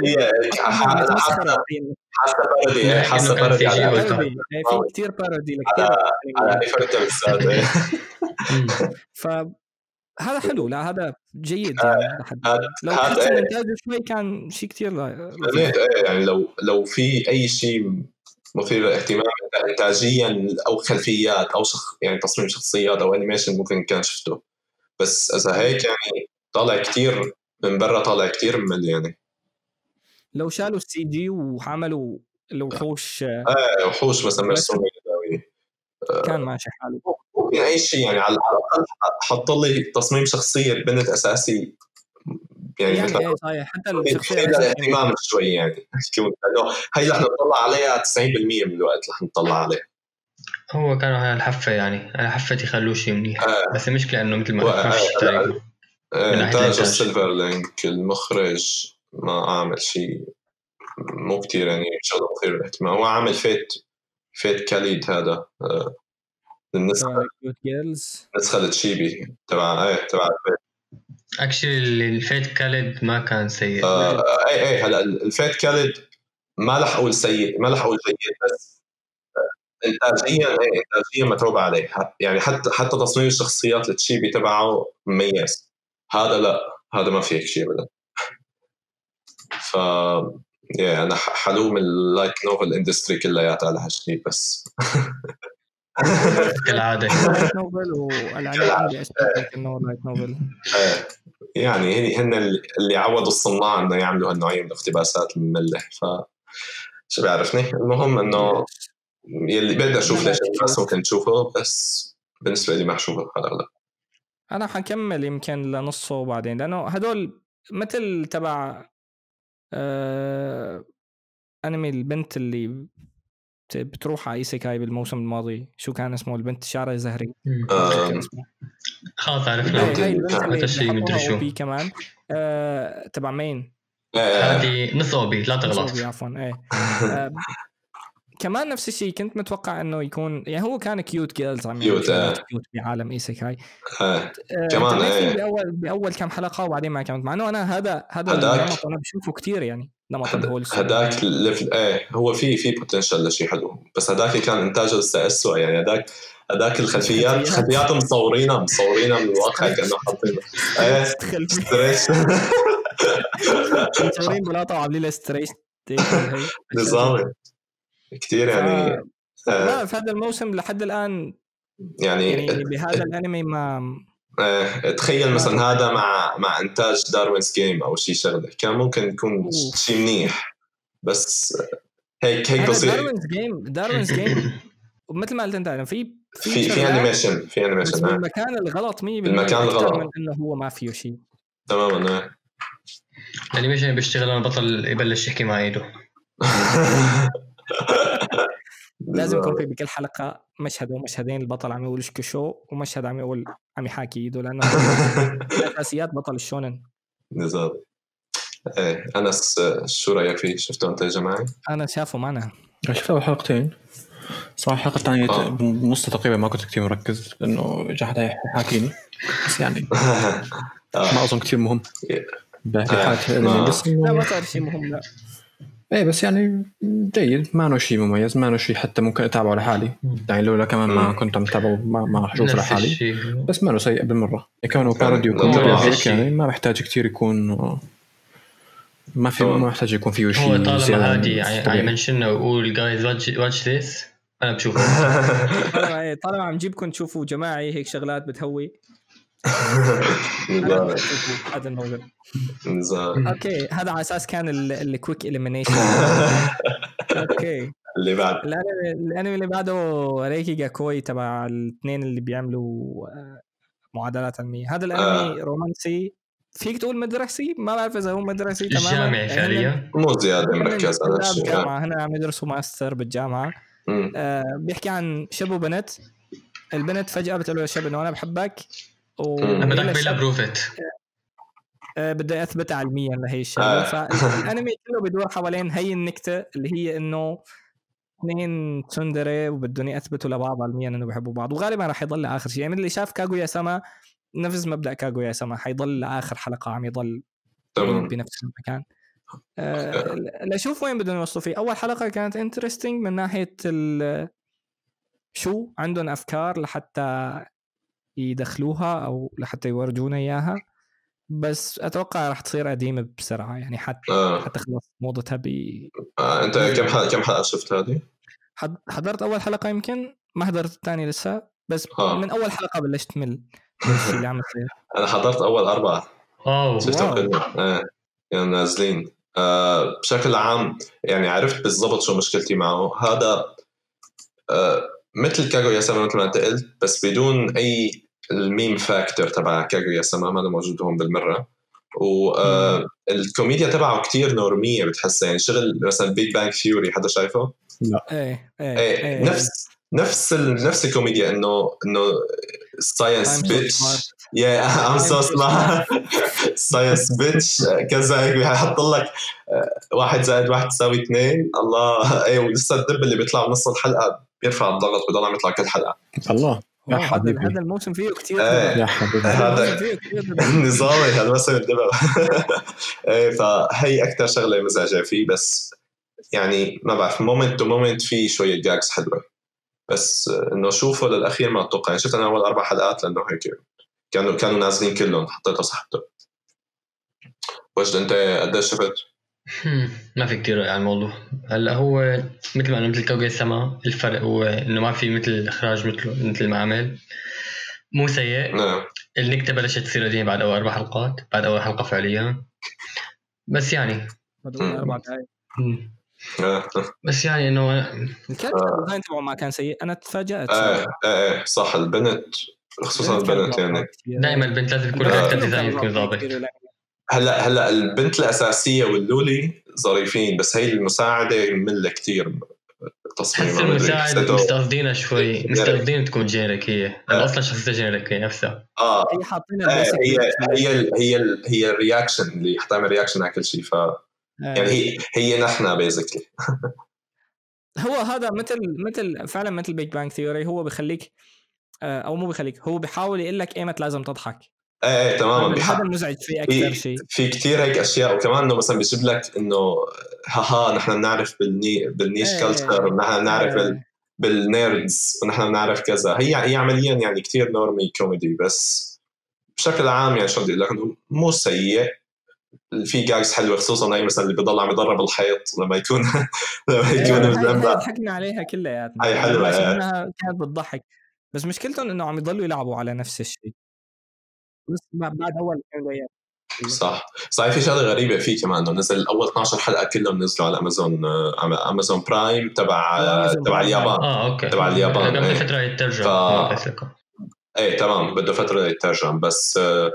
حاسه بارودي إيه، حاسه بارودي في والكم. بارودي يعني في كتير بارودي لكتير على بالذات إيه. فهذا حلو لا هذا جيد يعني هذا- لو هذا حسن إيه. انتاجه شوي كان شيء كتير لطيف. ليه؟ إيه، يعني لو لو في أي شيء مثير للاهتمام انتاجيا أو خلفيات أو شخ يعني تصميم شخصيات أو animation ممكن كان شفته بس إذا هيك يعني طالع كتير من برا طالع كتير ممل يعني لو شالوا ال CG وعملوا الوحوش إيه وحوش مثلا مرسومه يدويه كان ماشي حاله ممكن أي شيء يعني على الأقل حط لي تصميم شخصية بنت أساسي. يعني, يعني مثلا صحيح حتى يخلي الشخصية اهتمام شوي يعني. هي رح نطلع عليها 90% من الوقت رح نطلع عليها. هو كانوا هاي الحفة يعني أنا حفتي خلوه شيء منيح. آه. بس المشكلة إنه مثل ما ما فيش آه، آه، من ناحية انتاج. السيلفر لينك المخرج ما عامل شيء مو كتير يعني شغله مثير للاهتمام هو عامل فيت فيت كاليد هذا آه، النسخه جيرلز النسخه التشيبي تبع إيه تبع الفيت. اكشلي الفيت كاليد ما كان سيء. آه، إيه إيه هلا الفيت كاليد ما رح أقول سيء ما رح أقول جيد بس آه، انتاجيا إيه انتاجيا متعوب عليه. يعني حتى حتى تصميم الشخصيات التشيبي تبعه مميز. هذا لا هذا ما في هيك شيء ابدا. ف يا أنا حلوم اللايت نوفل اندستري كلياتها على هالشيء بس. كالعادة. لايت نوفل اشتغل انه لايت نوفل. آه، يعني هن اللي عودوا الصناع إنه يعملوا هالنوعيه من الاقتباسات الممله ف شو بيعرفني المهم إنه يلي بدي أشوف ليش الناس ممكن تشوفه بس بالنسبة لي ما على الاغلب أنا حكمل يمكن لنصه بعدين لأنه هدول مثل تبع آه أنمي البنت اللي بتروح على isekai بالموسم الماضي؟ شو كان اسمه البنت؟ شعرها زهري. اسمه خلاص عرفنا. هذا الشيء مدري شو. OP كمان. آه تبع مين؟ آه، هذه نص OP لا تغلط. عفوا إيه. آه كمان نفس الشيء كنت متوقع إنه يكون يعني هو كان cute girls عم cute، آه. cute بعالم isekai آه، آه، كمان، إيه. فيه بأول بأول كم حلقة وبعدين ما كملت مع إنه أنا هذا هذا النمط أنا بشوفه كثير يعني نمط ال wholesome هداك ال level إيه هو في في potential لشيء حلو بس هداك كان إنتاجه لسه اسوء يعني هداك هداك الخلفيات. خلفيات مصورينها مصورينها من الواقع كأنه حاطين إيه مصورين بلاطة وعاملين لها نظامي. كثير يعني آه، لا في هذا الموسم لحد الآن يعني يعني بهذا الأنمي ما آه، تخيل مثلا هذا مع مع إنتاج Darwin's Game أو شيء شغلة كان ممكن يكون. شيء منيح بس هيك هيك بصير داروينز جيم داروينز جيم ومثل ما قلت أنت أنا في في في animation في animation آه، بالمكان الغلط 100% بالمكان أكتر الغلط. من إنه هو ما فيه شيء تماما آه. ال animation بيشتغل لما البطل يبلش يحكي مع ايده لازم يكون في بكل حلقة مشهد ومشهدين البطل عم يقول شكشو ومشهد عم يقول عم يحاكي إيده لأنه اساسيات بطل ال shounen نظام إيه أنس آه، شو رأيك فيه؟ شفته أنت يا جماعة؟ أنا شافه معنا شفت اول حلقتين صراحة الحلقة الثانية آه. بنصها تقريبا ما كنت كثير مركز لأنه جحد يحاكيني بس يعني آه. ما اظن كثير مهم بحكي آه. حالة الانمي آه. بس لا ما صار شيء مهم لا إيه بس يعني جيد ما انه شيء مميز ما انه شيء حتى ممكن أتابعه لحالي يعني لولا كمان ما. كنت عم اتابعه ما ما راح أشوفه لحالي الشيء بس ما انه سيء بالمرة يعني كونه parody. وكوميدي نعم. وهيك يعني ما محتاج كثير يكون ما في. ما محتاج يكون فيه شيء هو طالما هادي يعني الطبيعي. يمنشنا ويقول guys watch this أنا بشوفه طالما إيه، طالما عم جيبكم تشوفوا جماعي هيك شغلات بتهوي هذا الموضوع. نظام أوكي هذا على أساس كان ال quick elimination أوكي. اللي بعد. الانمي اللي بعده Rikei ga Koi تبع الاثنين اللي بيعملوا آه، معادلات علمية. هذا الأنمي رومانسي. فيك تقول مدرسي؟ ما بعرف إذا هو مدرسي تماما. جامعي فعليا مو زيادة هن مركز على طلاب الشيء. جامعة. هنا عم يدرسوا ماستر بالجامعة. آه بيحكي عن شاب وبنت البنت فجأة بتقول له للشاب إنه أنا بحبك. بيقلها الشاب، prove it آه، بدي اثبت علميا لهي الشغله آه. فالأنمي كله بدور حوالين هي النكتة اللي هي إنه اثنين تسندري وبدهم يثبتوا لبعض علميا إنه بيحبوا بعض. وغالبا راح يضل لآخر شيء. يعني اللي شاف كاغويا سما نفس مبدأ كاغويا سما حيضل لآخر حلقة عم يضل بنفس المكان. آه لاشوف وين بدهم يوصلوا فيه. أول حلقة كانت انترستنج من ناحية شو عندهم أفكار لحتى يدخلوها أو لحتى يورجونا إياها بس أتوقع راح تصير قديمة بسرعة يعني حتى آه. حتى خلص موضتها ب آه. أنت كم حلقه كم حلقة شفت هذه؟ حض- حضرت أول حلقة يمكن ما حضرت الثانية لسه بس آه. من أول حلقة بلشت تمل من الشيء اللي عم يصير أنا حضرت أول أربعة wow شفتهم wow. كلهم إيه كانوا نازلين آه بشكل عام يعني عرفت بالضبط شو مشكلتي معه هذا آه مثل كاغويا سما مثل ما أنت قلت بس بدون أي ال meme factor تبع كاغويا سما ما موجود هون بالمرة. والكوميديا تبعه كتير نورمية بتحسها يعني شغل مثلا Big Bang Theory حدا شايفه؟ لا. إيه إيه, إيه, إيه. نفس نفس ال... نفس الكوميديا إنه إنه science bitch. I am so smart science bitch كذا هيك بيحط لك آه، واحد زائد واحد تساوي اثنين. الله. إيه ولسه الدب اللي بيطلع بنص الحلقة بيرفع الضغط بضل عم يطلع كل حلقة. الله. يا أوه، هذا حبيبي. هذا الموسم فيه كثير إيه. يا حبيبي. هذا-. نظامي هالموسم الدبل إيه فهي أكثر شغلة مزعجة فيه بس يعني ما بعرف moment to moment في شوية gags حلوة. بس آه، إنه شوفه للأخير ما أتوقع. يعني شفت أنا أول أربع حلقات لأنه هيك كانوا كانوا نازلين كلهم حطيته صحته وجد أنت قديش شفت؟ هم، ما في كتير رأي على الموضوع هلأ هو مثل ما قلنا مثل كاغويا سما الفرق هو إنه ما في مثل اخراج مثل مثل ما عمل مو سيء. نعم. النكتة بلشت تصير قديمه بعد أول أربع حلقات بعد أول حلقة فعليا. بس يعني. أربع دقايق. هم. آه. بس يعني إنه ال character design تبعه ما كان سيء. أنا تفاجأت. إيه إيه إيه صح. البنت خصوصا البنت يعني. دائما البنت لازم يكون آه. ال character design يكون ضابط. هلا هلا البنت الأساسية وال loli ظريفين بس هي المساعدة مملة كثير تصميمها تحس ما أدري، المساعد حسيته- مستقصدينها شوي. مستقصدين تكون generic هي. لأنه أصلا شخصيتها generic هي نفسها. آه. هي حاطين إيه، ال basic هي. هي ال- هي ال- هي ال reaction اللي حتعمل reaction على كل شيء ف يعني إيه. هي هي نحن basically هو هذا مثل مثل فعلا مثل Big Bang Theory هو بخليك آه، أو مو بخليك هو بيحاول يقول لك إيمت لازم تضحك. إيه إيه تماما بيحق هذا المزعج فيه أكثر شيء. في كثير هيك أشياء. وكمان إنه مثلا بيجيب لك إنه ها ها نحن بنعرف بالني بال niche إيه. culture ونحن بنعرف إيه. بال nerds ونحن بنعرف كذا. هي هي عمليا يعني كثير normie comedy بس بشكل عام يعني شو بدي أقول لك إنه مو سيء. في gags حلوة خصوصا هي مثلا اللي بضل عم يضرب الحيط لما يكون لما إيه، يكون مزنبق ضحكنا عليها كلياتنا. حلوة، عشان إيه. كانت بتضحك. بس مشكلتهم إنه عم يضلوا يلعبوا على نفس الشيء. بس بعد أول دقيقة. صح. صحيح في شغلة غريبة فيه كمان إنه نزل أول 12 حلقة كلهم نزلوا على Amazon Amazon Prime تبع آه، تبع. اليابان. آه أوكي. تبع اليابان، إيه. فتره يترجم ف- آه،. إيه تمام. بده فترة يترجم بس آه،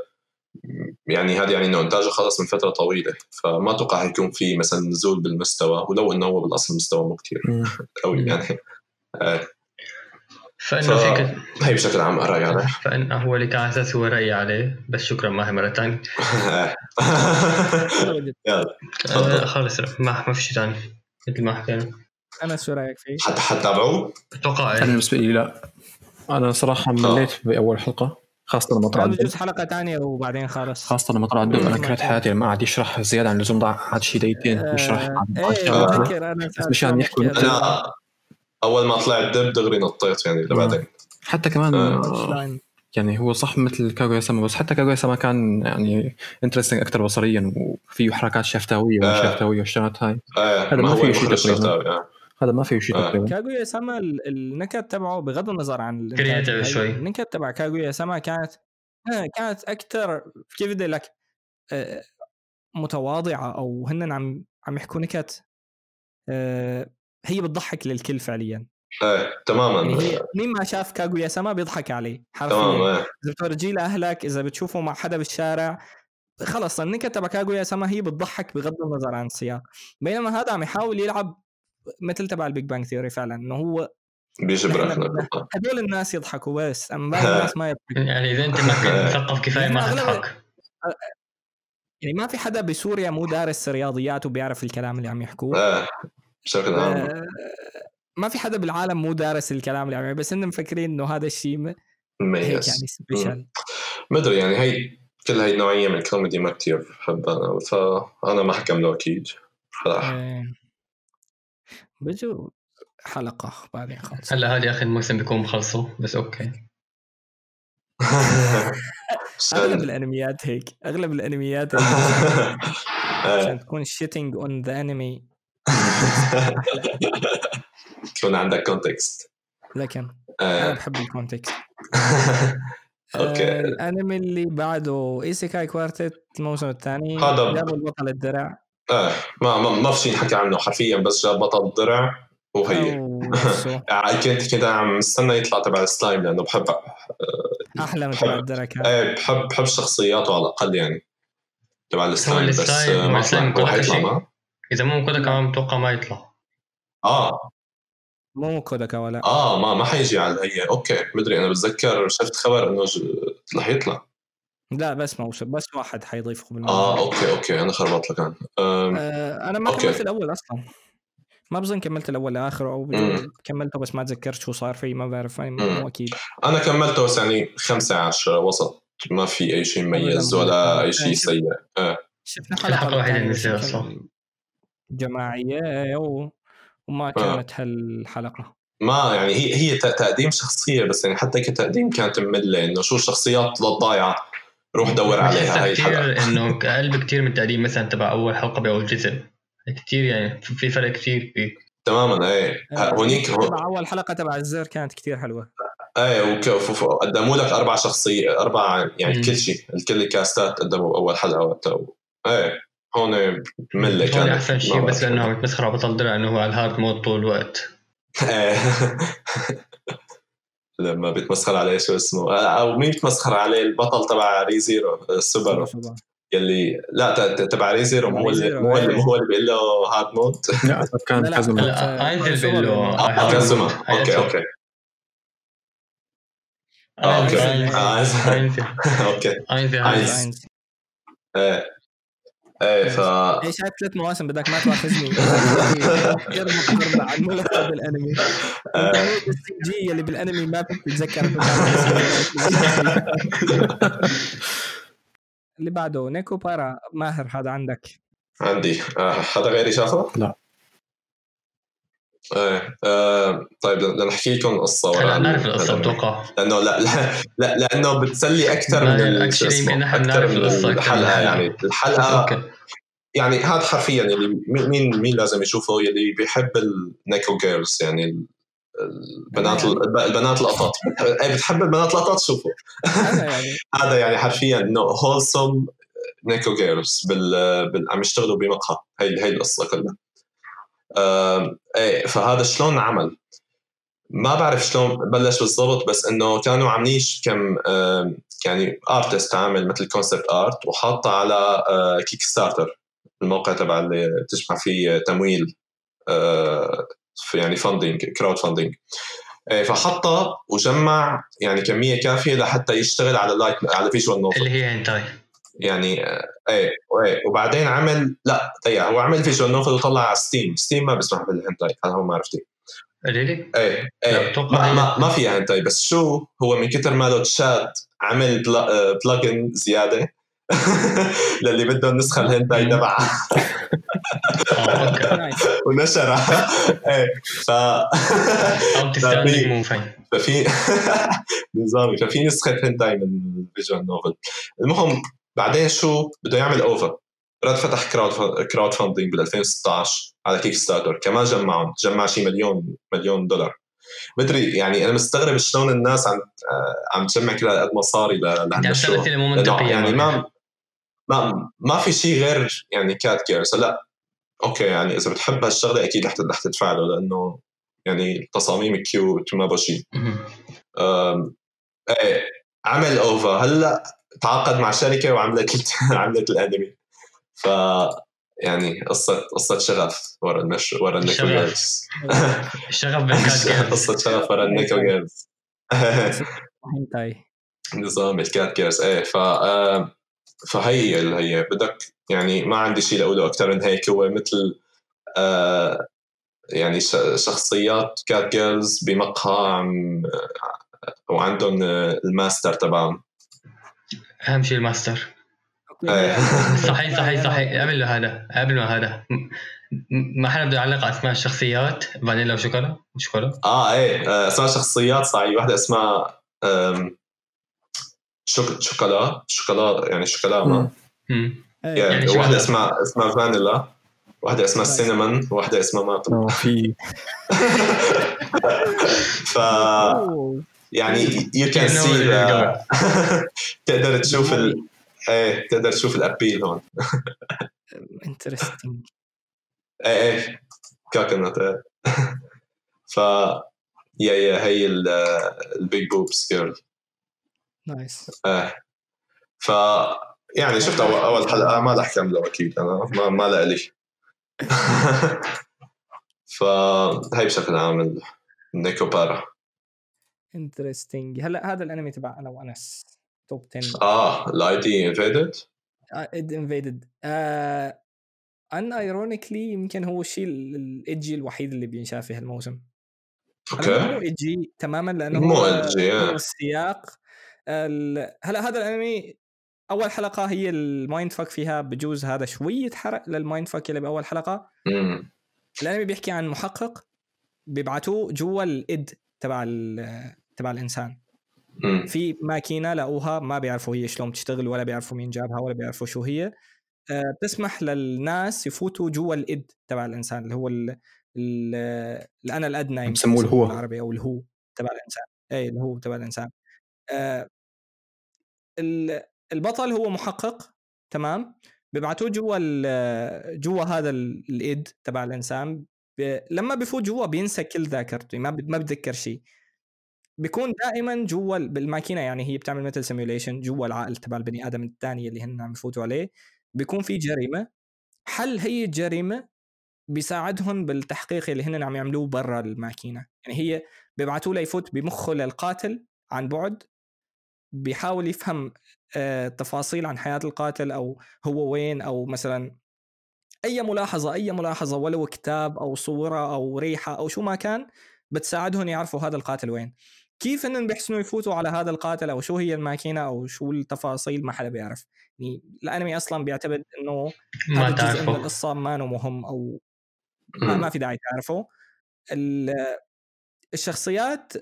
يعني هذا يعني إنه إنتاجه خلص من فترة طويلة. فما أتوقع حيكون في مثلا نزول بالمستوى ولو إنه هو بالأصل مستوى مو كثير. قوي يعني. فإنه ف- فيك هي بشكل عام رايي عليه فان هو اللي كان على أساس هو رايي عليه بس شكرا ما هي مرة ثانية يلا. آه خلص ما ما في شيء ثاني. مثل ما حكينا. أنا شو رأيك فيه؟ حتى حتتابعوه؟ أتوقع أنا إيه. بالنسبة لي لا. أنا صراحة مليت بأول حلقة خاصة لما طلع الدب بجوز حلقة ثانية وبعدين خلص خاصة لما طلع الدب أنا. كرهت حياتي لما قعد يشرح زيادة عن اللزوم ضاع قعد شي دقيقتين يشرح آه، عن إيه آه. أنا مشان يحكوا كان- أنا أول ما طلع الدب دغري نطيت يعني لبعدين حتى كمان آه. آه، يعني هو صح مثل كاغويا سما بس حتى كاغويا سما كان يعني interesting أكثر بصريا وفيه حركات شفتاويه وما آه. شفتاويه والشغلات هاي إيه هذا ما ما فيه شيء المخرج تقريباً. آه. هذا ما فيه شيء آه. تقريبا كاغويا سما ال- النكت تبعه بغض النظر عن هاي شوي. النكت تبع كاغويا سما كانت آه، كانت أكثر كيف بدي لك آه، متواضعة أو هن عم عم يحكوا نكت آه، هي بتضحك للكل فعليا. إيه تماما. يعني هي مين ما شاف كاغويا سما بيضحك عليه تمام حرفيا إيه. إذا بتورجيه لأهلك إذا بتشوفه مع حدا بالشارع خلص النكت تبع كاغويا سما هي بتضحك بغض النظر عن السياق. بينما هذا عم يحاول يلعب مثل تبع ال Big Bang Theory فعلا إنه هو بيجبر نحن إحنا بدنا هدول الناس يضحكوا بس أما باقي الناس ما يضحكوا. يعني إذا أنت ما كنت مثقف كفاية ما تضحك. يعني ما في حدا بسوريا مو دارس رياضيات وبيعرف الكلام اللي عم يحكوه. إيه. بشكل عام آه، ما في حدا بالعالم مو دارس الكلام اللي عم بس هن مفكرين إنه هذا الشيء مميز يعني special ما أدري يعني هي كل هي النوعية من الكوميدي ما كثير بحبها انا فأنا ما حكمله أكيد آه، بجو حلقة بعدين خلص هلا هذه اخر موسم بيكون مخلصوا بس أوكي. أغلب الأنميات هيك أغلب الأنميات هيك. عشان تكون shitting on the anime تكون عندك context لكن أنا. آه. بحب ال context أوكي. آه، الأنمي اللي بعده Isekai Quartet الموسم الثاني. هذا ب- جابوا البطل الدرع. إيه ما ما, ما في شيء نحكي عنه حرفيا بس جاب بطل درع وهي. يعني كنت كنت عم مستنى يطلع تبع السلايم لأنه بحب أحلى من تبع الدركة إيه بحب بحب شخصياته على الأقل يعني تبع السلايم بس آه، ما حيطلع إذا مو كذا كمان بتوقع ما يطلع. آه. موكوداكا ولا آه ما ما حيجي على هي أوكي مدري أنا بتذكر شفت خبر إنه ج... رح يطلع. لا بس مو بس واحد حيضيفه آه بالموضوع أوكي أوكي أنا خربطت لك أنا. أم، آه أنا ما أوكي. كملت الأول أصلا. ما بظن كملت الأول لاخره أو. كملته بس ما تذكرت شو صار فيه ما بعرف مم. مو أكيد. أنا كملته بس يعني خمسة عشرة وسط. ما في أي شيء مميز. ولا أي آه، شيء شوف. سيء شفنا الحلقة حلقه بس نزلت يمكن جماعية. وما كانت هالحلقة. ما يعني هي هي ت- تقديم شخصية بس يعني حتى كتقديم كانت مملة إنه شو الشخصيات ضايعة روح دور عليها هاي الحلقة. كثير إنه أقل بكثير من التقديم مثلا تبع أول حلقة بأول جزء. كثير يعني في في فرق كثير في تماما إيه. ه- هونيك تبع أول حلقة تبع الزر كانت كتير حلوة. إيه قدموا لك أربع شخصيه أربع يعني مم. كل شيء الكل ال casts قدموا أول حلقة وقتها إيه. هون ممله هون كانت احسن شيء بس. لأنه عم يتمسخر على بطل درع انه هو على ال hard mode طول الوقت إيه. لما بيتمسخر عليه شو اسمه أو مين بيتمسخر عليه البطل تبع ري زيرو السوبر يلي لا ت- ت- تبع ري زيرو مو اللي ريزيرو، مو اللي إيه. هو اللي بيقول له هارد مود لا كان كازما اينزل بيقول له آه، كازما أوكي. أوكي آه، أوكي. آه، أوكي إيه إيه ف اي شايف ثلاث مواسم بدك ما تواخذني غير مقارنة عن ملخص بالأنمي آه. ال CG اللي بالأنمي ما بتتذكر اللي بعده Nekopara ما هو هذا عندك عندي آه، حدا غيري شافه؟ لا. إيه آه، طيب بدنا نحكي لكم قصة ورا هلا ال- نعرف القصة. بتوقع. لأنه لا لا, لا لأنه بتسلي أكثر من لا، يمكن نحن نعرف من الحلقة. يعني الحلقة أوكي. يعني هذا حرفيا اللي مين مين مين لازم يشوفه؟ يلي بيحب ال neko girls يعني ال- البنات الب- البنات القطط إيه بتحب البنات القطط شوفوا. يعني. هذا يعني حرفيا إنه wholesome neko girls بال, عم يشتغلوا بمقهى. هي هي القصة كلها. إيه فهذا شلون عمل؟ ما بعرف شلون بلش بالضبط بس إنه كانوا عاملين كم يعني artist عامل مثل concept art وحاطه على Kickstarter الموقع تبع اللي تجمع فيه تمويل يعني funding crowdfunding فحطها وجمع يعني كمية كافية لحتى يشتغل على light على visual novel اللي هي هنتاي يعني آه، إيه إيه وبعدين عمل لا دقيقه هو عمل visual novel وطلع على Steam Steam ما بيسمح بالهنتاي هذا هو ما عرفتي really؟ إيه لا، إيه ما, ما, ما فيها هنتاي. بس شو هو من كتر ما له chad عمل بلا plugin زيادة للي بده النسخة الهنتاي. تبعها nice ونشرها. إيه ف في- ففي نظامي ففي نسخة هنتاي من ال visual novel. المهم بعدين شو؟ بده يعمل OVA رد فتح crowd crowdfunding بال 2016 على Kickstarter كمان جمعهم. جمع شي مليون مليون دولار. مدري يعني أنا مستغرب شلون الناس عم آه، عم تجمع كل هالقد مصاري ل- انت عم لهالمشروع تسال اسئله مو لأنه منطقيه يعني. ما ما ما في شيء غير يعني cat girls هلا أوكي يعني إذا بتحب هالشغلة أكيد رح رح تدفع له لأنه يعني تصاميم cute وما بشي. إيه عمل OVA هلأ تعاقد مع شركة وعملت عملت الأنمي. ف يعني قصة قصة شغف ورا المش ورا ال neko شغف. بال cat girls قصة شغف ورا النيكو girls hentai نظام ال cat girls إيه ف فهي اللي هي. بدك يعني ما عندي شيء لأقوله أكثر من هيك. هو مثل آه يعني شخصيات cat girls بمقهى عم وعندهم آه، الماستر تبعهم. أهم شيء الماستر. إيه. صحيح صحيح صحيح. قبل هذا قبل ما هذا. ما حدا بده يعلق على اسماء الشخصيات؟ فانيلا وشوكولا؟ شوكولا؟ آه إيه. آه، اسمها شخصيات صحيح. واحدة اسمها شوك شوكولا. شوكولا يعني شوكولا ما. إيه. يعني هذا؟ اسمها اسمها فانيلا. واحدة اسمها. سينمون واحدة اسمها ما آه، في. ف. يعني you can You know see where the... it's تقدر تشوف ال... إيه تقدر تشوف الابيل هون. interesting إيه إيه. كوكونات إيه. ف يا يا هي ال big boobs girl nice إيه. ف يعني شفت اول أول حلقة ما رح كمله أكيد أنا ما ما لي. فهي بشكل عام نيكو بارا interesting هلأ هذا الأنمي تبع أنا وانس top 10 آه ال ID Invaded ID Invaded unironically يمكن هو الشيء ال edgy الوحيد اللي بينشاف في هالموسم أوكي. مو edgy تماما لأنه مو آه. السياق ال- هلأ هذا الأنمي أول حلقة هي ال mind fuck فيها بجوز هذا شوية حرق لل mind fuck اللي بأول حلقة. الأنمي بيحكي عن محقق بيبعتوه جوا ال ID تبع ال- تبع الإنسان. في ماكينة لقوها ما بيعرفوا هي شلون بتشتغل ولا بيعرفوا مين جابها ولا بيعرفوا شو هي. آه، بتسمح للناس يفوتوا جوا الإد تبع الإنسان اللي هو ال ال الانا الأدنى بسموه الهو. بالعربي أو الهو تبع الإنسان. اي الهو تبع الإنسان. آه، ال- البطل هو محقق تمام؟ بيبعتوه جوا جوا هذا ال- الايد تبع الإنسان. ب- لما بفوت جوا بينسى كل ذاكرته ما ب- ما بتذكر شيء. بيكون دائما جوا ال- بالماكينة يعني هي بتعمل مثل سيميوليشن جوا العقل تبع البني آدم الثاني اللي هن عم يفوتوا عليه. بيكون في جريمة. حل هي الجريمة بيساعدهم بالتحقيق اللي هن عم يعملوه برا الماكينة؟ يعني هي بيبعتوا له يفوت بمخه للقاتل عن بعد بيحاول يفهم آه، تفاصيل عن حياة القاتل أو هو وين أو مثلا أي ملاحظة أي ملاحظة ولو كتاب أو صورة أو ريحة أو شو ما كان بتساعدهم يعرفوا هذا القاتل وين. كيف إنهم بيحسنوا يفوتوا على هذا القاتل أو شو هي الماكينة أو شو التفاصيل؟ ما حدا بيعرف. يعني الأنمي أصلا بيعتبر إنه ما جزء من تعرفه. القصة ما مهم أو ما, ما في داعي تعرفه. ال- الشخصيات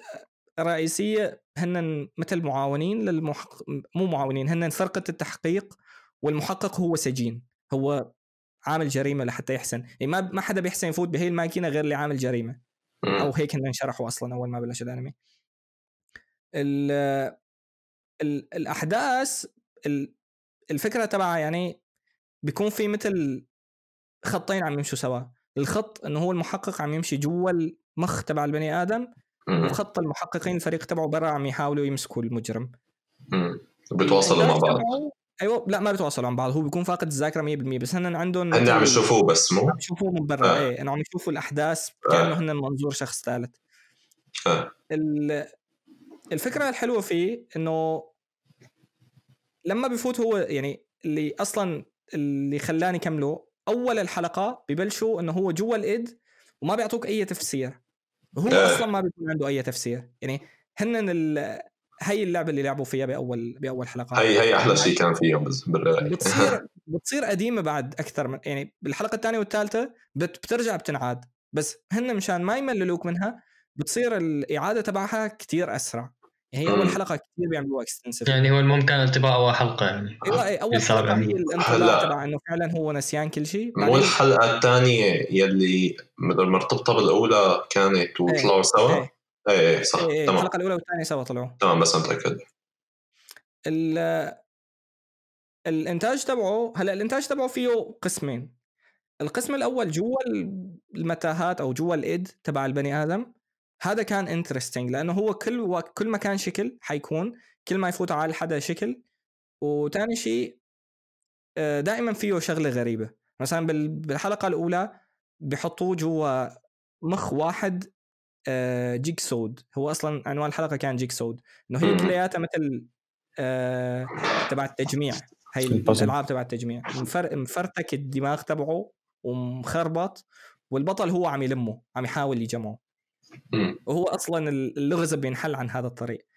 الرئيسية هن مثل معاونين للمحقق مو معاونين هن فرقة التحقيق والمحقق هو سجين. هو عامل جريمة لحتى يحسن. يعني ما ما حدا بيحسن يفوت بهي الماكينة غير اللي عامل جريمة. أو هيك هن انشرحوا أصلا أول ما بلش الأنمي. ال ال الأحداث ال- الفكرة تبعها يعني بيكون في مثل خطين عم يمشوا سوا. الخط إنه هو المحقق عم يمشي جوا المخ تبع البني آدم وخط المحققين الفريق تبعه برا عم يحاولوا يمسكوا المجرم. بتواصلوا مع بعض. أيوه لا ما بيتواصلوا مع بعض هو بيكون فاقد الذاكرة 100% بس هن عندهم هن عم يشوفوه بس مو؟ عم يشوفوه من برا آه. إيه إنه عم يشوفوا الأحداث كأنه هن منظور شخص ثالث. آه. ال- الفكرة الحلوة فيه إنه لما بفوت هو يعني اللي أصلا اللي خلاني كمله أول الحلقة ببلشوا إنه هو جوا الايد وما بيعطوك أي تفسير. هو. أصلا ما بيكون عنده أي تفسير. يعني هن ال... هي اللعبة اللي لعبوا فيها بأول بأول حلقة. هي هي أحلى شيء كان فيهم بالرأي بتصير بتصير قديمة بعد أكثر من يعني بالحلقة الثانية والثالثة بت بترجع بتنعاد. بس هن مشان ما يمللوك منها بتصير الإعادة تبعها كتير أسرع. هي أول مم. حلقة كتير بيعملوها اكستنسيف يعني هو المهم كان انطباع أول حلقة يعني أيوه أول حلقة هي. الانطباع. تبع إنه فعلا هو نسيان كل شيء الحلقة الثانية يلي مرتبطة بالأولى كانت وطلعوا سوا؟ إيه. إيه إيه صح إيه، إيه، تمام الحلقة الأولى والثانية سوا طلعوا تمام بس ال- الإنتاج تبعه هلأ الإنتاج تبعه فيه قسمين القسم الأول جوا المتاهات أو جوا الإيد تبع البني آدم هذا كان انترستنج لأنه هو كل وقت كل ما كان شكل حيكون كل ما يفوت على حدا شكل. وثاني شيء آه، دائما فيه شغلة غريبة. مثلا بال- بالحلقة الأولى بحطوه جوا مخ واحد آه، جيك سود هو أصلا عنوان الحلقة كان جيك سود إنه هي. كلياتها مثل آه، تبع التجميع. هي. الألعاب تبع التجميع. مفر... مفرتك الدماغ تبعه ومخربط والبطل هو عم يلمه عم يحاول يجمعه. مم. وهو أصلا اللغز بينحل عن هذا الطريق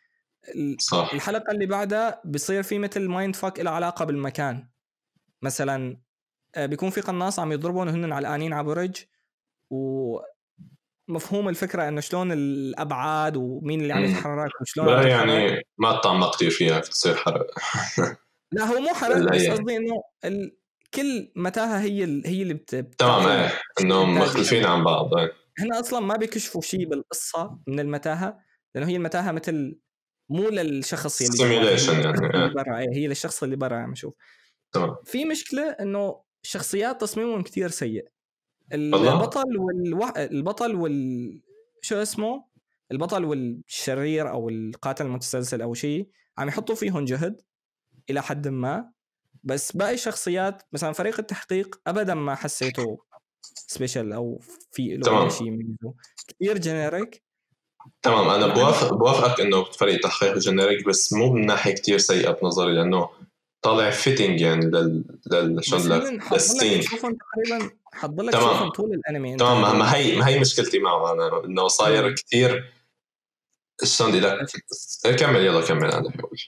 ال- صح الحلقة اللي بعدها بصير في مثل mind fuck له علاقة بالمكان مثلا آه، بيكون في قناص عم يضربهم وهن علقانين على برج ومفهوم الفكرة إنه شلون الأبعاد ومين اللي عم. يتحرك وشلون لا. يعني ما تعمق كثير فيها تصير حرق لا هو مو حرق بس هي. قصدي إنه ال... كل متاهة هي ال... هي اللي بت... تمام إيه إنهم مختلفين عن بعض إيه هنا أصلا ما بيكشفوا شيء بالقصة من المتاهة لأنه هي المتاهة مثل مو للشخص اللي يعني، إيه. برا إيه، هي للشخص اللي برا عم يشوف تمام. في مشكلة إنه الشخصيات تصميمهم كتير سيء؟ البطل والو... البطل وال شو اسمه؟ البطل والشرير أو القاتل المتسلسل أو شيء عم يحطوا فيهم جهد إلى حد ما. بس باقي الشخصيات مثلا فريق التحقيق ابدا ما حسيته سبيشل أو في له شيء يميزه كثير جينيريك تمام. أنا بوافق بوافقك إنه فريق تحقيق جنريك بس مو من ناحيه كتير سيئة بنظري لأنه طالع فيتنج يعني لل لل شو بس لك هن حضلك للسين. تشوفهم تقريبا حضلك تمام. تشوفهم طول الأنمي. تمام. ما- ما هي ما هي مشكلتي معه أنا إنه صاير. كثير بدي لك كمل يلا كمل. أنا بقول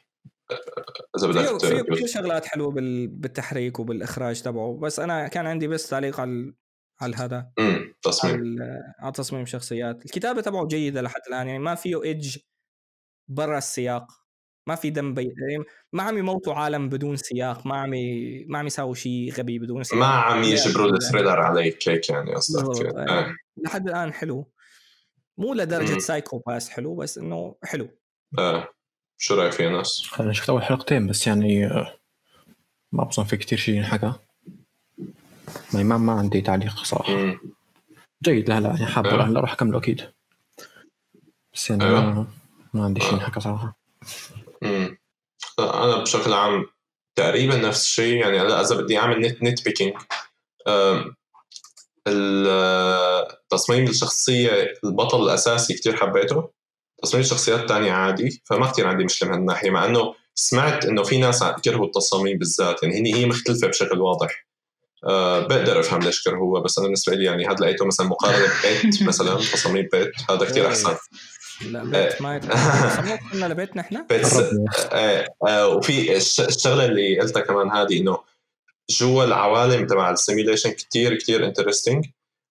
إذا بدك في تقول. في شغلات حلوة بال- بالتحريك وبالإخراج تبعه. بس أنا كان عندي بس تعليق على على هذا امم على, تصميم على تصميم شخصيات الكتابة تبعه جيدة لحد الآن يعني ما فيه edge برا السياق ما في دم بي... يعني ما عم يموتوا عالم بدون سياق ما عم ي... ما عم يساووا شيء غبي بدون سياق ما عم هي- يجبروا ال thriller عليك هيك يعني قصدك آه. إيه. لحد الآن حلو مو لدرجة مم. Psycho-Pass حلو بس إنه حلو آه. شو رأيك في ناس؟ أنا شفت اول حلقتين بس يعني آه، ما بظن في كتير شيء ينحكى ما ما عندي تعليق صراحة. جيد. لا لا يعني حابه أيوة. هلا راح أكمله أكيد. بس يعني أيوة. ما ما عندي شيء ينحكى صراحة. مم. لا، أنا بشكل عام تقريبا نفس الشيء يعني هلا اذا بدي أعمل نت نت بيكينج تصميم الشخصية البطل الأساسي كتير حبيته. تصميم الشخصيات الثانية عادي. فما كتير عندي مشكلة من هالناحية مع إنه سمعت إنه في ناس كرهوا التصاميم بالذات. يعني هي مختلفة بشكل واضح. أه بقدر أفهم ليش كرهوها بس أنا بالنسبة لي يعني هذا لقيته مثلا مقارنة بيت مثلا تصاميم بيت هذا كتير أحسن. لا بيت ما كنا لبيت نحن بيت. آه، آه، وفي الش- الشغلة اللي قلتها كمان هذه إنه جوا العوالم تبع ال simulation كتير كتير interesting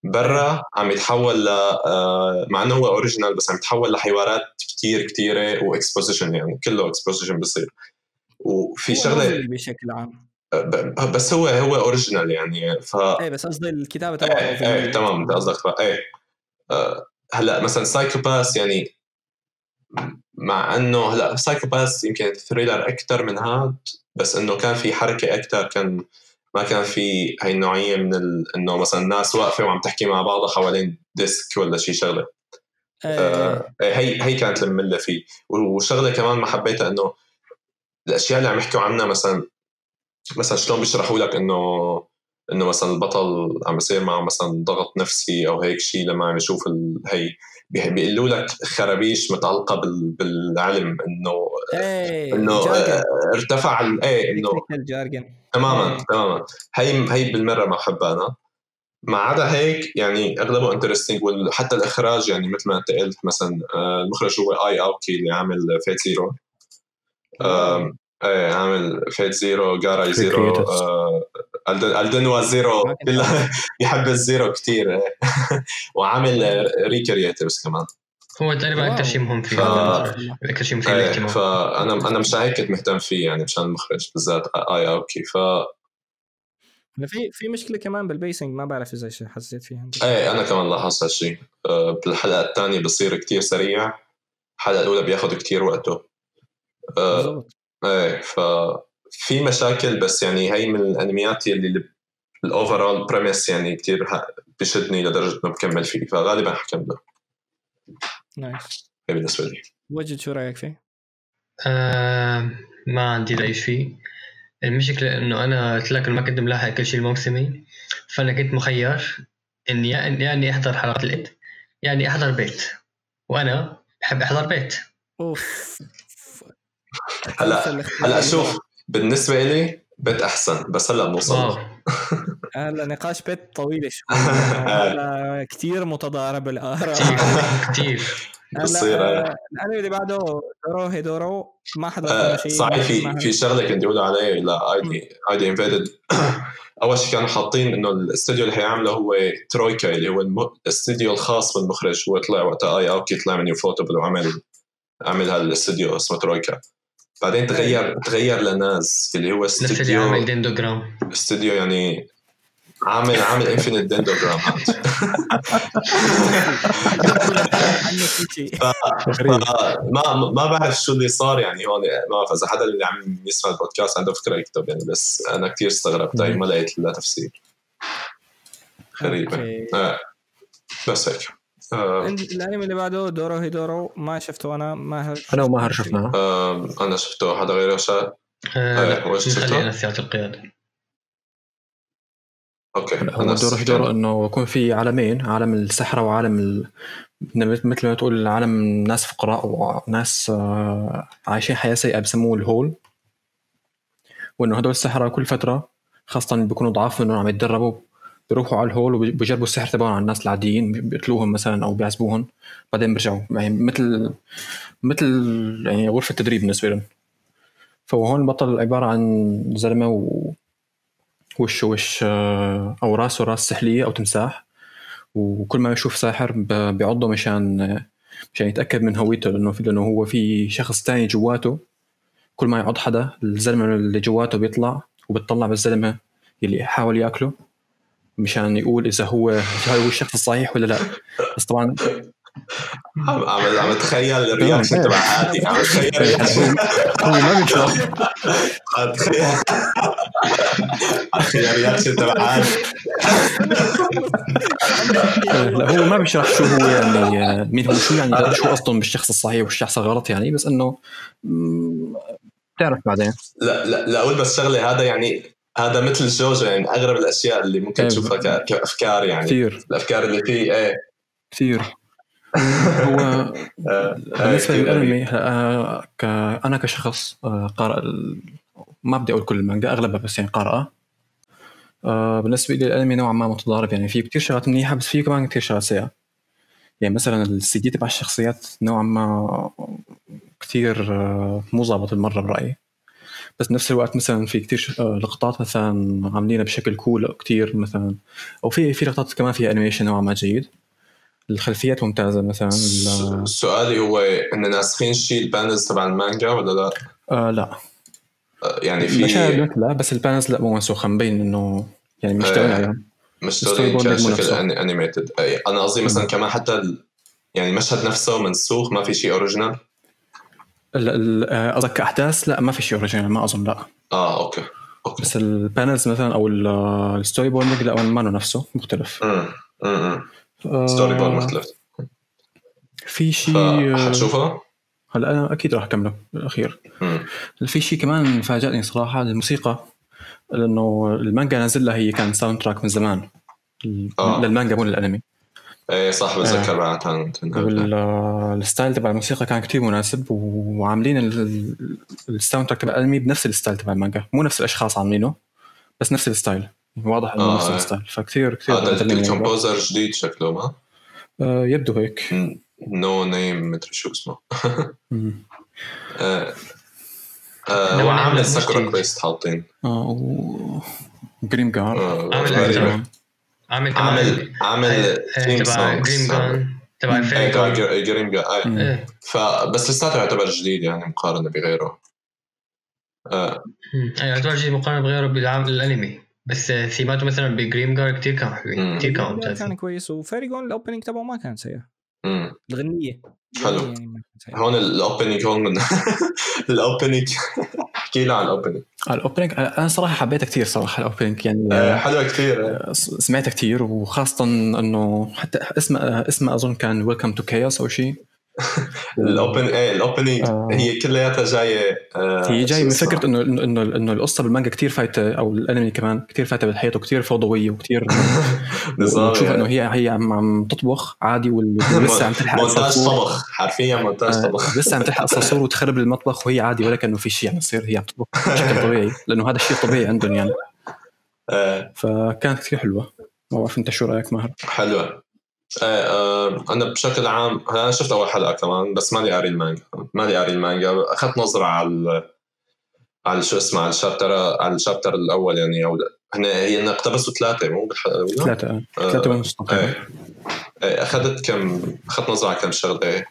برا عم يتحول ل آه، مع إنه هو original بس عم يتحول لحوارات كتير كتيرة و exposition يعني كله exposition بصير. وفي شغلة بشكل عام. بس هو هو original يعني ف إيه بس قصدي الكتابة تبعه إيه إيه تمام أنت قصدك إيه. آه، هلأ مثلا سايكوباث يعني مع إنه هلأ سايكوباث يمكن thriller أكثر من هاد بس إنه كان في حركة أكثر كان ما كان في هاي النوعية من ال... إنه مثلا ناس واقفة وعم تحكي مع بعضها حوالين desk ولا شيء شغلة. إيه. آه هي هي كانت المملة فيه. وشغلة كمان ما حبيتها إنه الأشياء اللي عم يحكوا عنها مثلا مثلا شلون بيشرحوا لك إنه إنه مثلا البطل عم يصير معه مثلا ضغط نفسي أو هيك شيء لما عم يشوف. هي بي- بيقولوا لك خرابيش متعلقة بال... بالعلم إنه إيه إنه jargon. آه، ارتفع ال- إيه إنه تماما إيه. تماما هي هي بالمرة ما بحبها أنا ما عدا هيك يعني أغلبه interesting وحتى الإخراج يعني مثل ما أنت قلت مثلا آه، المخرج هو Ei Aoki اللي عامل Fate/Zero إيه عامل Fate/Zero Ga-Rei: Zero. آه، ألدن- Aldnoah.Zero كلها يحب ال zero كثير وعامل Re:Creators كمان. هو تقريبا. أكثر شيء مهم فيه. ف- أكثر شيء مثير للاهتمام فانا أنا مش هيك كنت مهتم فيه يعني مشان المخرج بالذات Ei Aoki ف في في مشكلة كمان بال pacing ما بعرف إذا حسيت فيها. انت إيه أنا كمان لاحظت هالشيء آه، بالحلقة الثانية بصير كتير سريع الحلقة الأولى بياخذ كتير وقته. آه، بالضبط. إيه ف في مشاكل بس يعني هي من الأنميات اللي ال overall premise يعني كتير ه- بشدني لدرجة إنه بكمل فيه فغالبا حكمله. نايس. هي بالنسبة لي. وجد شو رأيك فيه؟ آه ما عندي رأي فيه. المشكلة إنه أنا قلت لك ما كنت ملاحق كل شيء الموسمي فأنا كنت مخير إني يا إني يعني أحضر حلقة الإد يعني أحضر بيت وأنا بحب أحضر بيت. أوف. هلا هلا شوف بالنسبة لي بيت أحسن بس هلا بنوصل. هلا نقاش بيت طويل شوي. هلا كثير متضارب الآراء. كتير كتير. بتصير، آه. آه، الانمي اللي بعده Dorohedoro ما حدا آه، شيء صحيح في في شغلة كنت أقول عليه لا ID ID Invaded أول شيء كانوا حاطين إنه الاستوديو اللي حيعمله هو Troyca اللي هو الم- الاستوديو الخاص بالمخرج. هو طلع وقتها Ei Aoki طلع من ufotable وعمل عمل هالاستوديو اسمه Troyca. بعدين تغير تغير ل NAZ اللي هو نفس اللي عامل استوديو Dendrogram استوديو يعني عامل عامل Infinite Dendrogram ما ما بعرف شو اللي صار يعني هون ما بعرف إذا حدا اللي عم يسمع البودكاست عنده فكرة يكتب يعني بس أنا كثير استغربت هي ما لقيت لها تفسير. غريبة. آه. بس هيك. آه. الانمي اللي بعده Dorohedoro ما شفته أنا ماهر أنا وماهر شفناه. آه أنا شفته. حدا غيره شاف آه نخلي أنا سياره القياده أوكي هو دور دور إنه يكون في عالمين عالم السحرة وعالم ال... مثل ما تقول عالم ناس فقراء وناس آه، عايشين حياة سيئة بسموه الهول. وإنه هدول السحرة كل فترة خاصة بيكونوا ضعاف منهم عم يتدربوا بيروحوا على الهول وبيجربوا السحر تبعهم على الناس العاديين بيقتلوهم مثلا أو بيعذبوهم بعدين بيرجعوا. يعني مثل مثل يعني غرفة تدريب بالنسبة لهم. فهون البطل عبارة عن زلمة و وشه وش آه، أو رأسه رأس سحلية أو تمساح. وكل ما يشوف ساحر بيعضه مشان مشان يتأكد من هويته لأنه في لأنه هو في شخص تاني جواته. كل ما يعض حدا الزلمة اللي جواته بيطلع وبتطلع بالزلمة اللي حاول يأكله. مشان يقول إذا هو هو الشخص الصحيح ولا لا. بس طبعا عم عم أتخيل ال reaction تبع عادي. عم أتخيل ال reaction هو ما بيشرح. عم أتخيل ال reaction تبع عادي. لا هو ما بيشرح شو هو يعني مين هو شو يعني شو قصدهم بالشخص الصحيح والشخص الغلط يعني بس انه بتعرف بعدين. لا لا لا أقول بس شغلة هذا يعني هذا مثل جوجو يعني أغرب الأشياء اللي ممكن تشوفها كأفكار يعني. كثير. الأفكار اللي فيه إيه. كثير. هو آه، بالنسبة للانمي آه، أنا كشخص آه، قارئ ما بدي أقول كل المانجا أغلبها بس يعني قارئة. بالنسبة لي الأنمي نوعا ما متضارب يعني في كثير شغلات منيحة بس في كمان كثير شغلات سيئة. يعني مثلا السي دي تبع الشخصيات نوعا ما كثير مو ظابط المره برأيي. بس بنفس الوقت مثلا في كثير لقطات مثلا عاملينها بشكل cool كثير مثلا. أو في في لقطات كمان فيها animation نوعا ما جيد. الخلفيات ممتازة مثلا. سؤالي هو ان ناسخين شيء ال panels تبع المانجا ولا لا؟ آه لا. آه يعني في مشاهد لا بس ال panels لا مو منسوخه مبين إنه يعني مشتغلين عليهم. آه مشتغلين كشكل animated أنا قصدي مثلا كمان حتى. يعني المشهد نفسه منسوخ ما في شيء original آه، قصدك كأحداث؟ لا ما في شيء original ما أظن لا. آه okay. okay. بس ال panels مثلا أو ال storyboarding لا ما نفسه مختلف. امم امم storyboard مختلف. في شيء حتشوفها؟ هلا أنا أكيد راح أكمله بالاخير في شيء كمان فاجأني صراحة الموسيقى. لأنه المانجا نازل لها هي كان soundtrack من زمان. آه. للمانجا مو للأنمي. إيه صح بتذكر بعد كان ال style تبع الموسيقى كان كتير مناسب وعاملين ال soundtrack تبع الانمي بنفس ال style تبع المانجا. مو نفس الأشخاص عاملينه بس نفس ال style. واضح إنه نفس ال style. فكثير كثير هذا ال composer جديد شكله ما؟ آه يبدو هيك. no name مدري شو اسمه. آه آه وعامل Sakura Quest حاطين؟ آه Grimgar. عامل عامل عامل عامل تبع Grimgar تبع Grimgar فبس لساته يعتبر جديد يعني مقارنة بغيره. آه. يعتبر جديد مقارنة بغيره بالعام الانمي بس ثيماته مثلا ب Grimgar كثير كان حلوين كثير كان ممتاز كان كويس و Fairy Gone ال opening تبعه ما كان سيء. الغنية. حلو. يعني هون ال opening هون من ال opening. احكي لي عن ال opening. ال opening؟ أنا صراحة حبيتها كثير صراحة ال opening يعني آه، حلوة كثير. آه، سمعتها كثير وخاصة إنه حتى اسمها اسمها أظن كان Welcome to Chaos أو شيء. ال open إيه ال opening آه. هي كلياتها جاية آه هي جاية من فكرة انه انه إنه القصة بالمانجا كثير فايتة أو الأنمي كمان كثير فايتة بالحياة وكثير فوضوية وكثير وتشوف إنه هي هي عم, عم تطبخ عادي ولسه عم تلحق مونتاج طبخ حرفيا مونتاج آه، طبخ. لسه عم تلحق الصرصور وتخرب المطبخ وهي عادي ولا كأنه في شيء عم يصير هي عم تطبخ بشكل طبيعي لأنه هذا الشيء طبيعي عندهم يعني. فكانت كثير حلوة. ما بعرف أنت شو رأيك ماهر؟ حلوة. إيه آه أنا بشكل عام أنا شفت أول حلقة كمان بس مالي قاري المانجا مالي قاري المانجا أخذت نظرة على على شو اسمه على الشابتر على الشابتر الأول يعني أو هن هي اقتبسوا ثلاثة مو بالحلقة الاولى ثلاثة آه. ثلاثة ونص إيه. إيه أخذت كم أخذت نظرة على كم شغلة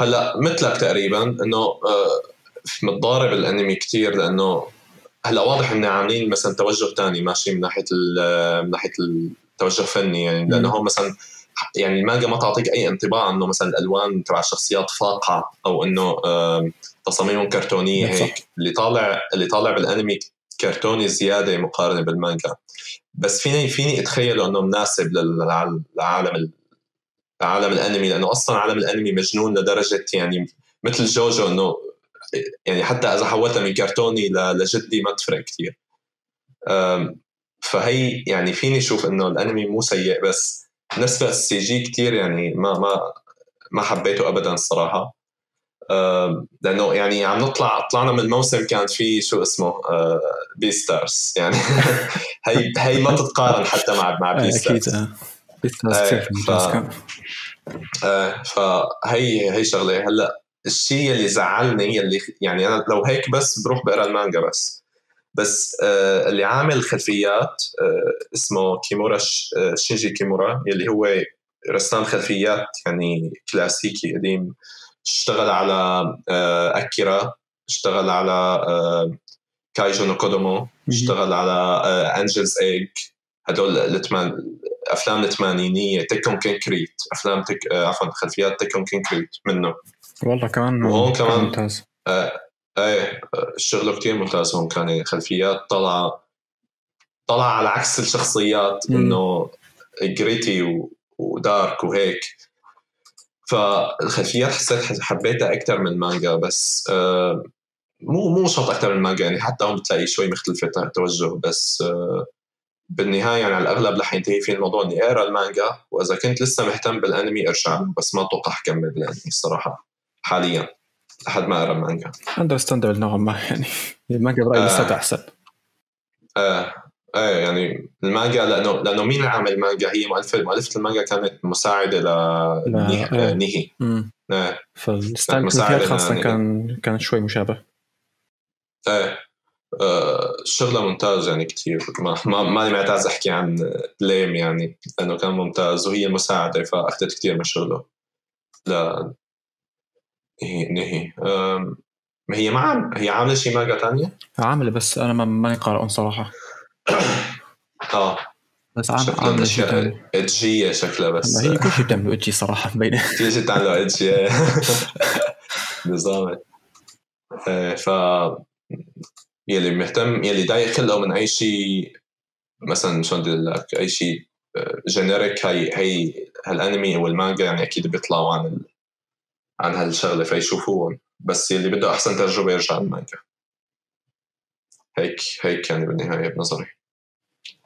هلأ مثلك تقريبا إنه آه متضارب الأنمي كثير لأنه هلأ واضح ان عاملين مثلا توجه ثاني ماشي من ناحية من ناحية التوجه الفني يعني لأنه هم مثلا يعني المانجا ما تعطيك أي انطباع إنه مثلا الألوان تبع الشخصيات فاقعة أو إنه تصاميمهم كرتونية هيك. اللي طالع اللي طالع بالأنمي كرتوني زيادة مقارنة بالمانجا. بس فيني فيني اتخيله إنه مناسب للعالم عالم الأنمي لأنه أصلا عالم الأنمي مجنون لدرجة يعني مثل جوجو إنه يعني حتى إذا حولتها من كرتوني لجدي ما تفرق كثير فهي يعني فيني أشوف إنه الأنمي مو سيء بس نسبة ال CG كثير يعني ما ما ما حبيته ابدا الصراحه لأنه يعني عم نطلع طلعنا من الموسم كان في شو اسمه Beastars يعني هي هي ما تتقارن حتى مع مع Beastars أكيد Beastars آه فهي هي شغلة. هلأ الشيء اللي زعلني اللي يعني أنا لو هيك بس بروح بقرأ المانجا بس. بس آه اللي عامل خلفيات آه اسمه كيمورا آه شينجي كيمورا اللي هو رسام خلفيات يعني كلاسيكي قديم اشتغل على أكيرا اشتغل على كايجو نو كودومو اشتغل على Angel's Egg هدول الثمان أفلام الثمانينيه Tekkonkinkreet أفلام تك عفوا خلفيات Tekkonkinkreet منه والله كمان وهون كمان ممتاز. آه إيه شغله كثير ممتاز هون كان خلفيات طالعه طلع على عكس الشخصيات إنه جريتي ودارك وهيك. فالخلفيات حسيت حبيتها أكثر من المانجا بس آه مو مو شرط أكثر من المانجا يعني حتى هون بتلاقي شوي مختلفة التوجه بس آه بالنهاية يعني على الأغلب رح ينتهي في الموضوع إني أقرأ المانجا وإذا كنت لسه مهتم بالأنمي أرجع بس ما أتوقع حكمل بالأنمي الصراحة حاليا. لحد ما اقرا المانجا understandable نوعا ما يعني المانجا برأيي لسه أحسن. إيه إيه يعني المانجا لأنه لأنه مين اللي عامل المانجا؟ هي مؤلفة مؤلفة المانجا كانت مساعدة ل Nihei, Nihei. إيه فال style خاصة كان كان شوي مشابه. إيه آه شغلة ممتاز يعني كثير ما ما ماني معتاز أحكي عن Blame يعني لأنه كان ممتاز وهي مساعدة فأخذت كثير من شغله. ل نهي ما هي ما عم... هي عاملة شيء مانجا ثانية؟ عاملة بس أنا ما ماني قارئهم صراحة. آه. بس عاملة عامله ثاني ادجيه شكلها بس. هي كل شيء بتعمله إدجي صراحة مبينة. كل شيء بتعمله إدجي نظامي. إيه، ف يلي مهتم يلي دايق خلقه من أي شيء مثلا شلون بدي لك أي شيء generic هي هي هالأنمي والمانجا يعني أكيد بيطلعوا عن. عن هالشغلة فيشوفوهم بس يلي بده أحسن تجربة يرجع المانجا. هيك هيك يعني بالنهاية بنظري.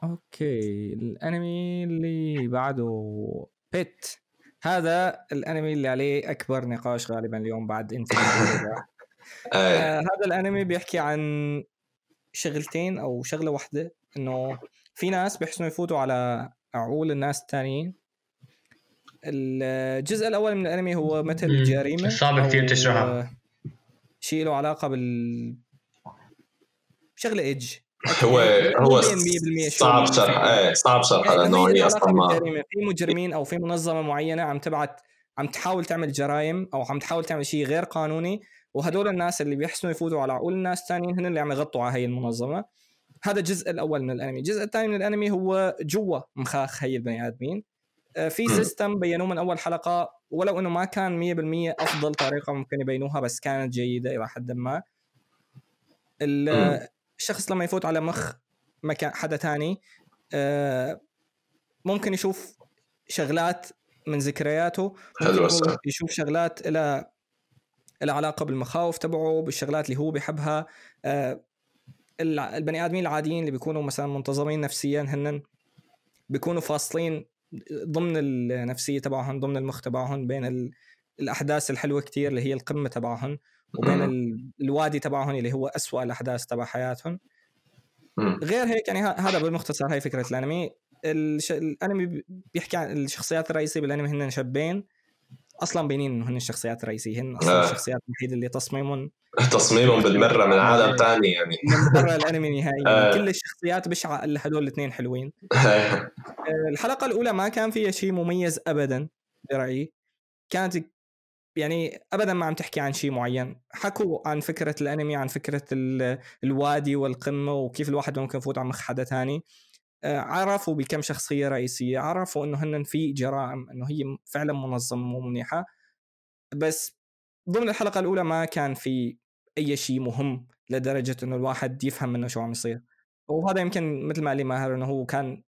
okay الأنمي اللي بعده بيت هذا الأنمي اللي عليه أكبر نقاش غالبا اليوم بعد انت آه هذا الأنمي بيحكي عن شغلتين أو شغلة واحدة إنه في ناس بيحسنوا يفوتوا على عقول الناس الثانيين الجزء الأول من الأنمي هو مثل جريمة صعب كثير تشرحها. شيء له علاقة بال شغله إيدج. هو هو صعب شرح إيه صعب شرح يعني لأنه هي أصلا ما في مجرمين أو في منظمة معينة عم تبعت عم تحاول تعمل جرائم أو عم تحاول تعمل شيء غير قانوني وهدول الناس اللي بيحسنوا يفوتوا على عقول الناس الثانيين هن اللي عم يغطوا على هي المنظمة. هذا الجزء الأول من الأنمي. الجزء الثاني من الأنمي هو جوا مخاخ هي البني آدمين. في سيستم بينوه من أول حلقة ولو إنه ما كان 100% أفضل طريقة ممكن يبينوها بس كانت جيدة إلى حد ما. الشخص لما يفوت على مخ مكان حدا ثاني آه، ممكن يشوف شغلات من ذكرياته يشوف شغلات إلى العلاقه بالمخاوف تبعه بالشغلات اللي هو بيحبها. آه، البني آدمين العاديين اللي بيكونوا مثلا منتظمين نفسيا هن بيكونوا فاصلين ضمن النفسية تبعهم ضمن المخ تبعهم بين الأحداث الحلوة كتير اللي هي القمة تبعهم وبين الوادي تبعهم اللي هو أسوأ الأحداث تبع حياتهم غير هيك يعني هذا بالمختصر هاي فكرة الأنمي. الش... الأنمي بيحكي عن الشخصيات الرئيسية بالأنمي هن شابين. أصلا باينين انه هن الشخصيات الرئيسيه هن أصلا آه. الشخصيات الوحيدة اللي تصميمهم تصميمهم بالمرة من عالم ثاني يعني من برا الأنمي نهائيا آه. كل الشخصيات بشعه الا هدول الاثنين حلوين آه. الحلقة الأولى ما كان فيها شيء مميز ابدا برأيي كانت يعني ابدا ما عم تحكي عن شيء معين حكوا عن فكرة الأنمي عن فكرة الوادي والقمة وكيف الواحد ممكن يفوت على مخ حدا ثاني آه، عرفوا بكم شخصية رئيسية عرفوا إنه هن في جرائم إنه هي فعلا منظمة ومنيحه بس ضمن الحلقة الأولى ما كان في أي شيء مهم لدرجة إنه الواحد يفهم منه شو عم يصير. وهذا يمكن مثل ما قال لي ماهر إنه هو كان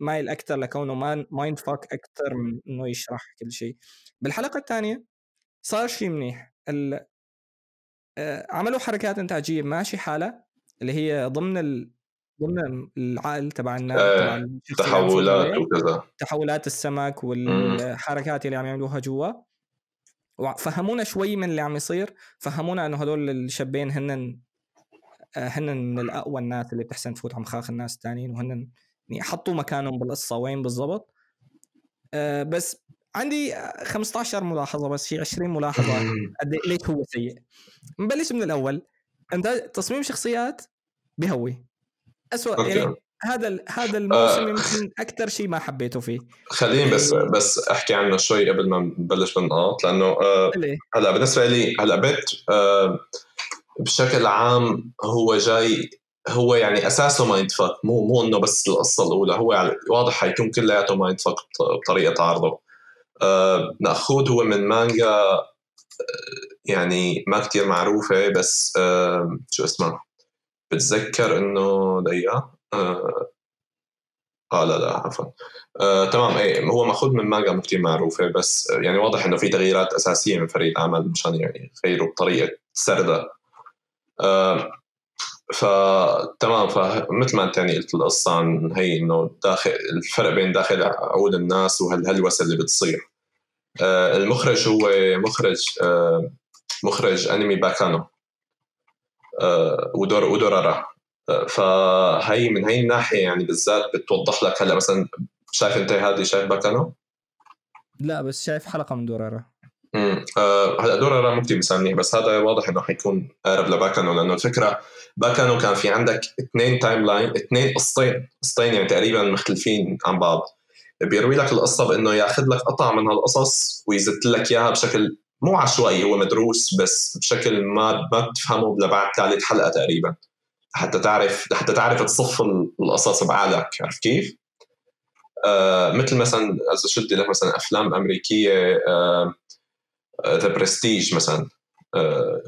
مايل أكثر لكونه mind fuck أكثر من إنه يشرح كل شيء. بالحلقة الثانية صار شيء منيح. آه، عملوا حركات إنتاجية ماشي حالها اللي هي ضمن ال... ضمن العقل تبع الناس تبع تحولات وكذا. تحولات السمك والحركات اللي عم يعملوها جوا. وفهمونا شوي من اللي عم يصير فهمونا إنه هدول الشابين هن آه، هن من الأقوى الناس اللي بتحسن تفوت على مخاخ الناس الثانيين وهن يعني حطوا مكانهم بالقصة وين بالضبط. أه بس عندي 15 ملاحظة بس في 20 ملاحظة قد إيه- ليش هو سيء. نبلش من الأول. أنت تصميم شخصيات بهوي اسوء يعني هذا هذا الموسم آه يمكن أكثر شيء ما حبيته فيه. خليني بس يعني بس أحكي عنه شوي قبل ما نبلش بالنقاط لأنه آه هلأ بالنسبة لي هلأ Pet آه بشكل عام هو جاي هو يعني أساسه mind fuck مو مو إنه بس القصة الأولى هو يعني واضح حيكون كلياته mind fuck بطريقة عرضه آه مأخوذ هو من مانجا آه، يعني ما كتير معروفة بس آه شو اسمها بتذكر إنه دقيقة؟ آه, آه لا لا عفوا. آه تمام. إيه هو مأخوذ من مانجا كثير معروفة بس يعني واضح إنه في تغييرات أساسية من فريق العمل مشان يعني يغيروا بطريقة سردة. آه فتمام فمثل ما أنت يعني قلت القصة عن هي إنه داخل الفرق بين داخل عقول الناس وهالهلوسه اللي بتصير. آه المخرج هو مخرج آه مخرج أنمي باكانو. آه ودور ودورارا آه فهي من هي الناحيه يعني بالذات بتوضح لك هلا مثلا شايف أنت هذه شايف باكانو؟ لا بس شايف حلقة من دورارا امم آه هلا دورارا مو كثير مسامني بس هذا واضح إنه حيكون اقرب لباكانو لأنه الفكرة باكانو كان في عندك اثنين timeline اثنين قصتين قصتين يعني تقريبا مختلفين عن بعض. بيروي لك القصة بإنه ياخذ لك قطع من هالقصص ويزت لك إياها بشكل مو عشوائي هو مدروس بس بشكل ما ما بتفهمه لبعد ثالث حلقة تقريبا حتى تعرف حتى تعرف تصف القصص بعقلك عرفت كيف؟ آه مثل مثلا إذا شو بدي لك مثلا أفلام أمريكية The آه برستيج آه مثلا آه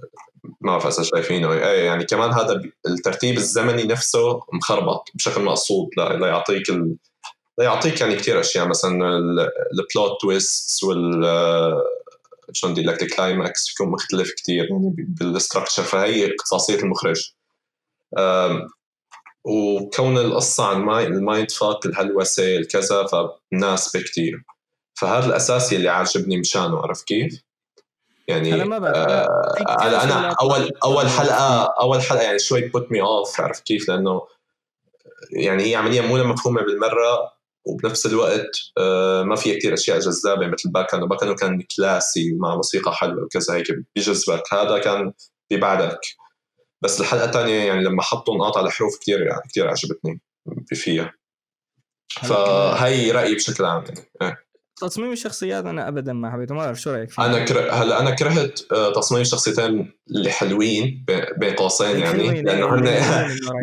ما بعرف إذا شايفينه إيه يعني كمان هذا الترتيب الزمني نفسه مخربط بشكل مقصود ليعطيك ال... ليعطيك يعني كثير أشياء مثلا ال plot twist وال شلون بدي لك ال climax بيكون مختلف كثير يعني بال structure فهي اختصاصيه المخرج. وكون القصة عن ال mind fuck الهلوسة الكذا فمناسبه كثير فهذا الاساسي اللي عاجبني مشانه عرفت كيف؟ يعني أنا ما بعرف آه أنا اول أول حلقه أول حلقة يعني شوي put me off عرفت كيف؟ لأنه يعني هي عملية مو مفهومه بالمرة. وبنفس الوقت آه ما فيها كثير أشياء جذابة مثل باكانو. باكانو كان كلاسي ومع موسيقى حلوة وكذا هيك بيجذبك هذا كان ببعدك بس الحلقة الثانية يعني لما حطوا نقاط على الحروف كثير يعني كثير عجبتني. فيها. فهي رأيي بشكل عام يعني. إيه. تصميم الشخصيات أنا ابدا ما حبيته. ما أعرف شو رأيك فيه. أنا كره... هلا أنا كرهت آه، تصميم الشخصيتين اللي حلوين بين قوسين يعني لأنه هن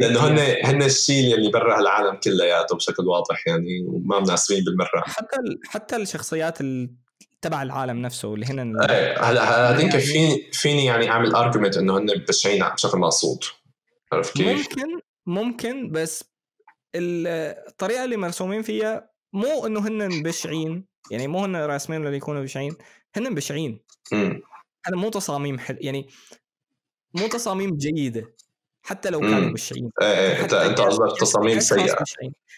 لأنه هن هن الشيء اللي برا العالم كلياته بشكل واضح يعني وما مناسبين بالمرة. حتى ال... حتى الشخصيات ال... تبع العالم نفسه اللي هن إيه هلا هذيك يعني فيني فيني يعني أعمل ارجيومنت إنه هن بشعين بشكل مقصود. عرفت كيف؟ ممكن ممكن بس الطريقة اللي مرسومين فيها مو إنه هن بشعين. يعني مو هن راسمين اللي يكونوا بشعين هن بشعين. هذا مو تصاميم حل يعني مو تصاميم جيدة حتى لو كانوا بشعين. إيه إيه انت أنت قصدك تصاميم سيئة.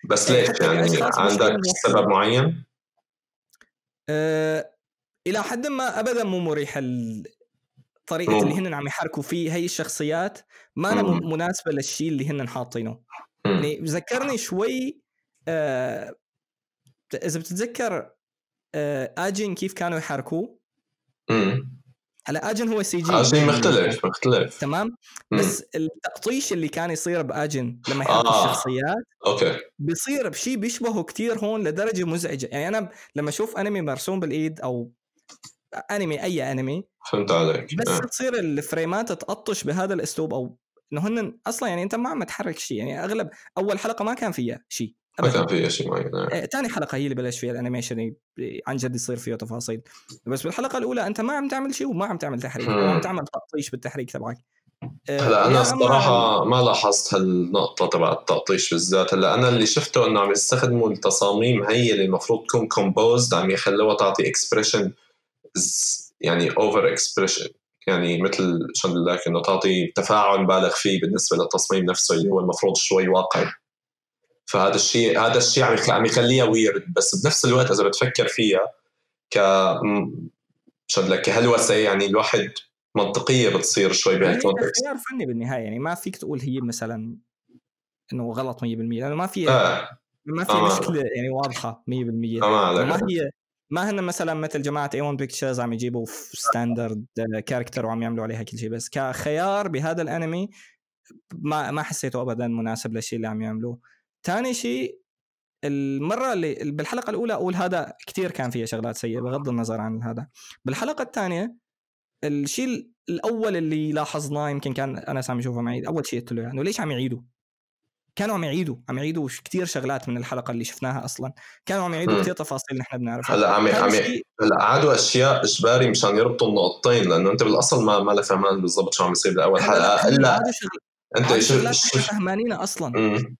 بس ليش؟ يعني عندك سبب معين؟ آه إلى حد ما ابدا مو مريحه الطريقة مم. اللي هن عم يحركوا فيه هي الشخصيات ما أنا مناسبة للشيء اللي هن حاطينه. يعني ذكرني شوي آه إذا بتتذكر آجن كيف كانوا يحركوه؟ هلا آجن هو CG. اجن مختلف مختلف. تمام؟ بس التقطيش اللي كان يصير بآجن لما يحرك آه. الشخصيات أوكي. بيصير بشيء بيشبهه كتير هون لدرجة مزعجة. يعني أنا لما أشوف أنمي مرسوم بالإيد أو أنمي أي أنمي فهمت عليك. بس آه. تصير الفريمات تقطش بهذا الأسلوب أو إنه هن أصلا يعني أنت ما عم تحرك شيء يعني أغلب أول حلقة ما كان فيها شيء كان في شيء معين آه. إيه، تاني حلقة هي اللي بلش فيها ال animation عن جد يصير فيه تفاصيل. بس بالحلقة الأولى أنت ما عم تعمل شيء وما عم تعمل تحريك. عم تعمل تقطيش بالتحريك تبعك. إيه، هلا أنا الصراحه ما لاحظت هالنقطة تبع التقطيش بالذات. هلا أنا اللي شفته إنه عم يستخدموا التصاميم هي اللي المفروض تكون composed عم يخلوها تعطي expression يعني over expression يعني مثل شو بدي إنه تعطي تفاعل بالغ فيه بالنسبة للتصميم نفسه اللي هو المفروض شوي واقعي. فهذا الشيء هذا الشيء عم عم يخليها weird بس بنفس الوقت إذا بتفكر فيها ك بدي لك كهلوسة يعني الواحد منطقية بتصير شوي هي بهال context خيار فني بالنهاية يعني ما فيك تقول هي مثلا إنه غلط 100% لأنه ما في آه ما في آه. مشكلة يعني واضحة 100% آه،. ما هي ما هن مثلا مثل جماعة A-1 Pictures عم يجيبوا standard character وعم يعملوا عليها كل شيء بس كخيار بهذا الانمي ما ما حسيته ابدا مناسب للشيء اللي عم يعملوه ثاني شيء المرة اللي بالحلقة الأولى أقول هذا كثير كان فيها شغلات سيئة بغض النظر عن هذا. بالحلقة الثانية الشيء الأول اللي لاحظناه يمكن كان انس عم يشوفه معي أول شيء قلت له انه ليش عم يعيدوا؟ كانوا عم يعيدوا عم يعيدوا كثير شغلات من الحلقة اللي شفناها أصلا. كانوا عم يعيدوا. كثير تفاصيل نحن بنعرفها. هلأ عم عم هلأ عادوا أشياء إجباري مشان يربطوا النقطتين لأنه أنت بالأصل ما ما لك فهمان بالضبط شو عم يصير بأول حلقة. إلا أنت شوف فهمانينها أصلا. يعني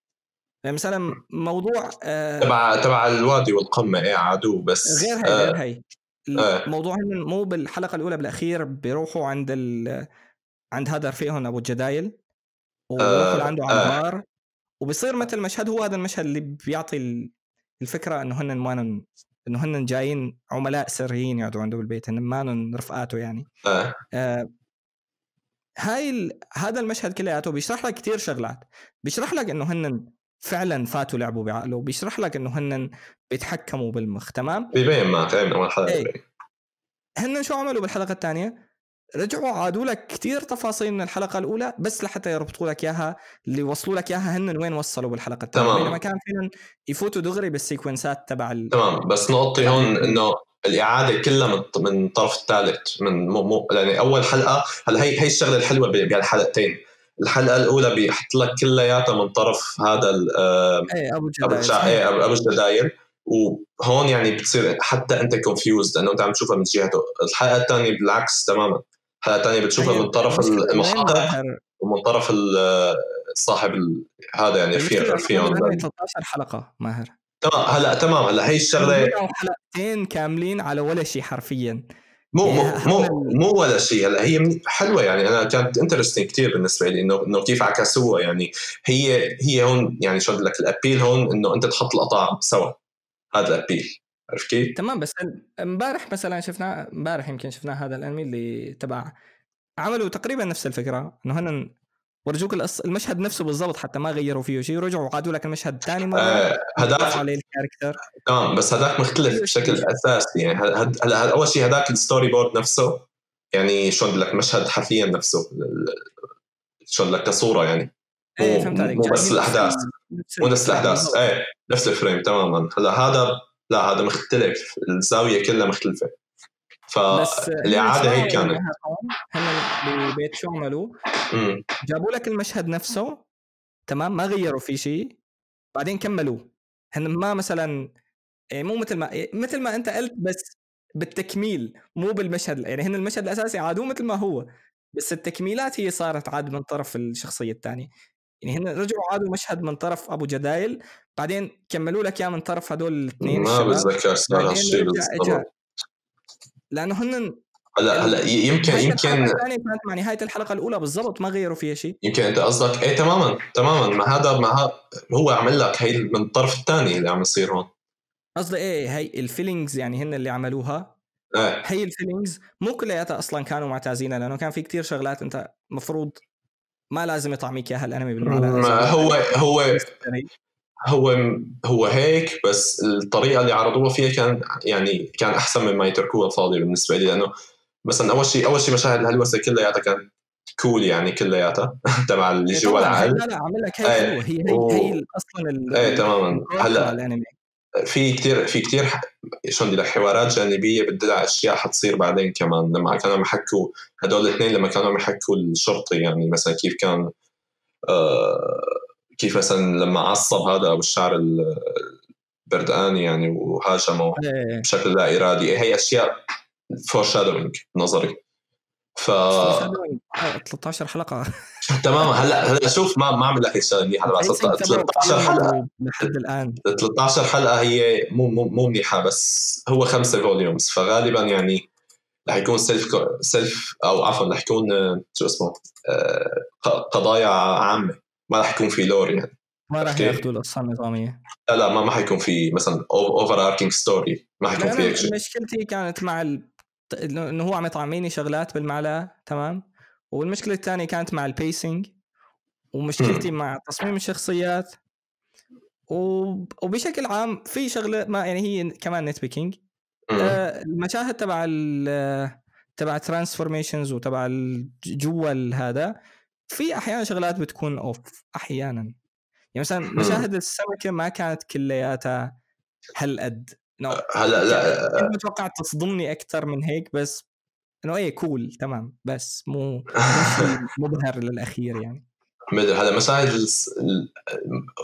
مثلا موضوع آه تبع تبع الوادي والقمة إيه عادوا بس غير هي آه، غير هي آه. الموضوع هن مو بالحلقة الأولى بالأخير بيروحوا عند ال... عند هذا رفيقهم أبو الجدايل وبيروحوا آه، لعنده على آه. البار وبصير مثل مشهد هو هذا المشهد اللي بيعطي ال- الفكرة إنه هن ما نن... إنه هن جايين عملاء سريين يقعدوا عنده بالبيت هن ما رفقاته يعني آه. آه هاي ال... هذا المشهد كلياته بيشرح لك كثير شغلات بيشرح لك إنه هن فعلا فاتوا لعبوا بعقله. بيشرح لك إنه هن بيتحكموا بالمخ تمام؟ بيبين معك إيه من أول حلقة إيه. هن شو عملوا بالحلقة الثانية؟ رجعوا عادوا لك كثير تفاصيل من الحلقة الأولى بس لحتى يربطوا لك إياها اللي وصلوا لك إياها هن وين وصلوا بالحلقة الثانية. تمام. بينما كان فينا يفوتوا دغري بالسيكونسات تبع ال... تمام. بس نقطتي هون إنه الإعادة كلها من من الطرف الثالث من مو مو يعني أول حلقة هلأ هي هي الشغلة الحلوة بهالحلقتين. الحلقة الأولى بيحط لك كلياتها من طرف هذا إيه أبو أبو الجدايل الجا- إيه، أبو وهون يعني بتصير حتى أنت كونفيوزد لأنه أنت عم تشوفها من جهته. الحلقة الثانية بالعكس تماما. الحلقة الثانية بتشوفها هي من طرف المحقق؟ ومن طرف صاحب هذا يعني بالأنمي رفيقهم 13 حلقة ماهر. تمام هلأ تمام. هلأ هي الشغلة حلقتين كاملين على ولا شيء حرفيا. مو مو إيه، مو, مو ولا شيء. هلا هي حلوة يعني. أنا كانت interesting كثير بالنسبة لي انه إنه كيف عكسوها يعني. هي هي هون يعني شو لك ال appeal هون إنه أنت تحط القطع سوا. هذا ال appeal عرفت كيف؟ تمام بس امبارح مثلا شفنا امبارح يمكن شفنا هذا الأنمي اللي تبع عملوا تقريبا نفس الفكرة. إنه هن ورجوك. المشهد نفسه بالضبط حتى ما غيروا فيه شيء ورجعوا عادوا لك المشهد ثاني مرة آه هذاك عليه ال character. تمام بس هذاك مختلف بشكل أساسي يعني هد- هد- أول شيء هذاك ال storyboard نفسه؟ يعني شو بدي لك مشهد حرفيا نفسه بدي لك كصورة يعني. مو- إيه فهمت عليك. مو بس. نفس مو نفس الأحداث. إيه نفس ال frame تماما. هلا هذا لا هذا مختلف. الزاوية كلها مختلفة. فالاعاده هي كانت. هم ب Pet شو عملوا؟ جابوا لك المشهد نفسه تمام؟ ما غيروا فيه شيء بعدين كملوه. هن ما مثلا إيه مو مثل ما إيه مثل ما أنت قلت بس بالتكميل مو بالمشهد يعني هن المشهد الأساسي عادوه مثل ما هو بس التكميلات هي صارت عاد من طرف الشخصية الثانية يعني هن رجعوا عادوا مشهد من طرف أبو جدايل بعدين كملوا لك إياه من طرف هدول الاثنين ما بتذكر صار هالشيء لأنه هن هلا هلا يمكن يمكن الثانية كانت مع نهايه الحلقة الأولى بالضبط ما غيروا فيها شيء يمكن أنت قصدك إيه تماما تماما. ما هذا ما ها هو عمل لك هي من الطرف الثاني اللي عم يصير هون. قصدي إيه هي ال fillings يعني هن اللي عملوها. إيه. هي ال fillings مو كلياتها أصلا كانوا معتازينها لأنه كان في كتير شغلات أنت مفروض ما لازم يطعميك اياها الانمي بالمعلقه ما هو هو يعني هو هو هيك بس الطريقة اللي عرضوها فيها كان يعني كان أحسن مما يتركوها فاضيه بالنسبة لي لأنه مثلا أول شيء أول شيء مشاهد الهلوسة كلياتها كانت كول يعني كلياتها تبع اللي جوا طبعاً، هي- العقل. لا لا عامل لك هي إيه، هي هي, و- هي أصلا إيه تماما. هلأ في كتير في كتير ح- شو بدي لك حوارات جانبية بتدل على أشياء حتصير بعدين كمان لما كانوا عم يحكوا هدول الاثنين لما كانوا عم يحكوا الشرطي يعني مثلا كيف كان آه كيف مثلا لما عصب هذا أبو الشعر ال- البردقاني يعني وهاجمه إيه. بشكل لا إرادي هي أشياء foreshadowing نظري. ف آه، 13 حلقة. تماما. هلأ هلأ شوف ما ما اعمل لك منيحه تبع 13 حلقة. لحد الآن. 13 حلقة هي مو مو مو منيحة بس هو خمسة volumes فغالبا يعني رح يكون self self أو عفوا رح يكون آه، شو اسمه آه، قضايا عامة. ما رح يكون في lore يعني. ما راح. ياخذوا القصة النظاميه لا لا ما ما حيكون في مثلا overarching story ما حيكون في شيء مشكلتي كانت مع ال... انه هو عم يطعميني شغلات بالمعلقة تمام؟ والمشكلة الثانية كانت مع ال pacing ومشكلتي مع تصميم الشخصيات. وب... وبشكل عام في شغلة ما يعني هي كمان nitpicking. آه، المشاهد تبع تبع transformations وتبع جوا هذا في أحيانا شغلات بتكون off أحيانا. يعني مثلا مشاهد السمكة ما كانت كلياتها هالقد. no. هلا لا كنت متوقع تصدمني أكثر من هيك بس إنه إيه كول تمام. بس مو مبهر للأخير يعني. مدري هلا مشاهد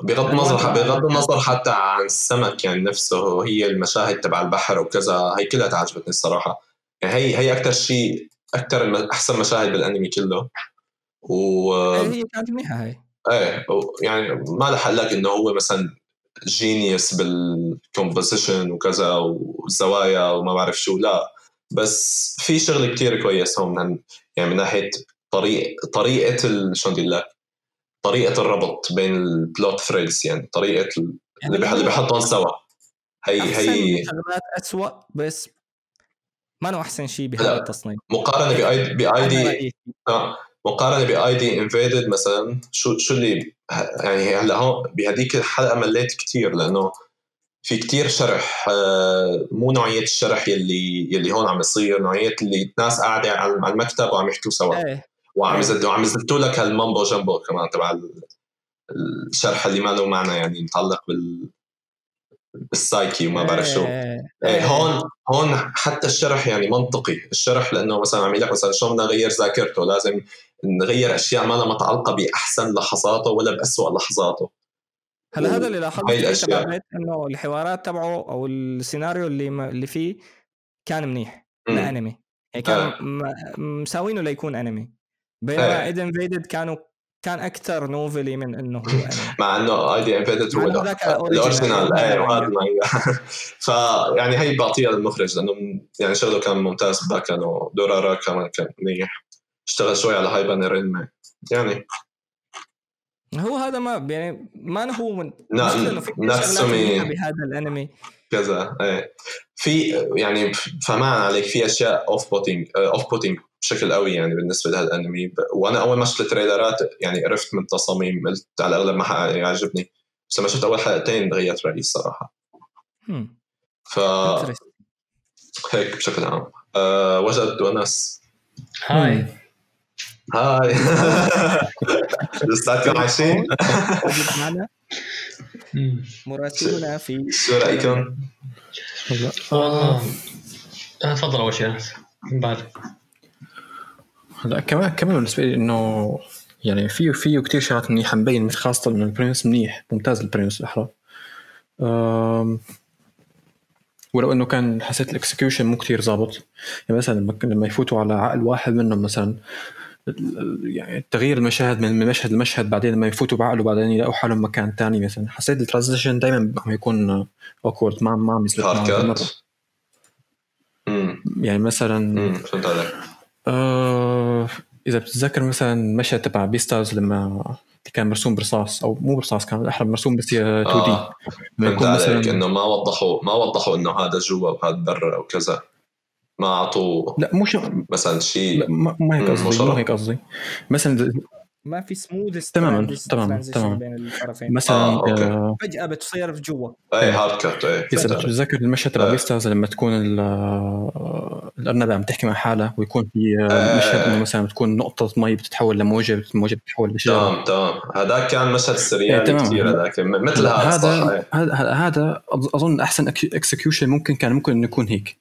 بغض النظر بغض النظر حتى عن السمك يعني نفسه هي المشاهد تبع البحر وكذا هي كلها عجبتني الصراحة. يعني هي هي أكثر شيء أكثر أحسن مشاهد بالأنمي كله. و إيه، هي كانت منيحه هاي إيه يعني ما لح لك إنه هو مثلا genius بال composition وكذا والزوايا وما بعرف شو لا. بس في شغل كتير كويس هون من يعني من ناحية طريق طريقة شو بدي لك؟ طريقة الربط بين ال plot threads يعني طريقة ال- اللي بحطهم سوا. هي هي شغلات اسوء بس ما انه أحسن شيء بهذا. التصنيف. مقارنة باي دي. آه. مقارنة بـ ID: Invaded مثلا شو شو اللي يعني هلأ هون بهذيك الحلقة مليت كتير لأنه في كتير شرح آه، مو نوعية الشرح يلي يلي هون عم يصير نوعية اللي الناس قاعدة على المكتب وعم يحكوا سوا إيه وعم إيه. يزدوا وعم يزتوا لك هال mumbo jumbo كمان تبع ال- الشرح اللي ما له معنى يعني متعلق بال بالسايكي وما بعرف شو إيه. إيه هون هون حتى الشرح يعني منطقي الشرح لأنه مثلا عم يقول لك مثلا شلون بدنا نغير ذاكرته لازم نغير أشياء ما لها متعلقة بأحسن لحظاته ولا باسوء لحظاته هلا هذا اللي لاحظت هاي فيه الأشياء. تبع نت إنه الحوارات تبعه أو السيناريو اللي ما اللي فيه كان منيح مم. لأنمي يعني كان آه. مساوينه ليكون أنمي بينما إيه. ID: Invaded كانوا كان أكثر novel-y من إنه هو انمي مع إنه ID: Invaded هو مع إنه ال- ذاك ال original. original. إيه وهذا المانجا ف يعني هي بعطيها للمخرج لأنه يعني شغله كان ممتاز. باكانو ودورارا كمان كان منيح اشتغل شوي على هايبانه رينمي يعني. هو هذا ما يعني ما هو من منيحة بهذا الأنمي. كذا إيه. في يعني فهمان عليك في أشياء off-putting off-putting بشكل قوي يعني بالنسبة لهالانمي ب- وأنا أول ما شفت ال trailerات يعني عرفت من التصاميم قلت على الأغلب ما حيعجبني. بس لما شفت أول حلقتين غيرت رأيي الصراحة. ف. هيك بشكل عام. أه وجد ونس هاي. هاي. لساتكم عايشين؟ موجود معنا مراسلنا في شو رأيكم؟ والله آه، تفضل أول شيء بعد هلا كمان كمان بالنسبة لي إنه يعني فيه فيه كثير شغلات منيحة مبين خاصة إنه ال premise منيح ممتاز ال premise بالأحرى ولو إنه كان حسيت ال execution مو كثير ظابط. يعني مثلا لما يفوتوا على عقل واحد منهم مثلا يعني تغيير المشاهد من من مشهد لمشهد بعدين لما يفوتوا بعقله بعدين يلاقوا حالهم مكان ثاني مثلا. حسيت ال transition دائما عم يكون awkward ما ما عم امم يعني مثلا آه إذا بتتذكر مثلا مشهد تبع بيستارز لما كان مرسوم برصاص أو مو برصاص كان بالأحرى مرسوم بس 2D آه. يكون عليك مثلا إنه ما وضحوا ما وضحوا إنه هذا جوا وهذا برا أو كذا ما اعطوا لا مو شو... مثلا شيء ما ما هيك قصدي مو. هيك قصدي مثلا ما في سموث تماماً، تماماً، تماماً. بين الطرفين مثلا آه،. آه، فجأة بتصير في جوا اي hard cut اي إذا. بتتذكر المشهد تبع آه. بيسترز لما تكون ال- آه، الارنبه عم تحكي مع حالها ويكون في آه، آه. مشهد إنه مثلا بتكون نقطة مي بتتحول لموجة الموجه بتتحول لشجره تمام تمام هذاك كان مشهد سريالي إيه، تمام. كثير هذاك مثل هذا هذا إيه. هذا أظن أحسن execution ممكن كان ممكن إنه يكون هيك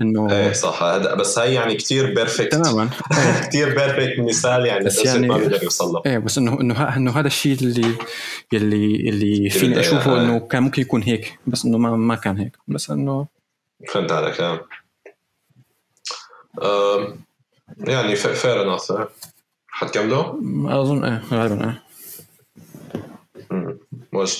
إنه إيه صح هذا بس هي يعني كثير perfect تماما كثير perfect مثال يعني بس يعني- ما بيقدر يوصل له إيه بس إنه إنه إنه هذا الشيء اللي اللي اللي فيني أشوفه إياها. إنه كان ممكن يكون هيك بس إنه ما ما كان هيك بس إنه فهمت عليك آه. يعني fair enough حتكملوا؟ أظن إيه غالبا إيه مم. وجد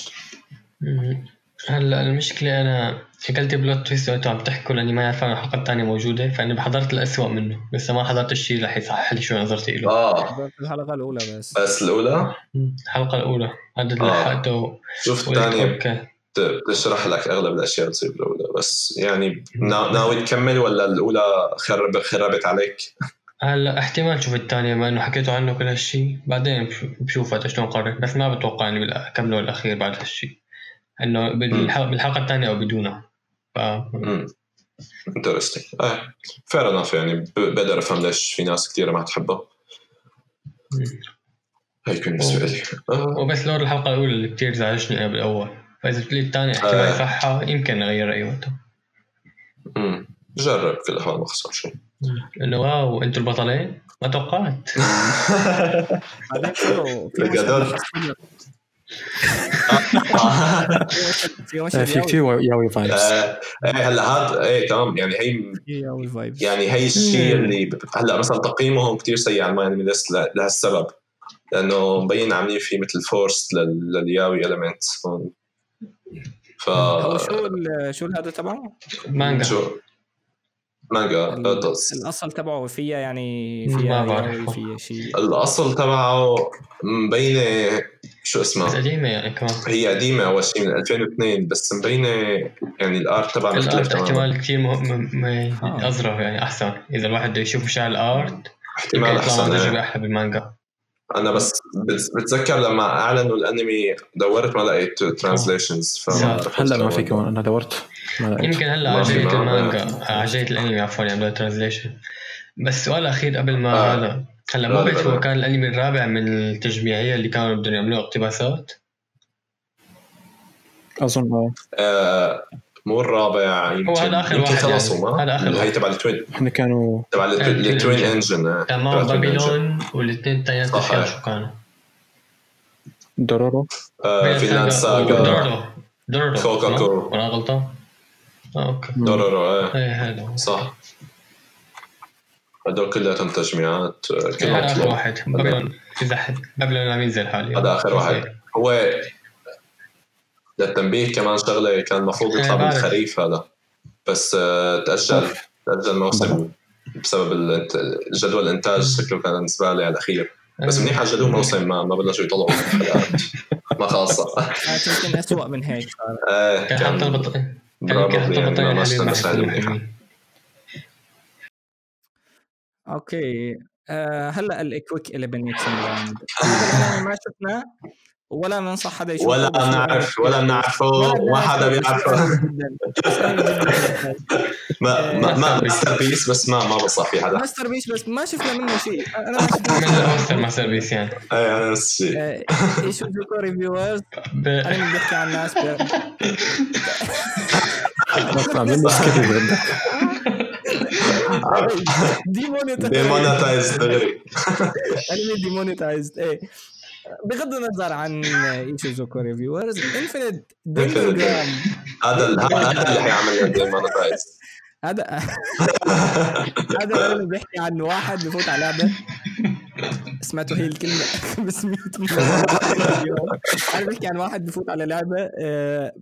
مم. هلا المشكلة أنا أكلت plot twist وأنتوا عم تحكوا لأني ما يعرف عن الحلقة الثانية موجودة فأنا حضرت الأسوأ منه لسه ما حضرت الشيء رح يصحح لي شو نظرتي له آه في الحلقة الأولى بس بس الأولى مم. الحلقة الأولى هذا اللي آه. لحقته okay بت- بتشرح لك أغلب الأشياء اللي تصير بالأولى بس يعني نا- ناوي تكمل ولا الأولى خرب خربت عليك؟ هلا احتمال شوف الثانية بما إنه حكيتوا عنه كل هالشيء بعدين بش- بشوف شلون قرر بس ما بتوقع إني بال- أكمله الأخير بعد هالشيء إنه بالحلقة, الثانية أو بدونها. ف interesting آه fair enough يعني. بقدر أفهم ليش في ناس كثيره ما تحبه. هيك بالنسبة لي. وبس لور الحلقة الأولى اللي كتير زعجني قبل الأول فإذا قلت لي الثانية احتمال آه. يصحها يمكن أغير رأيي وقتها مم. جرب كل الاحوال ما خسر شيء. إنه wow أنتوا البطلين؟ ما توقعت. في كثير ياوي فايبس آه، إيه هلا هذا إيه تمام. يعني هي ياوي فايبس يعني هي الشيء اللي هلا مثلا تقييمهم كثير سيء على الماينمي ليست ل- لهالسبب. لأنه مبين عاملين فيه مثل فورس للياوي المنت هون. ف هو شو ال- شو هذا تبعه؟ مانجا. شو؟ مانجا ال- آه، الأصل تبعه فيها يعني ما فيها بعرف. ياوي فيها شيء الأصل تبعه مبينة شو اسمها؟ قديمة يعني كمان. هي قديمة أول شيء من 2002 بس مبينة يعني ال art تبعها مختلف ال art تماما. احتمال كثير مهم م- آه. أظرف يعني أحسن. إذا الواحد بده يشوف مشاع ال art احتمال يطلع أحسن معه إيه. أحلى بالمانجا أنا بس بت- بتذكر لما أعلنوا الأنمي دورت ما لقيت translations فما هلا ما في كمان أنا دورت ما لقيت. يمكن هلا ما معه. المانجا عجلة الأنمي عفوا يعملوا translation بس سؤال أخير قبل ما آه. هذا هلا لا، موبت لا، هو. كان الأنمي الرابع من التجميعية اللي كانوا بدهم يعملوا اقتباسات أظن آه. آه مو الرابع يمكن هذا آخر يمكن واحد خلصوا يعني. ما هذا واحد. تبع التوين إحنا كانوا تبع آه، ال Twin. Engine آه، كان تبع معه ال Twin Engine. Babylon والاثنين صح، آه. شو كانوا Dororo آه Vinland Saga Dororo Dororo Kokkoku. ولا غلطان؟ آه okay Dororo آه. إيه هذا هو. صح هدول كلياتهم تجميعات آه، هذا كلهم آخر كلهم. واحد بابلون اذا حد بابلون عم ينزل حاليا هذا آخر واحد. هو للتنبيه كمان شغلة كان المفروض يطلع إيه،. بالخريف هذا. بس آه، تاجل تأجل موسم بسبب الانت- جدول الإنتاج شكله كان زباله على الاخير بس منيح عجلوه موسم ما ما بلشوا يطلعوا ما خاصه يمكن اسوء من هيك. إيه كان حتى البطل كان حتى يعني حلوين. okay. آه هلا ال quick elimination round ما شفناه ولا بنصح حدا يشوفه ولا بنعرف ولا بنعرفه ما حدا بيعرفه. ما ما ما masterpiece بس ما ما بنصح في حدا masterpiece بس ما شفنا منه شيء. أنا ما شفنا من الماستر مع service يعني. إيه أنا نفس الشيء. آه، Ishuzoku Reviewers أنا بحكي عن ناس عاملين له skip demonetize demonetize دغري انمي demonetized إيه. بغض النظر عن Ishuzoku Reviewers Infinite Dendrogram هذا هذا اللي حيعمل demonetize هذا هذا الانمي بيحكي عن واحد بفوت على لعبة. سمعتوا هي الكلمة. 500 مره اليوم أنا بحكي عن واحد بفوت على لعبة آه،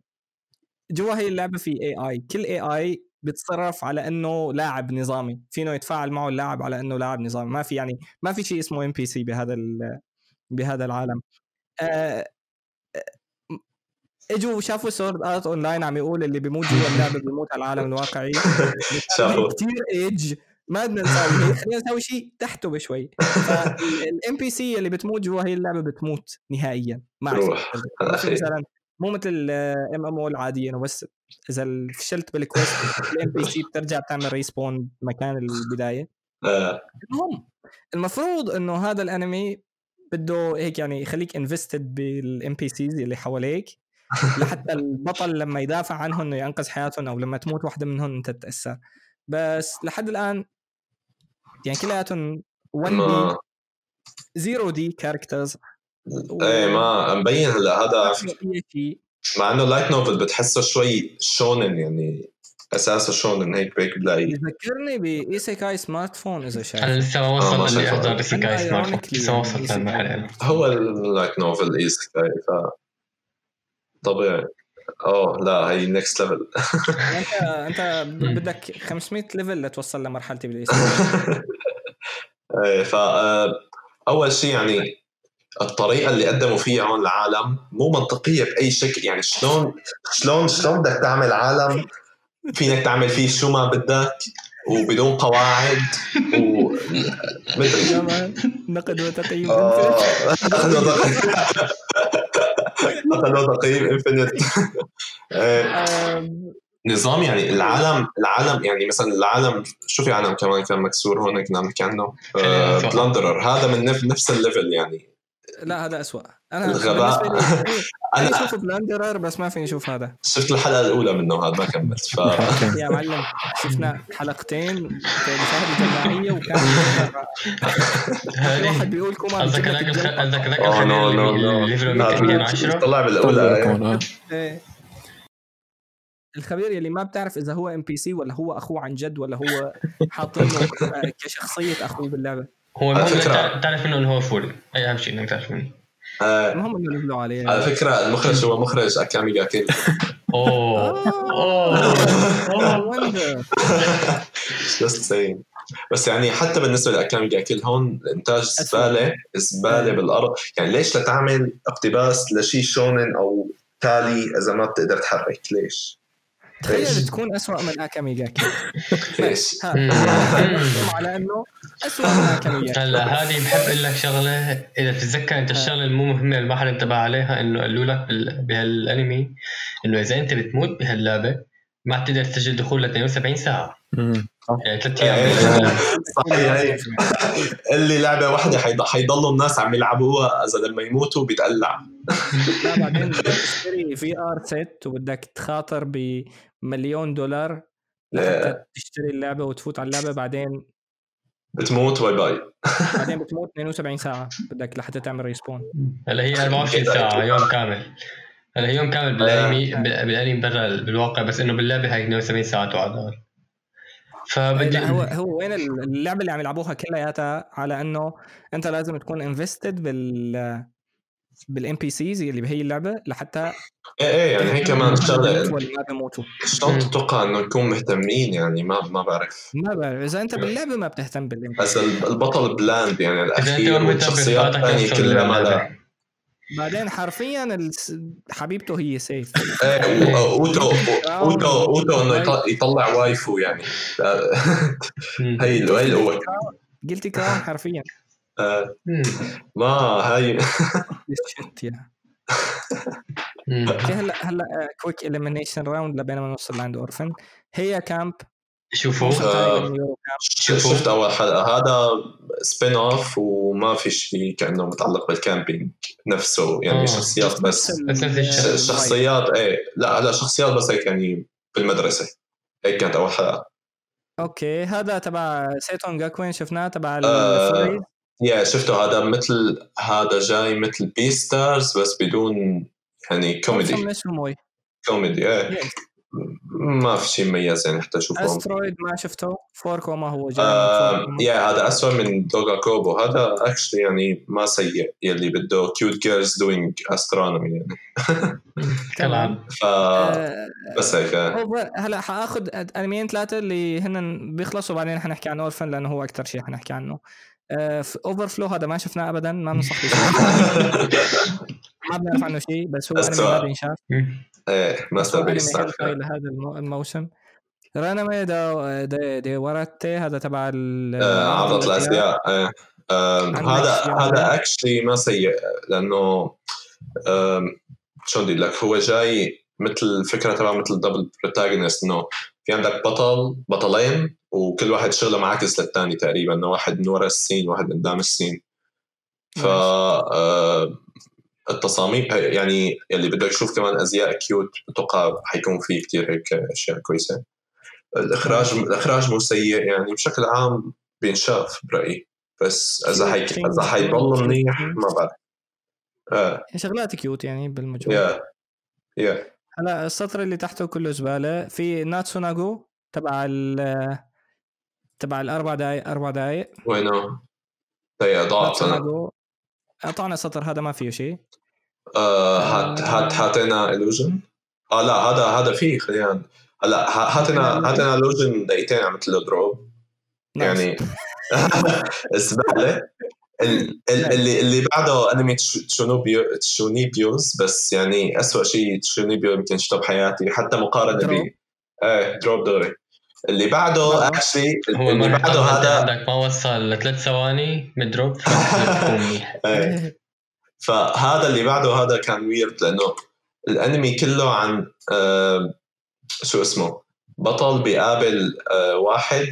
جوا هي اللعبة في AI كل AI بيتصرف على إنه لاعب نظامي. فينه يتفاعل معه اللاعب على إنه لاعب نظامي. ما في يعني ما في شيء اسمه NPC بهذا ال- بهذا العالم. آه، آه، اجوا شافوا Sword Art Online عم يقول اللي بيموت جوا اللعبة بيموت على العالم الواقعي. شافوا. كثير ايج ما بدنا نسوي خلينا نسوي شيء تحته بشوي. فال NPC اللي بتموت جوا هي اللعبة بتموت نهائيا. ما مثلا مو مثل ال MMO العاديه انه بس إذا فشلت بال quest ال NPC بترجع بتعمل respawn مكان البداية. آه، المهم المفروض إنه هذا الانمي بده هيك يعني يخليك invested بال NPCs اللي حواليك. لحتى البطل لما يدافع عنهم إنه ينقذ حياتهم أو لما تموت واحدة منهم أنت تتأثر. بس لحد الآن يعني كلياتهم 1 D 0 D characters إيه ما مبين هلا هذا شيء مع إنه light novel بتحسه شوي شونن يعني. اساسه شونن هيك بيك بلاقي يذكرني ب Isekai Smartphone إذا أنا شايف. لسه ما آه، ما وصلت اني شايفه. احضر إيسيكاي سمارت فون لسه ما يعني وصلت. للمرحله هو ال light novel ايسكاي ف طبيعي. أوه لا هي next level أنت أنت بدك 500 level لتوصل لمرحلة بالايسيكاي إيه ف آه، أول شيء يعني الطريقة اللي قدموا فيها هون العالم مو منطقية بأي شكل. يعني شلون شلون شلون بدك تعمل عالم فينك تعمل فيه شو ما بدك وبدون قواعد و تمام نقد وتقييم آه، نقلوا تقييم نقلوا تقييم انفنت نظام يعني العالم العالم يعني مثلا العالم شو في عالم كمان كان مكسور هون كنا عم نحكي عنه. Plunderer هذا من نف- نفس ال level يعني. لا هذا أسوأ. أنا الغباء. بالنسبة لي- أنا أنا أشوف Plunderer بس ما فيني أشوف هذا. شفت الحلقة الأولى منه هذا ما كملت. ف يا معلم شفنا حلقتين مشاهده جماعية وكان واحد بيقول kuma قصدك. الخ- قصدك نو الخبير نو اللي نو اللي level ه 210 طلع بالاولى آه. إيه. الخبير يلي ما بتعرف إذا هو NPC ولا هو أخوه عن جد ولا هو حاطينه كشخصية أخوه باللعبة. هو المهم على فكرة- تع- تعرف منه إنه هو furry أي أهم شيء إنك تعرف منه. آه، المهم إنه level وا عليه على فكرة المخرج هو مخرج Akame ga أوه. آه. أوه. wonder. just saying بس يعني حتى بالنسبة ل Akame ga Kill هون الانتاج زبالة زبالة بالأرض. يعني ليش لتعمل اقتباس لشيء شونن أو تالي إذا ما بتقدر تحرك؟ ليش؟ تخيل؟ تكون أسوأ من اكامي جاكي على إنه أسوأ من اكامي جاكي هلا هذه بحب أقول لك شغلة. إذا بتتذكر أنت الشغلة المو مهمة اللي ما حدا انتبه عليها إنه قالوا لك بهالأنمي إنه إذا أنت بتموت بهاللعبة ما تقدر تسجل دخول ل 72 ساعة. يعني ثلاث إيه. أيام صحيح هي اللي لعبة واحدة حيض- حيضلوا الناس عم يلعبوها إذا لما يموتوا بيتقلع لا بعدين بدك تشتري VR set وبدك تخاطر بمليون دولار لحتى تشتري اللعبة وتفوت على اللعبة بعدين بتموت bye bye. بعدين بتموت 72 ساعة بدك لحتى تعمل respawn. هلا هي 24 ساعة يوم كامل. هلا هي يوم كامل بالانمي بالانمي برا بالواقع بس إنه باللعبة هاي 72 ساعة تعادل فبدي لا هو هو وين اللعبة اللي عم يلعبوها كلياتها على إنه أنت لازم تكون invested بال بال NPCs اللي بهي اللعبة لحتى إيه إيه يعني هي كمان شغلة. شلون تتوقع إنه نكون مهتمين يعني ما ما بعرف. ما بعرف. إذا أنت باللعبة ما بتهتم بالام بس ال- البطل bland يعني الأخير والشخصيات الثانية كلها ما بعدين حرفيا الس- حبيبته هي سيف إيه و- أوتو أوتو أوتو إنه يط- يطلع waifu يعني. هي هي القوه Guilty Crown حرفيا. آه،. ما هاي. هلا هلا quick elimination round لبين ما نوصل لعند اورفن Heya Camp شوفوا. آه. شفت أول حلقة. هذا spin off وما في شيء كأنه متعلق بال camping نفسه يعني آه. شخصيات بس. ال vibe. شخصيات إيه. لا هلا شخصيات بس هيك يعني بالمدرسة. هيك كانت أول حلقة. okay هذا تبع Seton Gakuen شفناه تبع آه، yeah شفته هذا مثل هذا جاي مثل Beastars بس بدون يعني كوميدي كوميدي إيه. Yes. ما في شيء مميز يعني حتى اشوفه Asteroid ما شفته فوركو ما هو جاي. آه yeah هذا اسوء من Doga Kobo. هذا actually يعني ما سيء يلي بده cute girls doing astronomy يعني. كالعادة ف آه، بس هيك آه. اوفر هلا حآخذ انميين ثلاثة اللي هن بيخلصوا بعدين حنحكي عن اورفن لأنه هو أكثر شيء حنحكي عنه. اوفر فلو هذا ما شفناه ابدا ما بنصح ما بنعرف عنه شيء بس هو انمي ما بينشاف. إيه ماستر انمي بيس لهذا المو- الموسم. رانامي دا دي, وراتي هذا تبع ال آه، عرض الازياء هذا هذا؟ اكشلي ما سيء لأنه شلون بدي لك؟ هو جاي مثل فكرة تبع مثل double protagonist إنه في عندك بطل بطلين وكل واحد شغله معاكس للثاني تقريبا إنه واحد من ورا ال scene واحد قدام ال scene. ف آه، التصاميم يعني اللي بده يشوف كمان أزياء cute بتوقع حيكون في كتير هيك أشياء كويسة. الإخراج الإخراج مو سيء يعني بشكل عام بينشاف برأيي. بس إذا حي إذا حيضل منيح ما بعرف. آه. شغلات cute يعني بالمجموع يا يا هلا السطر اللي تحته كله زبالة في ناتسوناغو تبع ال تبع الأربع دقائق أربع دقائق وينه؟ هي ضاعت انا قطعنا سطر هذا. ما فيه شيء. آه، هات هات هاتنا Illusion. آه لا هذا هذا فيه خلينا هلا هاتنا هاتنا Illusion دقيقتين عملت له drop يعني زباله ال- ال- اللي اللي بعده انمي تش- تشونوبيو تشونيبيوز بس يعني اسوء شيء تشونيبيو يمكن شفته بحياتي حتى مقارنة ب. إيه drop دغري. اللي بعده. actually هو اللي ما بعده هذا عندك ما وصل لثلاث ثواني من drop فبكون منيح. إيه. فهذا اللي بعده هذا كان weird لأنه الأنمي كله عن آه شو اسمه بطل بيقابل آه واحد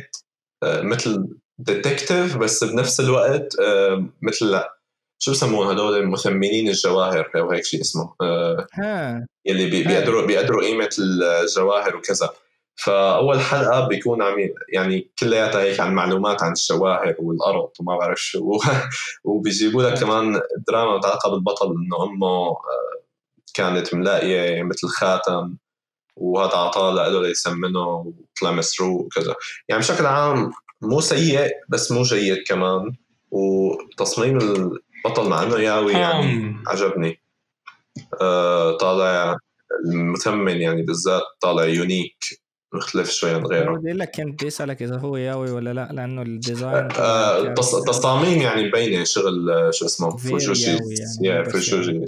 آه مثل detective بس بنفس الوقت آه مثل لا شو بسموه هدول مثمنين الجواهر أو هيك شيء اسمه آه ها. يلي بي- بيقدروا بيقدروا قيمة الجواهر وكذا. فأول حلقة بيكون عم يعني كلياتها هيك عن معلومات عن الجواهر والأرض وما بعرف شو. وبيجيبوا لك كمان دراما متعلقة بالبطل إنه أمه آه، كانت ملاقية مثل خاتم وهذا عطاه له ليسمنه وطلع مسروق وكذا. يعني بشكل عام مو سيء بس مو جيد كمان. وتصميم البطل مع إنه yaoi يعني عجبني. آه طالع المثمن يعني بالذات طالع unique. مختلف شوي عن غيره. بدي أقول لك كنت بدي أسألك إذا هو yaoi ولا لا لأنه ال design آه كان- التص- التصاميم يعني مبينه شغل آه، شو اسمه fujoshi يعني، fujoshi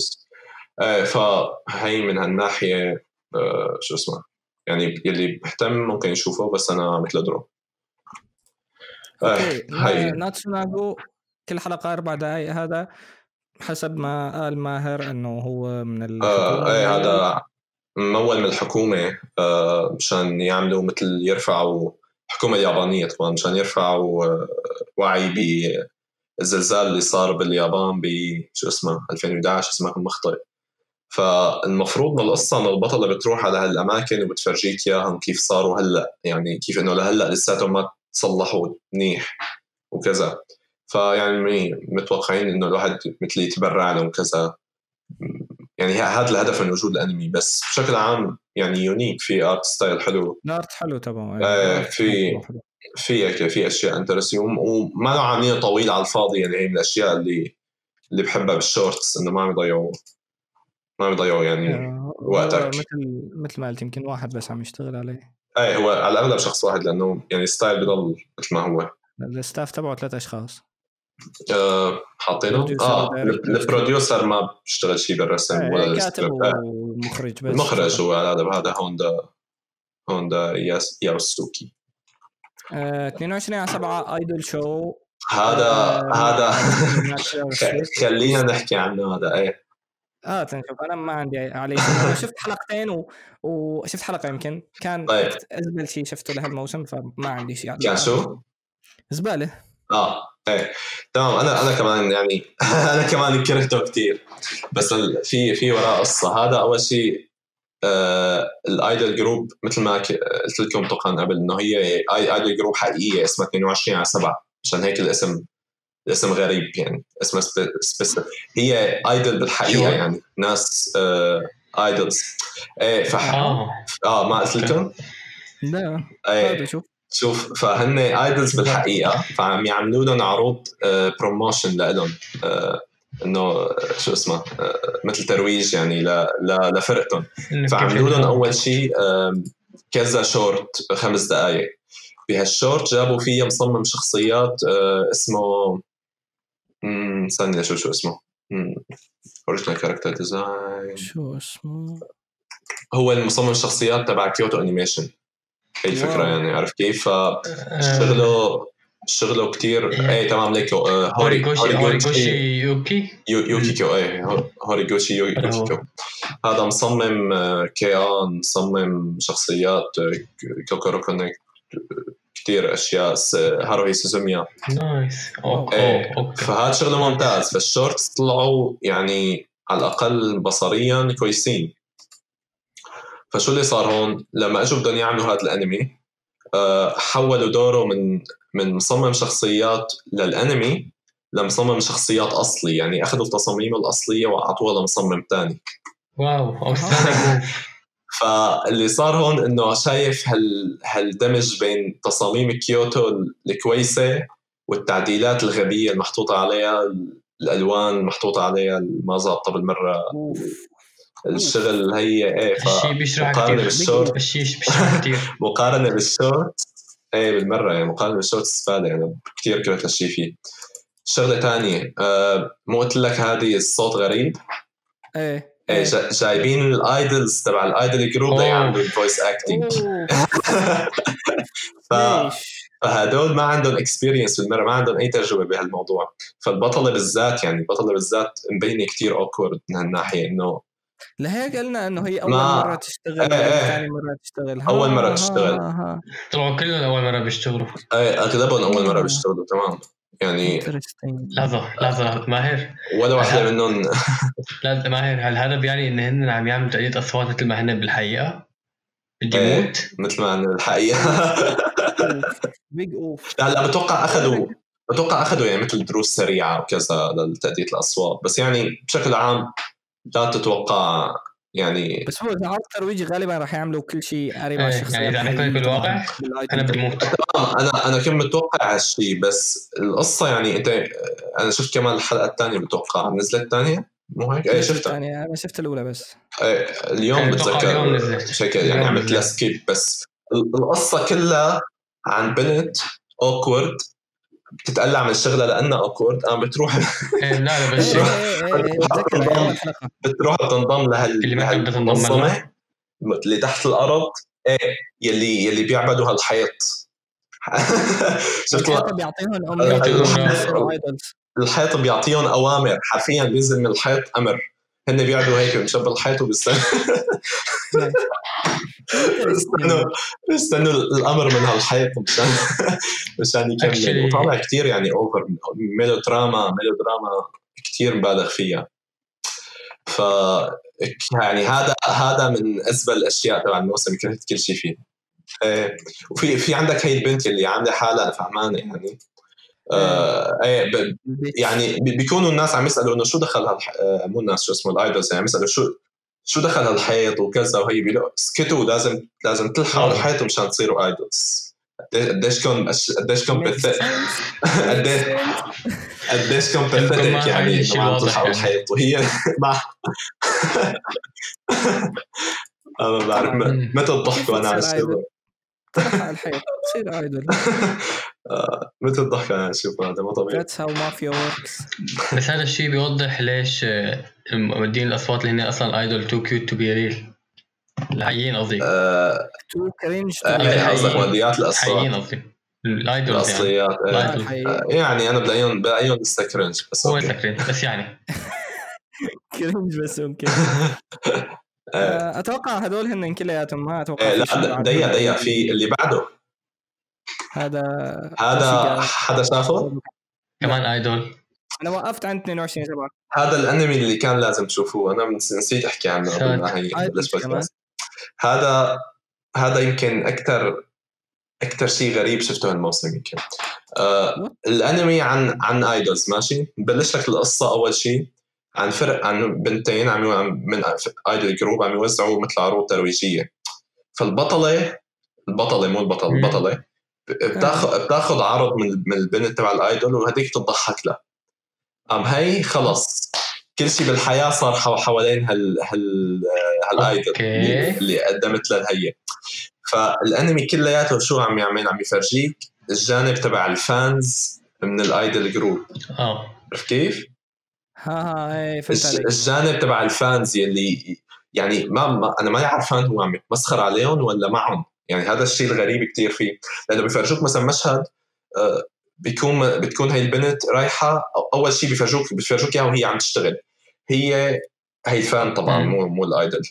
آه فهي من هالناحية آه شو اسمه يعني يلي بيهتم ممكن يشوفه بس أنا مثل drop آه okay هي ناتسوناغو كل حلقة أربع دقائق هذا حسب ما قال ماهر إنه هو من الحكومة آه إيه هذا ممول من الحكومة آه مشان يعملوا مثل يرفعوا الحكومة اليابانية طبعا مشان يرفعوا آه وعي بالزلزال اللي صار باليابان ب شو اسمه 2011 اسمه مخطئ فالمفروض من القصة إنه البطلة بتروح على هالأماكن وبتفرجيك إياهم كيف صاروا هلأ يعني كيف إنه لهلأ لساتهم ما تصلحوا منيح وكذا. فيعني متوقعين إنه الواحد مثل يتبرع لهم كذا. يعني هذا الهدف من وجود الأنمي بس بشكل عام يعني unique في art style حلو. ال art حلو تبعه آه، في-. في هيك في أشياء interesting وما له عاملينه طويل على الفاضي يعني هي من الأشياء اللي اللي بحبها بال shorts إنه ما عم يضيعوا ما عم يضيعوا يعني آه، وقتك. هو مثل مثل ما قلت يمكن واحد بس عم يشتغل عليه. إيه هو على الأغلب شخص واحد لأنه يعني style بضل مثل ما هو. ال staff تبعه ثلاث أشخاص. آه حاطينه آه. ال producer ما بيشتغل شيء بالرسم ولا كاتب ومخرج بس المخرج هو الأغلب هذا هوندا هوندا ياس ياوسوكي آه، 22 على 7 ايدول شو هذا هذا خلينا نحكي عنه هذا إيه آه تنشوف أنا ما عندي عليه شفت حلقتين و... وشفت حلقه يمكن كان طيب. ازبل شيء شفته لهالموسم فما عندي شيء كان شو؟ زباله آه إيه تمام. أنا أنا كمان يعني أنا كمان كرهته كثير بس في في وراه قصة. هذا أول شيء آه ال idol group مثل ما قلت لكم طبعا قبل إنه هي idol group حقيقية اسمها 22 على 7 عشان هيك الاسم الاسم غريب يعني. اسمها specific هي idol بالحقيقة؟ يعني. ناس idols. إيه فح آه. آه ما قلت لكم؟ لا إيه. هذا شوف. شوف فهن idols بالحقيقة فعم يعملوا لهم عروض promotion لهم إنه آه، شو اسمه آه، مثل ترويج يعني ل- ل- لفرقتهم. فعملوا لهم. أول شيء كذا شورت خمس دقائق بهالشورت جابوا فيه مصمم شخصيات آه، اسمه استني شو شو اسمه؟ original character design شو اسمه؟ هو المصمم الشخصيات تبع كيوتو انيميشن هي الفكرة. يعني عرفت كيف؟ آه، فشغله شغله كتير. إيه. إيه تمام ليكو آه، هوري هوريغوشي هوريغوشي. يوكي؟ يو- يوكيكو إيه هو- هوريغوشي يو- هذا مصمم آه، كيان مصمم شخصيات آه، كوكورو كونكت كثير أشياء هاروهي سوزوميا. nice. أوه، okay. فهذا شغله ممتاز. فال shorts طلعوا يعني على الأقل بصريا كويسين. فشو اللي صار هون؟ لما إجوا بدهم يعملوا هذا الانمي آه، حولوا دوره من من مصمم شخصيات للانمي لمصمم شخصيات أصلي يعني أخذوا تصاميمه الأصلية واعطوها لمصمم ثاني wow فاللي صار هون إنه شايف هال هالدمج بين تصاميم كيوتو الكويسة والتعديلات الغبية المحطوطة عليها الألوان المحطوطة عليها ما ظابطة بالمرة. الشغل هي إيه الشيء بيشرح مقارنة كثير بالشورت الشيء بيشرح كثير مقارنة بالشورت إيه بالمرة يعني مقارنة بالشورت استفادة يعني كثير كرهت هالشيء فيه. شغلة ثانية آه مو قلت لك هذه الصوت غريب؟ إيه إيه جا- جايبين ال idols تبع ال idol group أوه. ليعملوا ال voice acting؟ فهدول ما عندهم experience بالمرة ما عندهم أي تجربة بهالموضوع. فالبطلة بالذات يعني البطلة بالذات مبينة كثير اوكورد من هالناحية إنه لهيك قلنا إنه هي أول ما- مرة تشتغل إيه، إيه. ثاني مرة تشتغل مرة ها، تشتغل. طلعوا كلهم أول مرة بيشتغلوا إيه اغلبهم أول مرة آه. بيشتغلوا تمام يعني لحظة لحظة. ماهر ولا واحدة منهم لا ماهر هل هذا بيعني إن هن عم يعملوا تقليد أصوات مثل ما هن بالحقيقة؟ بدي إيه. مثل ما عندنا الحقيقة big oof لا لا بتوقع اخذوا بتوقع أخذوا يعني مثل دروس سريعة وكذا لتاديه الأصوات بس يعني بشكل عام لا تتوقع يعني بس هو إذا عرض ترويجي غالبا راح يعملوا كل شيء قريب إيه، على الشخصيات يعني عم يكون بالواقع،. أنا بدي موت تمام أنا أنا كنت متوقع هالشيء بس القصة يعني أنت أنا شفت كمان الحلقة الثانية بتوقع نزلت الثانية مو هيك؟ إيه شفتها يعني أنا شفت الأولى بس إيه اليوم بتذكر. شكل يعني عملت لها. skip بس ال- القصة كلها عن بنت awkward بتتقلع من شغلها لأنها awkward قام بتروح إيه، لا لا بس إيه إيه إيه بتذكر أيام الحلقة بتروح بتنضم لهال اللي ما بتنضم. اللي تحت الأرض إيه يلي يلي بيعبدوا هالحيط. شفت بيعطيهم الحيط بيعطيهم أوامر. حرفيا بينزل من الحيط أمر. هن بيقعدوا هيك بجنب الحيط وبيستنوا. بيستنوا الأمر من هالحيط مشان مشان يكمل. وطالع كثير يعني over melodrama melodrama كثير مبالغ فيها. ف يعني هذا هذا من ازبل الأشياء تبع الموسم كرهت كل شيء فيه. إيه. وفي في عندك هي البنت اللي عاملة حالها فهمانه يعني. آه ب- يعني بي- بيكونوا الناس عم يسألوا إنه شو دخل هالح... آه، مو الناس شو اسمه ال idols يعني عم يسألوا شو شو دخل هالحيط وكذا وهي بيقولوا اسكتوا لازم لازم تلحقوا آه. الحيط مشان تصيروا آيدولز. قديش كون قديش بث- قديش قديش كون يمكن بثيتك ما يعني ما عم تلحقوا يعني. الحيط. وهي ما أنا ما بعرف متى الضحك وأنا عم تصير اشوفه تلحق الحيط تصير ايدول آه، متى الضحك وأنا عم اشوفه هذا مو طبيعي. That's how mafia works. بس هذا الشيء بيوضح ليش آه، مودين الأصوات اللي هن أصلا idol too cute to be real الحقيقيين قصدي. too cringe آه، قصدك. موديات الأصوات. الحقيقيين قصدي. ال idols يعني. الأصليات إيه. يعني أنا بلاقيهم بلاقيهم لسه cringe بس هو okay. سكرين بس يعني. cringe بس ممكن آه، أتوقع هدول هن كلياتهم ما أتوقع إيه، لا شيء د- بعد. دقيقة دقيقة في اللي بعده. هذا هذا حدا شافه؟ كمان ايدول أنا وقفت عند 22 7 هذا الأنمي اللي كان لازم تشوفوه. أنا نس- نسيت أحكي عنه قبل ما هي idol بلش كمان. بودكاست هذا هذا يمكن أكثر أكثر شيء غريب شفته هالموسم يمكن. آه? الأنمي عن عن idols ماشي؟ ببلش لك القصة أول شيء. عن فرق عن بنتين عم من idol group عم يوزعوا مثل عروض ترويجية. فالبطلة البطلة مو البطل مم. البطلة بتاخذ بتاخذ عرض من من البنت تبع ال idol وهذيك تضحك لها. قام هي خلص كل شيء بالحياة صار حو- حوالين هال هال هال idol. اللي, اللي قدمت لها هي. فالأنمي كلياته شو عم يعمل؟ عم يفرجيك الجانب تبع ال fans من ال idol group. آه. عرفت كيف؟ ها ها إيه فهمت عليك. الجانب تبع الفانز يلي يعني ما, ما أنا ماني عارفان هو عم يتمسخر عليهم ولا معهم. يعني هذا الشيء الغريب كتير فيه. لأنه بيفرجوك مثلا مشهد آه، بيكون بتكون هي البنت رايحة أول شيء بيفرجوك بيفرجوك اياها وهي عم تشتغل. هي هي الفان طبعا مو مو الأيدل.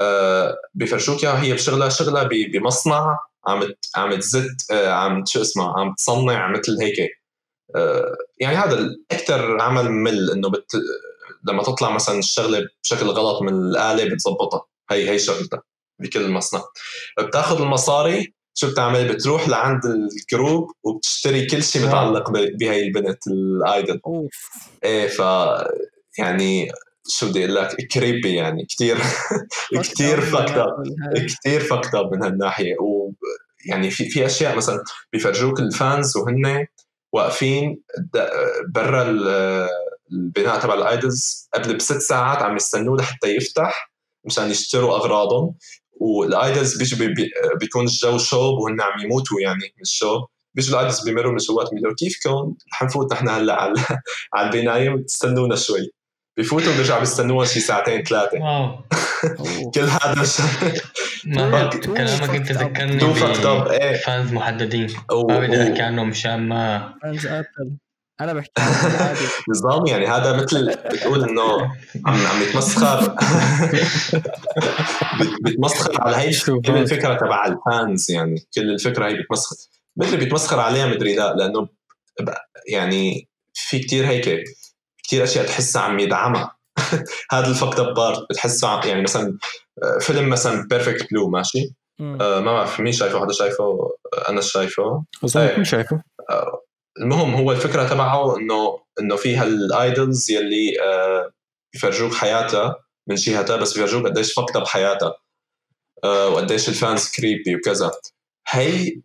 آه بيفرجوك اياها هي بشغلها شغلها بمصنع عم عم تزت آه عم شو اسمها عم تصنع مثل هيك. يعني هذا أكثر عمل ممل إنه بت لما تطلع مثلا الشغلة بشكل غلط من الآلة بتظبطها. هي هي شغلتها بكل المصنع بتاخذ المصاري شو بتعمل؟ بتروح لعند ال group وبتشتري كل شيء متعلق بهي البنت ال idol. إيه ف يعني شو بدي أقول لك؟ creepy يعني. كثير كثير fucked up كثير fucked up من هالناحية. ويعني في في أشياء مثلا بيفرجوك ال fans وهن واقفين برا البناء تبع ال idols قبل بست ساعات عم يستنوه لحتى يفتح مشان يشتروا اغراضهم. وال idols بيجوا بي بيكون الجو شوب وهن عم يموتوا يعني من الشوب. بيجوا ال idols بيمروا من جوات بيقولوا كيفكم رح نفوت نحن هلا على على البناية تستنونا شوي. بفوتوا بيرجعوا بيستنوها شي ساعتين ثلاثة. كل هذا كلامك انت ذكرني إيه. fans محددين. ما بدي أحكي عنهم مشان ما fans أنا بحكي نظام يعني هذا مثل بتقول إنه عم عم يتمسخر. بيتمسخر على هي كل الفكرة تبع ال fans يعني. كل الفكرة هي بيتمسخر مثل بيتمسخر عليها مدري لا لأنه يعني في كتير هيك كثير أشياء تحسها عم يدعمها. هذا ال fucked up part بتحسه يعني مثلا آه، فيلم مثلا Perfect Blue ماشي؟ آه ما بعرف مين شايفه حدا شايفه؟ آه، أنا شايفه. أظن كل شايفه؟ آه المهم هو الفكرة تبعه إنه إنه في هال idols يلي آه بيفرجوك حياتها من جهتها بس بيفرجوك قديش fucked up حياتها آه وقديش ال fans creepy وكذا. هي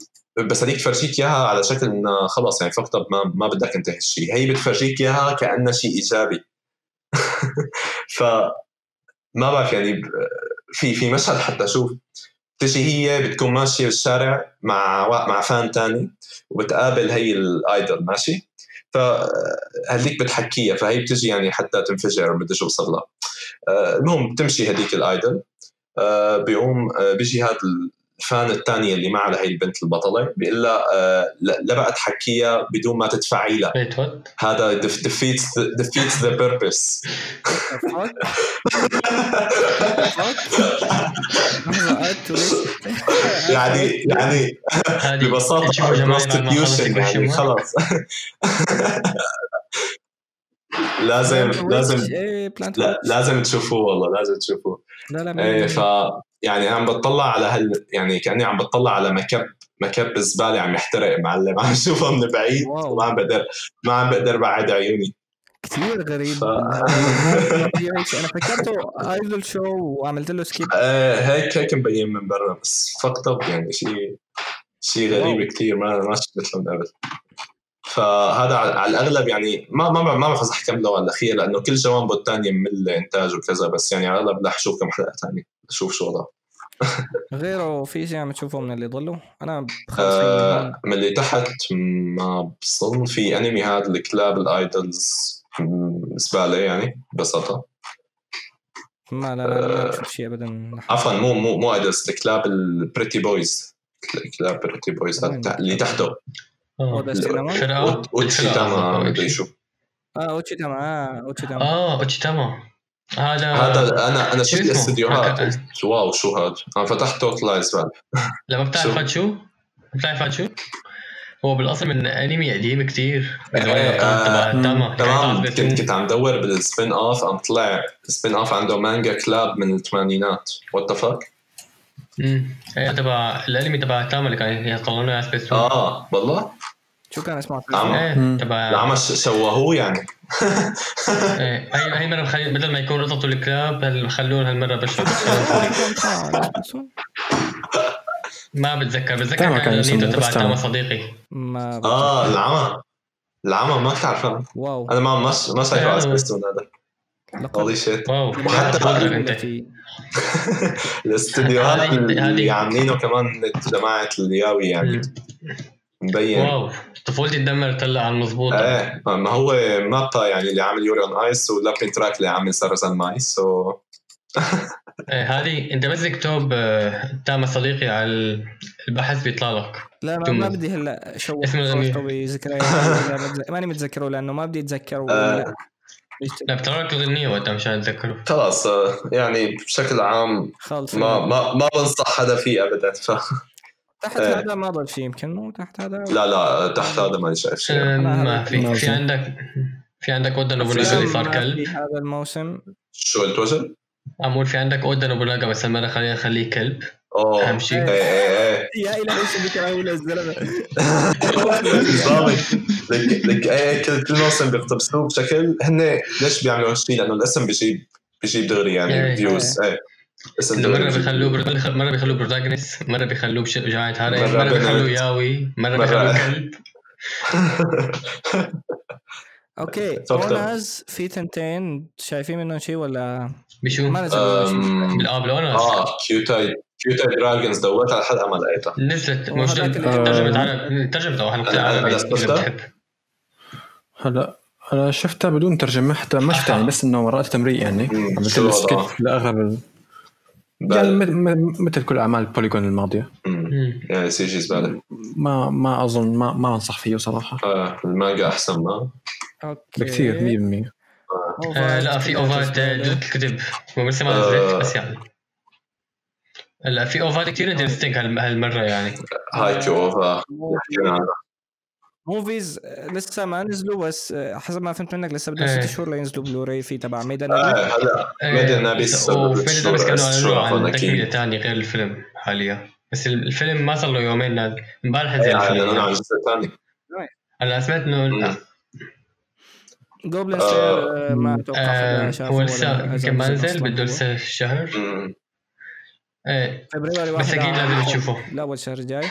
بس هذيك تفرجيك إياها على شكل إنه خلص يعني فقط ما ما بدك أنت هالشيء هي بتفرجيك إياها كانها شيء إيجابي. ف ما بعرف يعني في في مشهد حتى شوف تجي هي بتكون ماشية بالشارع مع مع فان تاني وبتقابل هي الأيدل ماشي؟ فهذيك بتحكيها فهي بتجي يعني حتى تنفجر ومدري شو بصير آه، المهم بتمشي هذيك الأيدل آه، بيقوم آه، بيجي هذا الفان الثانية اللي معها لهي البنت البطلة بيقول لها آه لا بقى تحكيها بدون ما تدفعي لها. هذا the, defeats the purpose. يعني يعني ببساطة يعني خلص لازم لازم لا لازم تشوفوه والله لازم تشوفوه. لا لا إيه ف يعني عم بتطلع على هال يعني كأني عم بتطلع على مكب مكب الزباله عم يحترق معلم عم شوفه من بعيد وما عم بقدر ما عم بقدر بعد عيوني. كثير غريب. ف... أنا فكرته ايدل شو وعملت له سكيب آه هيك هيك مبين من برا بس فقط يعني شيء شيء غريب كثير ما ما شفت من قبل. فهذا على الأغلب يعني ما ما ما بعرف إذا حكمله على الاخير لأنه كل جوانبه الثانية من انتاج وكذا بس يعني على الأغلب رح أشوف كم حلقة ثانية أشوف شو وضعه. غيره في شيء عم تشوفه من اللي ضلوا أنا آه من اللي تحت ما بظن في أنمي هذا الكلاب ال idols زباله يعني ببساطة. ما لا لا ما بشوف شيء ابدا. عفوا مو مو مو idols الكلاب ال pretty boys الكلاب pretty boys اللي تحته. اودا Uchitama مدري شو. آه Uchitama آه Uchitama. آه Uchitama. هذا هذا أنا أنا شفت استديوهات. wow شو هذا؟ أنا فتحته طلع زباله لما بتعرف شو؟ بتعرف شو؟ هو بالأصل من أنمي قديم كثير تمام. كنت كنت عم دور بال spin-off عم طلع ال spin-off عنده مانجا كلاب من الثمانينات. what the fuck امم تبع الأنمي تبع تاما اللي كان يطلعونه على سبيس آه والله؟ شو كان اسمه؟ إيه تبع العمى سوهوه يعني. إيه هي هي مرة مخلي بدل ما يكون قطط الكلاب خلوه هالمرة بشر ما بتذكر. بتذكر كان نيتو تبع تاما صديقي. ما آه العمى. العمى ما بتعرفه. wow. أنا ما ما ما شايفه على سبيستون هذا. holy shit wow. وحتى انت الأستديوهات اللي عاملينه كمان جماعة الياوي يعني. مبين. wow طفولتي تدمرت هلا على المضبوط. إيه ما هو MAPPA يعني اللي عامل Yuri on Ice و Lapin Track اللي عامل Sarazanmai so إيه هذه أنت بس اكتب تاما صديقي على البحث بيطلع لك. لا ما. ما بدي هلا شو اسم بتذ- ماني متذكره لأنه ما بدي أتذكره. آه. لا. بطلع لك الغنية وقتها مشان اتذكره خلاص آه، يعني بشكل عام خلص. ما ما ما بنصح حدا فيه ابدا ف تحت إيه. هذا ما ضل شيء يمكن وتحت هذا لا لا تحت هذا ما شايف شيء آه، أنا ما هذا في في. عندك في عندك أودا نوبولاغا أفلام اللي صار ما في كلب هذا الموسم شو قلت وجه؟ عمول في عندك أودا نوبولاغا بس المرة خلينا نخليه كلب أوه أهم شيء. إيه إيه إيه يا إلهي شو بكرهوا الزلمة بالضبط. لك لك إيه كل كل موسم بيقتبسوه بشكل هن ليش بيعملوا هالشيء؟ لأنه الاسم بيجيب بيجيب دغري يعني إيه. فيوز إيه مرة بيجيب- بيخلوه برو- مرة بيخلوه بروتاغونست مرة بيخلوه بش- بجماعة هاري مرة مرة بيخلوه. ياوي مرة مرة- بيخلوه كلب. أوكي. اوناز في تنتين شايفين منهم شيء ولا؟ بشو؟ ما بالآب لوناس آه كيوتاي كيوتاي دراجونز دورت على الحلقة ما لقيتها. نزلت اللي- ترجمة عربي ترجمة أو عربي هلا أنا شفتها بدون ترجمة حتى ما شفتها يعني بس إنه مرات تمريق يعني. عملت؟ skip لأغلب يعني م- مثل كل اعمال Polygon الماضيه مم. يعني CG زباله ما ما اظن ما ما انصح فيه صراحة آه المانجا احسن ما okay بكثير 100% آه لا في OVAات الكتب هو لسه ما نزلت. بس يعني لا في OVAات كثير interesting هالمره يعني Haikyuu OVA movies آه، لسه ما نزلوا بس آه، حسب ما فهمت منك لسه بدهم إيه. ست شهور لينزلوا بلوراي في تبع Made in آه هلا ميدن نابيس وفيلم بس كانوا اعلنوا عن. تكملة ثانية غير الفيلم حاليا بس الفيلم ما صار له يومين نازل امبارح نزل إيه، الفيلم عن. الجزء الثاني هلا سمعت انه مم. جوبلin آه، ما أتوقع آه، هو لسه ما نزل بده. لسه الشهر مم. إيه فبراير بس واحد أكيد لازم تشوفه. الأول شهر الجاي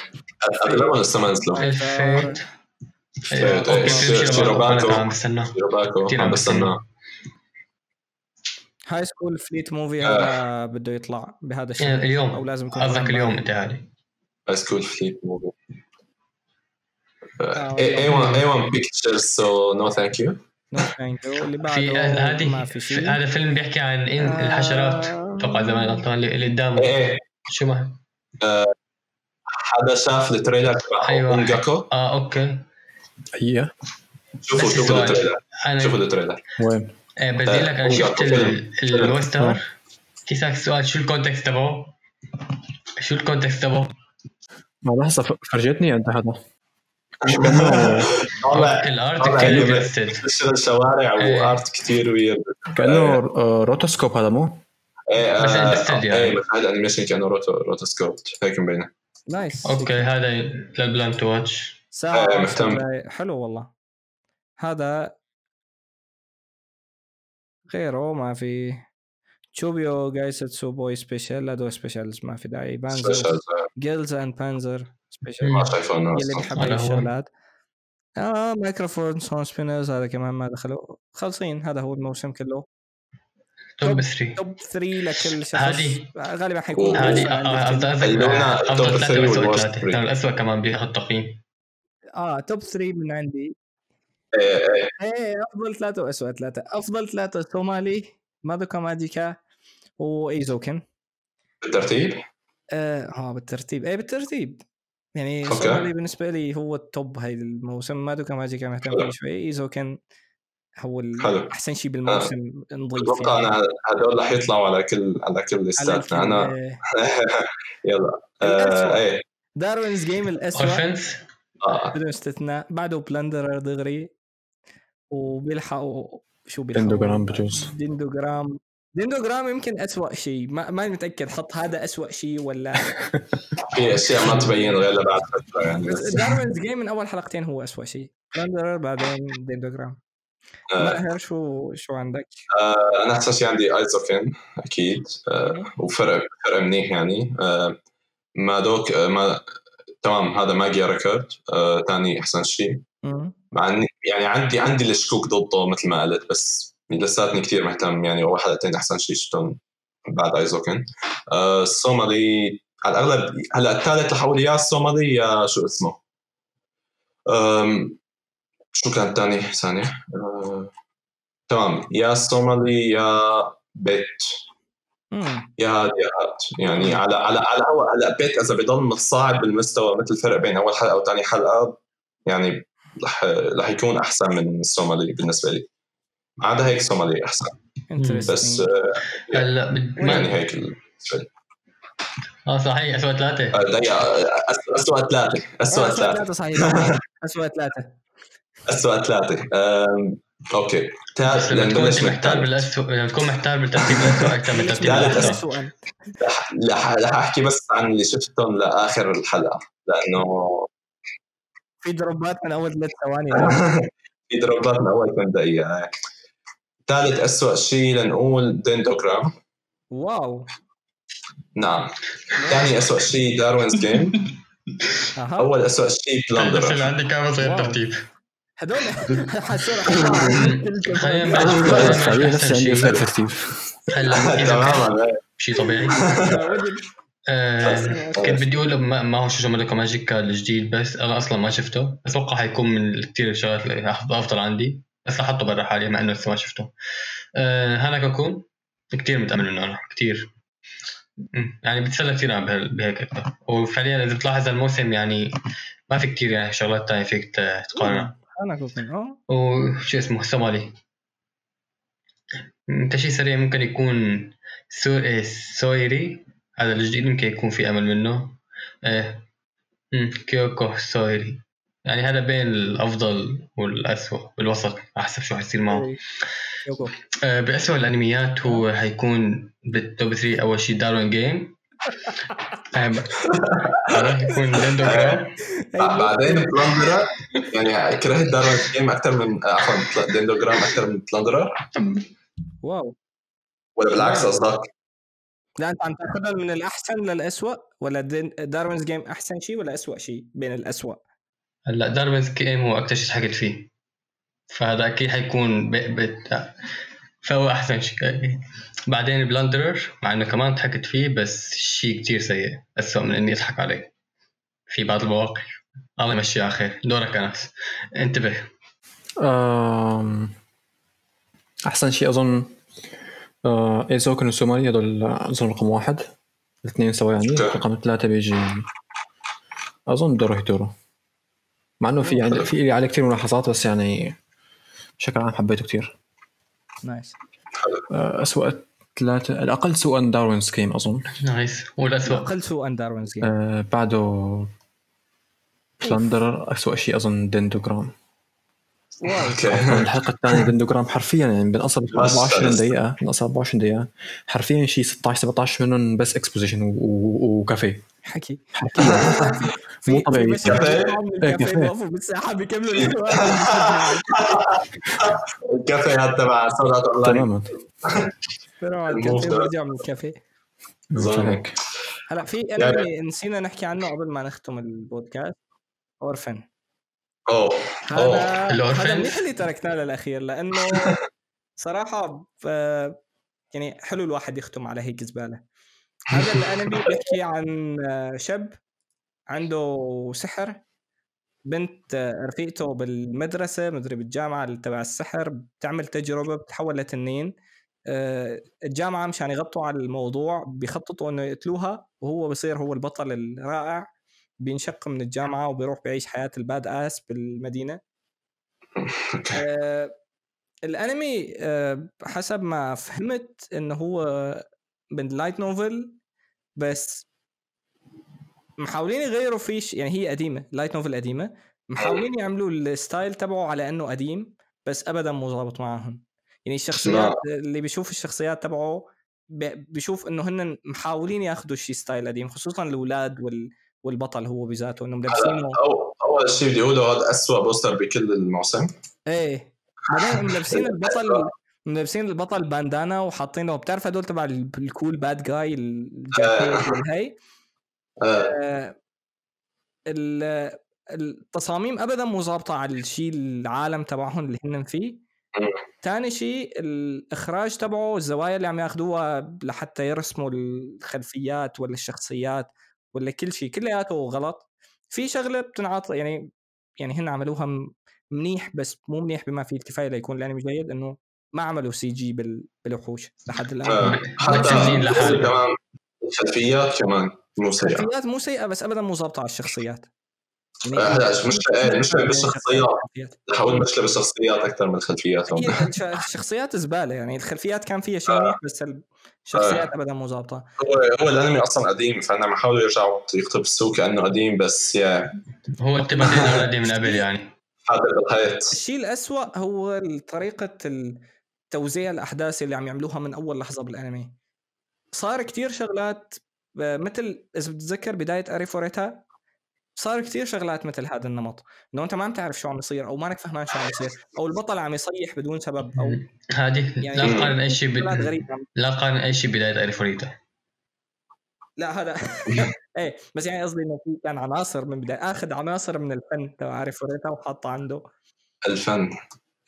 اغلبهم لسه ما نزلوا إيه، إيه، إيه، بستناه. عم بستناه. High School Fleet movie آه. هذا بده يطلع بهذا يعني الشهر اليوم. أو لازم يكون قصدك اليوم. انت هادي High School Fleet movie آه، A-1 A-1 Pictures so no thank you في بعده هذه ما في شيء. هذا فيلم بيحكي عن إن آه. الحشرات أتوقع زمان غلطان اللي اللي قدامه. إيه شو ما. حدا شاف ال trailer تبع. On-Gaku؟ آه أوكي. هي شوفوا شوفوا. التريلر شوفوا التريلر وين؟ آه بدي لك أنا آه، شفت فيلم. ال- فيلم. الوستر كيسك السؤال شو الكونتكست تبعه؟ شو الكونتكست تبعه؟ ما لحظه ف- فرجتني انت هذا طالع الارت كثير الشوارع. وارت كثير ويرد كأنه آه، روتوسكوب هذا مو؟ إيه بس آه، يعني. إيه بس هذا انيميشن كأنه روتو روتوسكوب هيك مبينه نايس أوكي هذا للبلان تو واتش ساعة آه، مهتم. حلو والله. هذا غيره ما في تشوبيو جايساتسو بوي سبيشال لا دو سبيشالز ما في داعي. بانزر جيلز اند بانزر سبيشال ما شايفه هاي هو. الشغلات. آه مايكروفون سون سبينرز هذا كمان ما دخلوا. خالصين هذا هو الموسم كله. top 3 top 3 لكل شخص. هذه- غالبا حيكون. هذه آه، أفضل توب ثلاثة three واسوء وال worst ثلاثة three. كان الاسوء كمان بياخذ تقييم آه top 3 من عندي. إيه إيه. إيه أفضل ثلاثة واسوء ثلاثة. أفضل ثلاثة سومالي مادوكا ماجيكا وايزوكن بالترتيب؟ آه آه، بالترتيب. إيه بالترتيب. يعني. سومالي بالنسبة لي هو ال top هاي الموسم مادوكا ماجيكا مهتم. فيه شوي. إيزوكن هو. أحسن شيء بالموسم نضيف أتوقع يعني. أنا هدول رح يطلعوا على كل على كل ليستاتنا. أنا إيه. يلا. آه إيه. Darwin's Game الاسوء بدون استثناء. بعده Plunderer دغري وبيلحقوا شو بيلحقوا؟ اندوجرام بجوز. Dendrogram Dendrogram يمكن أسوأ شيء. ما ماني متأكد. حط هذا أسوأ شيء ولا في أشياء ما تبين غير لبعد فترة يعني. Darwin's Game من أول حلقتين هو أسوأ شيء. Plunderer بعدين Dendrogram آه. ماهر شو شو عندك؟ آه أنا احسن شيء عندي ايزوكن أكيد. آه وفرق فرق منيح يعني. آه ما دوك آه ما تمام هذا Magia Record آه ثاني أحسن شيء. مع إني يعني عندي عندي الشكوك ضده مثل ما قلت بس لساتني كثير مهتم. يعني اول حلقتين أحسن شيء شفتهم بعد ايزوكن آه الصومالي على الأغلب هلأ الثالث رح أقول يا الصومالي يا شو اسمه؟ أم شو كان ثاني ثانية. أه تمام يا الصومالي يا بيت. يا هاد يا هاد يعني على على على هو هلا بيت إذا بضل متصاعد بالمستوى مثل الفرق بين أول حلقة وثاني حلقة يعني رح رح يكون أحسن من الصومالي بالنسبة لي. عدا هيك صومالي أحسن. بس. آه، هلا بد- يعني هيك لي. آه صحيح اسوء ثلاثة. آه، آه، أسوأ ثلاثة ثلاثة. صحيح أسوأ ثلاثة. أسوأ ثلاثة. تا- بس لما تكون انت محتار. بالاسوء لما تكون محتار بالترتيب الاسوء أكثر من ترتيب لا، لا، الاسوء رح أحكي بس عن اللي شفتهم لآخر الحلقة لأنه في دروبات من أول ثلاث ثواني. في دروبات من أول كم دقيقة. ثالث أسوأ شيء لنقول ديندوجرام wow. نعم. ثاني أسوأ شيء Darwin's Game. أها. أول أسوأ شيء بس اللي Plunderer عندي كان صغير. ترتيب فعليا نبلش. نفسي عندي شيء. فرق ترتيب شيء طبيعي. آه، كنت بدي أقول ما, Mahou Shoujo Magica الجديد بس أنا أصلا ما شفته. أتوقع حيكون من كثير الشغلات اللي أفضل عندي. بس أحطه برا حالي مع إنه لسه ما شفته. آه Hanako-kun كثير متأمل منه أنا كثير يعني بتسلى كثير بهال- بهيك أكثر. وفعليا إذا بتلاحظ الموسم يعني ما في كثير يعني شغلات ثانية فيك تقارنها. Hanako-kun أه. وشو اسمه Somali أنت شيء سريع ممكن يكون سو... إيه، Suiri. هذا الجديد يمكن يكون في أمل منه. إيه Kyokou Suiri. يعني هذا بين الأفضل والاسوء بالوسط حسب شو حيصير معه. يوكو آه بأسوأ الأنميات هو حيكون بال top 3 أول شيء Darwin's Game يكون Dendrogram بعدين Plunderer يعني كرهت Darwin's Game أكثر من عفوا Dendrogram أكثر من Plunderer wow. ولا بالعكس قصدك؟ لا أنت عم تاخذها من الأحسن للاسوء ولا Darwin's Game أحسن شيء ولا اسوء شيء بين الاسوء هلأ Darwin's Game هو أكثر شيء حكيت فيه. فهذا أكيد حيكون. فهو أحسن شيء. بعدين Plunderer مع إنه كمان ضحكت فيه بس شيء كتير سيء اسوء من إني أضحك عليه. في بعض المواقف. الله يمشيها على خير دورك انس انتبه. أحسن شيء أظن آه، Eizouken وال Somali هذول أظن رقم واحد. الاثنين سوا يعني. رقم ثلاثة بيجي. أظن Dorohedoro مع إنه في عندي في لي عليه كثير ملاحظات بس يعني بشكل عام حبيته كثير nice آه، اسوء ثلاثة الأقل سوءا Darwin's Game أظن. nice. والاسوء أقل سوءا Darwin's Game آه، بعده Plunderer اسوء شيء أظن Dendrogram wow. okay الحلقة الثانية Dendrogram حرفيا يعني ب بس 24 بس. دقيقة بنقصها ب 24 دقيقة. حرفيا شيء 16 17 منهم بس exposition وكافيه. حكي. حرفيا. مو في طبيعي. كافيه؟ من كافيه. بالساحه بيكملوا الكافيه هذا تبع Sword Art Online تماما. بيروحوا على الكافيه من الكافيه. هيك هلا في يعني- انمي نسينا نحكي عنه قبل ما نختم البودكاست. اورفن أوه. هذا هذا. منيح اللي تركناه للأخير لأنه صراحة ب- يعني حلو الواحد يختم على هيك زبالة. هذا الانمي بيحكي عن شاب عنده سحر. بنت رفيقته بالمدرسة مدري بالجامعة تبع السحر بتعمل تجربة بتحول لتنين. آه، الجامعة مشان يغطوا على الموضوع بيخططوا إنه يقتلوها وهو بصير هو البطل الرائع بينشق من الجامعة وبيروح بيعيش حياة ال bad ass بالمدينة. آه، الأنمي آه، حسب ما فهمت إنه هو من light novel بس محاولين يغيروا فيه يعني هي قديمة light novel قديمة محاولين يعملوا ال style تبعه على إنه قديم بس ابدا مو ظابط معهم يعني الشخصيات اللي بيشوف الشخصيات تبعه بيشوف إنه هن محاولين ياخذوا شيء style قديم خصوصا الأولاد وال والبطل هو بذاته إنه ملبسينه. أول شيء بدي أقوله هذا اسوء poster بكل الموسم. إيه. بعدين ملبسين البطل ملبسين البطل bandana وحاطين له بتعرف هدول تبع ال- ال cool bad guy الجاكيت والهي؟ آه، آه، ال- التصاميم ابدا مو ظابطة على الشيء العالم تبعهم اللي هن فيه. ثاني شيء الإخراج تبعه الزوايا اللي عم ياخذوها لحتى يرسموا الخلفيات ولا الشخصيات ولا كل شيء كلياته غلط. في شغلة بتنعطى يعني يعني هن عملوها منيح بس مو منيح بما فيه الكفاية ليكون الأنمي جيد إنه ما عملوا CG بالوحوش لحد الآن. آه، حتى. كمان الخلفيات كمان مو سيئة. الخلفيات مو سيئة بس ابدا مو ظابطة على الشخصيات. يعني آه، هلا مش إيه، مش مشكله بالشخصيات أكثر من الخلفيات الش- الشخصيات زبالة يعني الخلفيات كان فيها شيء منيح بس الشخصيات ابدا مو ظابطة. هو هو الأنمي أصلا قديم فأنا عم يحاولوا يرجعوا يقتبسوه كأنه قديم بس يا. هو اقتباسين اوريدي من قبل يعني. الشيء الأسوأ هو طريقة توزيع الأحداث اللي عم يعملوها من أول لحظة بالأنمي. صار كتير شغلات آه، مثل إذا بتتذكر بداية أريفوريتا صار كتير شغلات مثل هذا النمط. إنه أنت ما عم تعرف شو عم يصير أو مانك فهمان شو عم يصير أو البطل عم يصيح بدون سبب أو هذه يعني لا تقارن أي شيء ب... لا تقارن أي شيء بداية Arifureta لا هذا إيه بس يعني قصدي إنه في كان عناصر من بداية آخذ عناصر من الفن تبع Arifureta وحاطها عنده. الفن.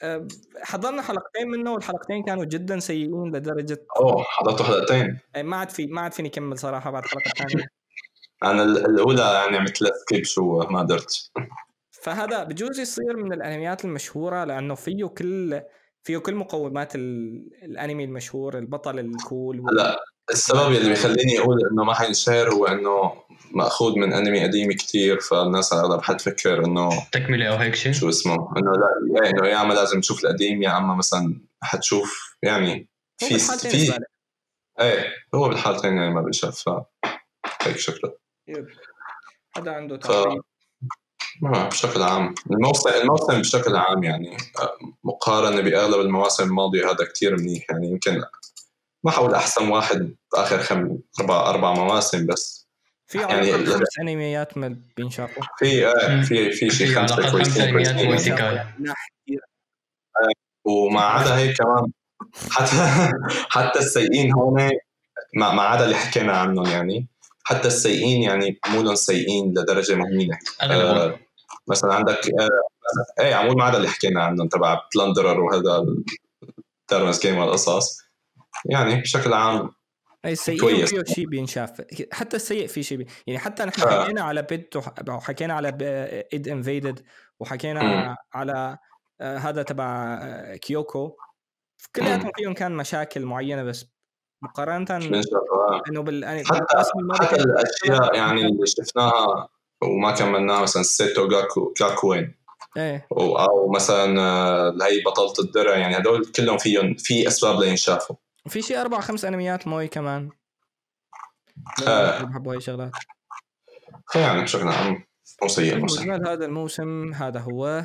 أه، حضرنا حلقتين منه والحلقتين كانوا جدا سيئين لدرجة أوه حضرته حلقتين. إيه، ما عاد في ما عاد فيني كمل صراحة بعد حلقة ثانية. أنا ال- الأولى يعني عملت لها skip شو ما قدرت فهذا بجوز يصير من الأنميات المشهورة لأنه فيه كل فيه كل مقومات ال- الأنمي المشهور البطل ال cool هلا السبب اللي بيخليني أقول إنه ما حينشهر هو إنه مأخوذ من أنمي قديم كتير فالناس على الاغلب حتفكر إنه تكملة أو هيك شيء؟ شو اسمه؟ إنه لا يعني إنه يا اما لازم تشوف القديم يا أما مثلا حتشوف يعني في في. إيه هو بالحالتين يعني ما بيشاف ف هيك شكله. يب. هذا عنده ف بشكل عام الموسم الموسم بشكل عام يعني مقارنة بأغلب المواسم الماضية هذا كتير منيح يعني يمكن ما حقول أحسن واحد بآخر خم أربع أربع مواسم بس في يعني خمس انميات من بينشافوا في آه. في في شيء خمسة كويسين أنميات كويسين كثير وما عدا هيك كمان حتى حتى السيئين هون ما ما عدا اللي حكينا عنهم يعني حتى السيئين يعني مو لهم سيئين لدرجة مهينة اغلبهم آه، مثلا عندك آه، إيه عمود ما عدا اللي حكينا عنه تبع بلندرر وهذا تيرمس جيم والقصص يعني بشكل عام أي السيء كويس. فيه شيء بينشاف حتى السيء فيه شيء بي... يعني حتى نحن آه. حكينا على بيت وح- وحكينا على ID:Invaded وحكينا مم. على آه، هذا تبع آه، Kyokou كلياتهم فيهم كان مشاكل معينة بس مقارنة الله إنه بالانمي حتى الماضي حتى كان- الأشياء يعني اللي شفناها وما كملناها مثلا Seton Gakuen. إيه. أو مثلا آه، هي بطلة الدرع يعني هدول كلهم فيهم في أسباب لينشافوا في شيء أربع خمس أنميات moe كمان. آه. بحبوا هاي الشغلات فيعني بشكل عام. مو سيء مو سيء مجمل هذا الموسم هذا هو.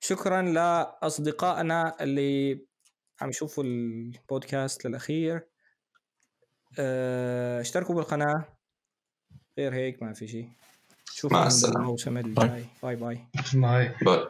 شكرا لأصدقائنا اللي عم يشوفوا البودكاست للأخير. آه، اشتركوا بالقناة. غير هيك ما في شيء مع شوفوا السلامة. الموسم الجاي bye. bye. معي bye.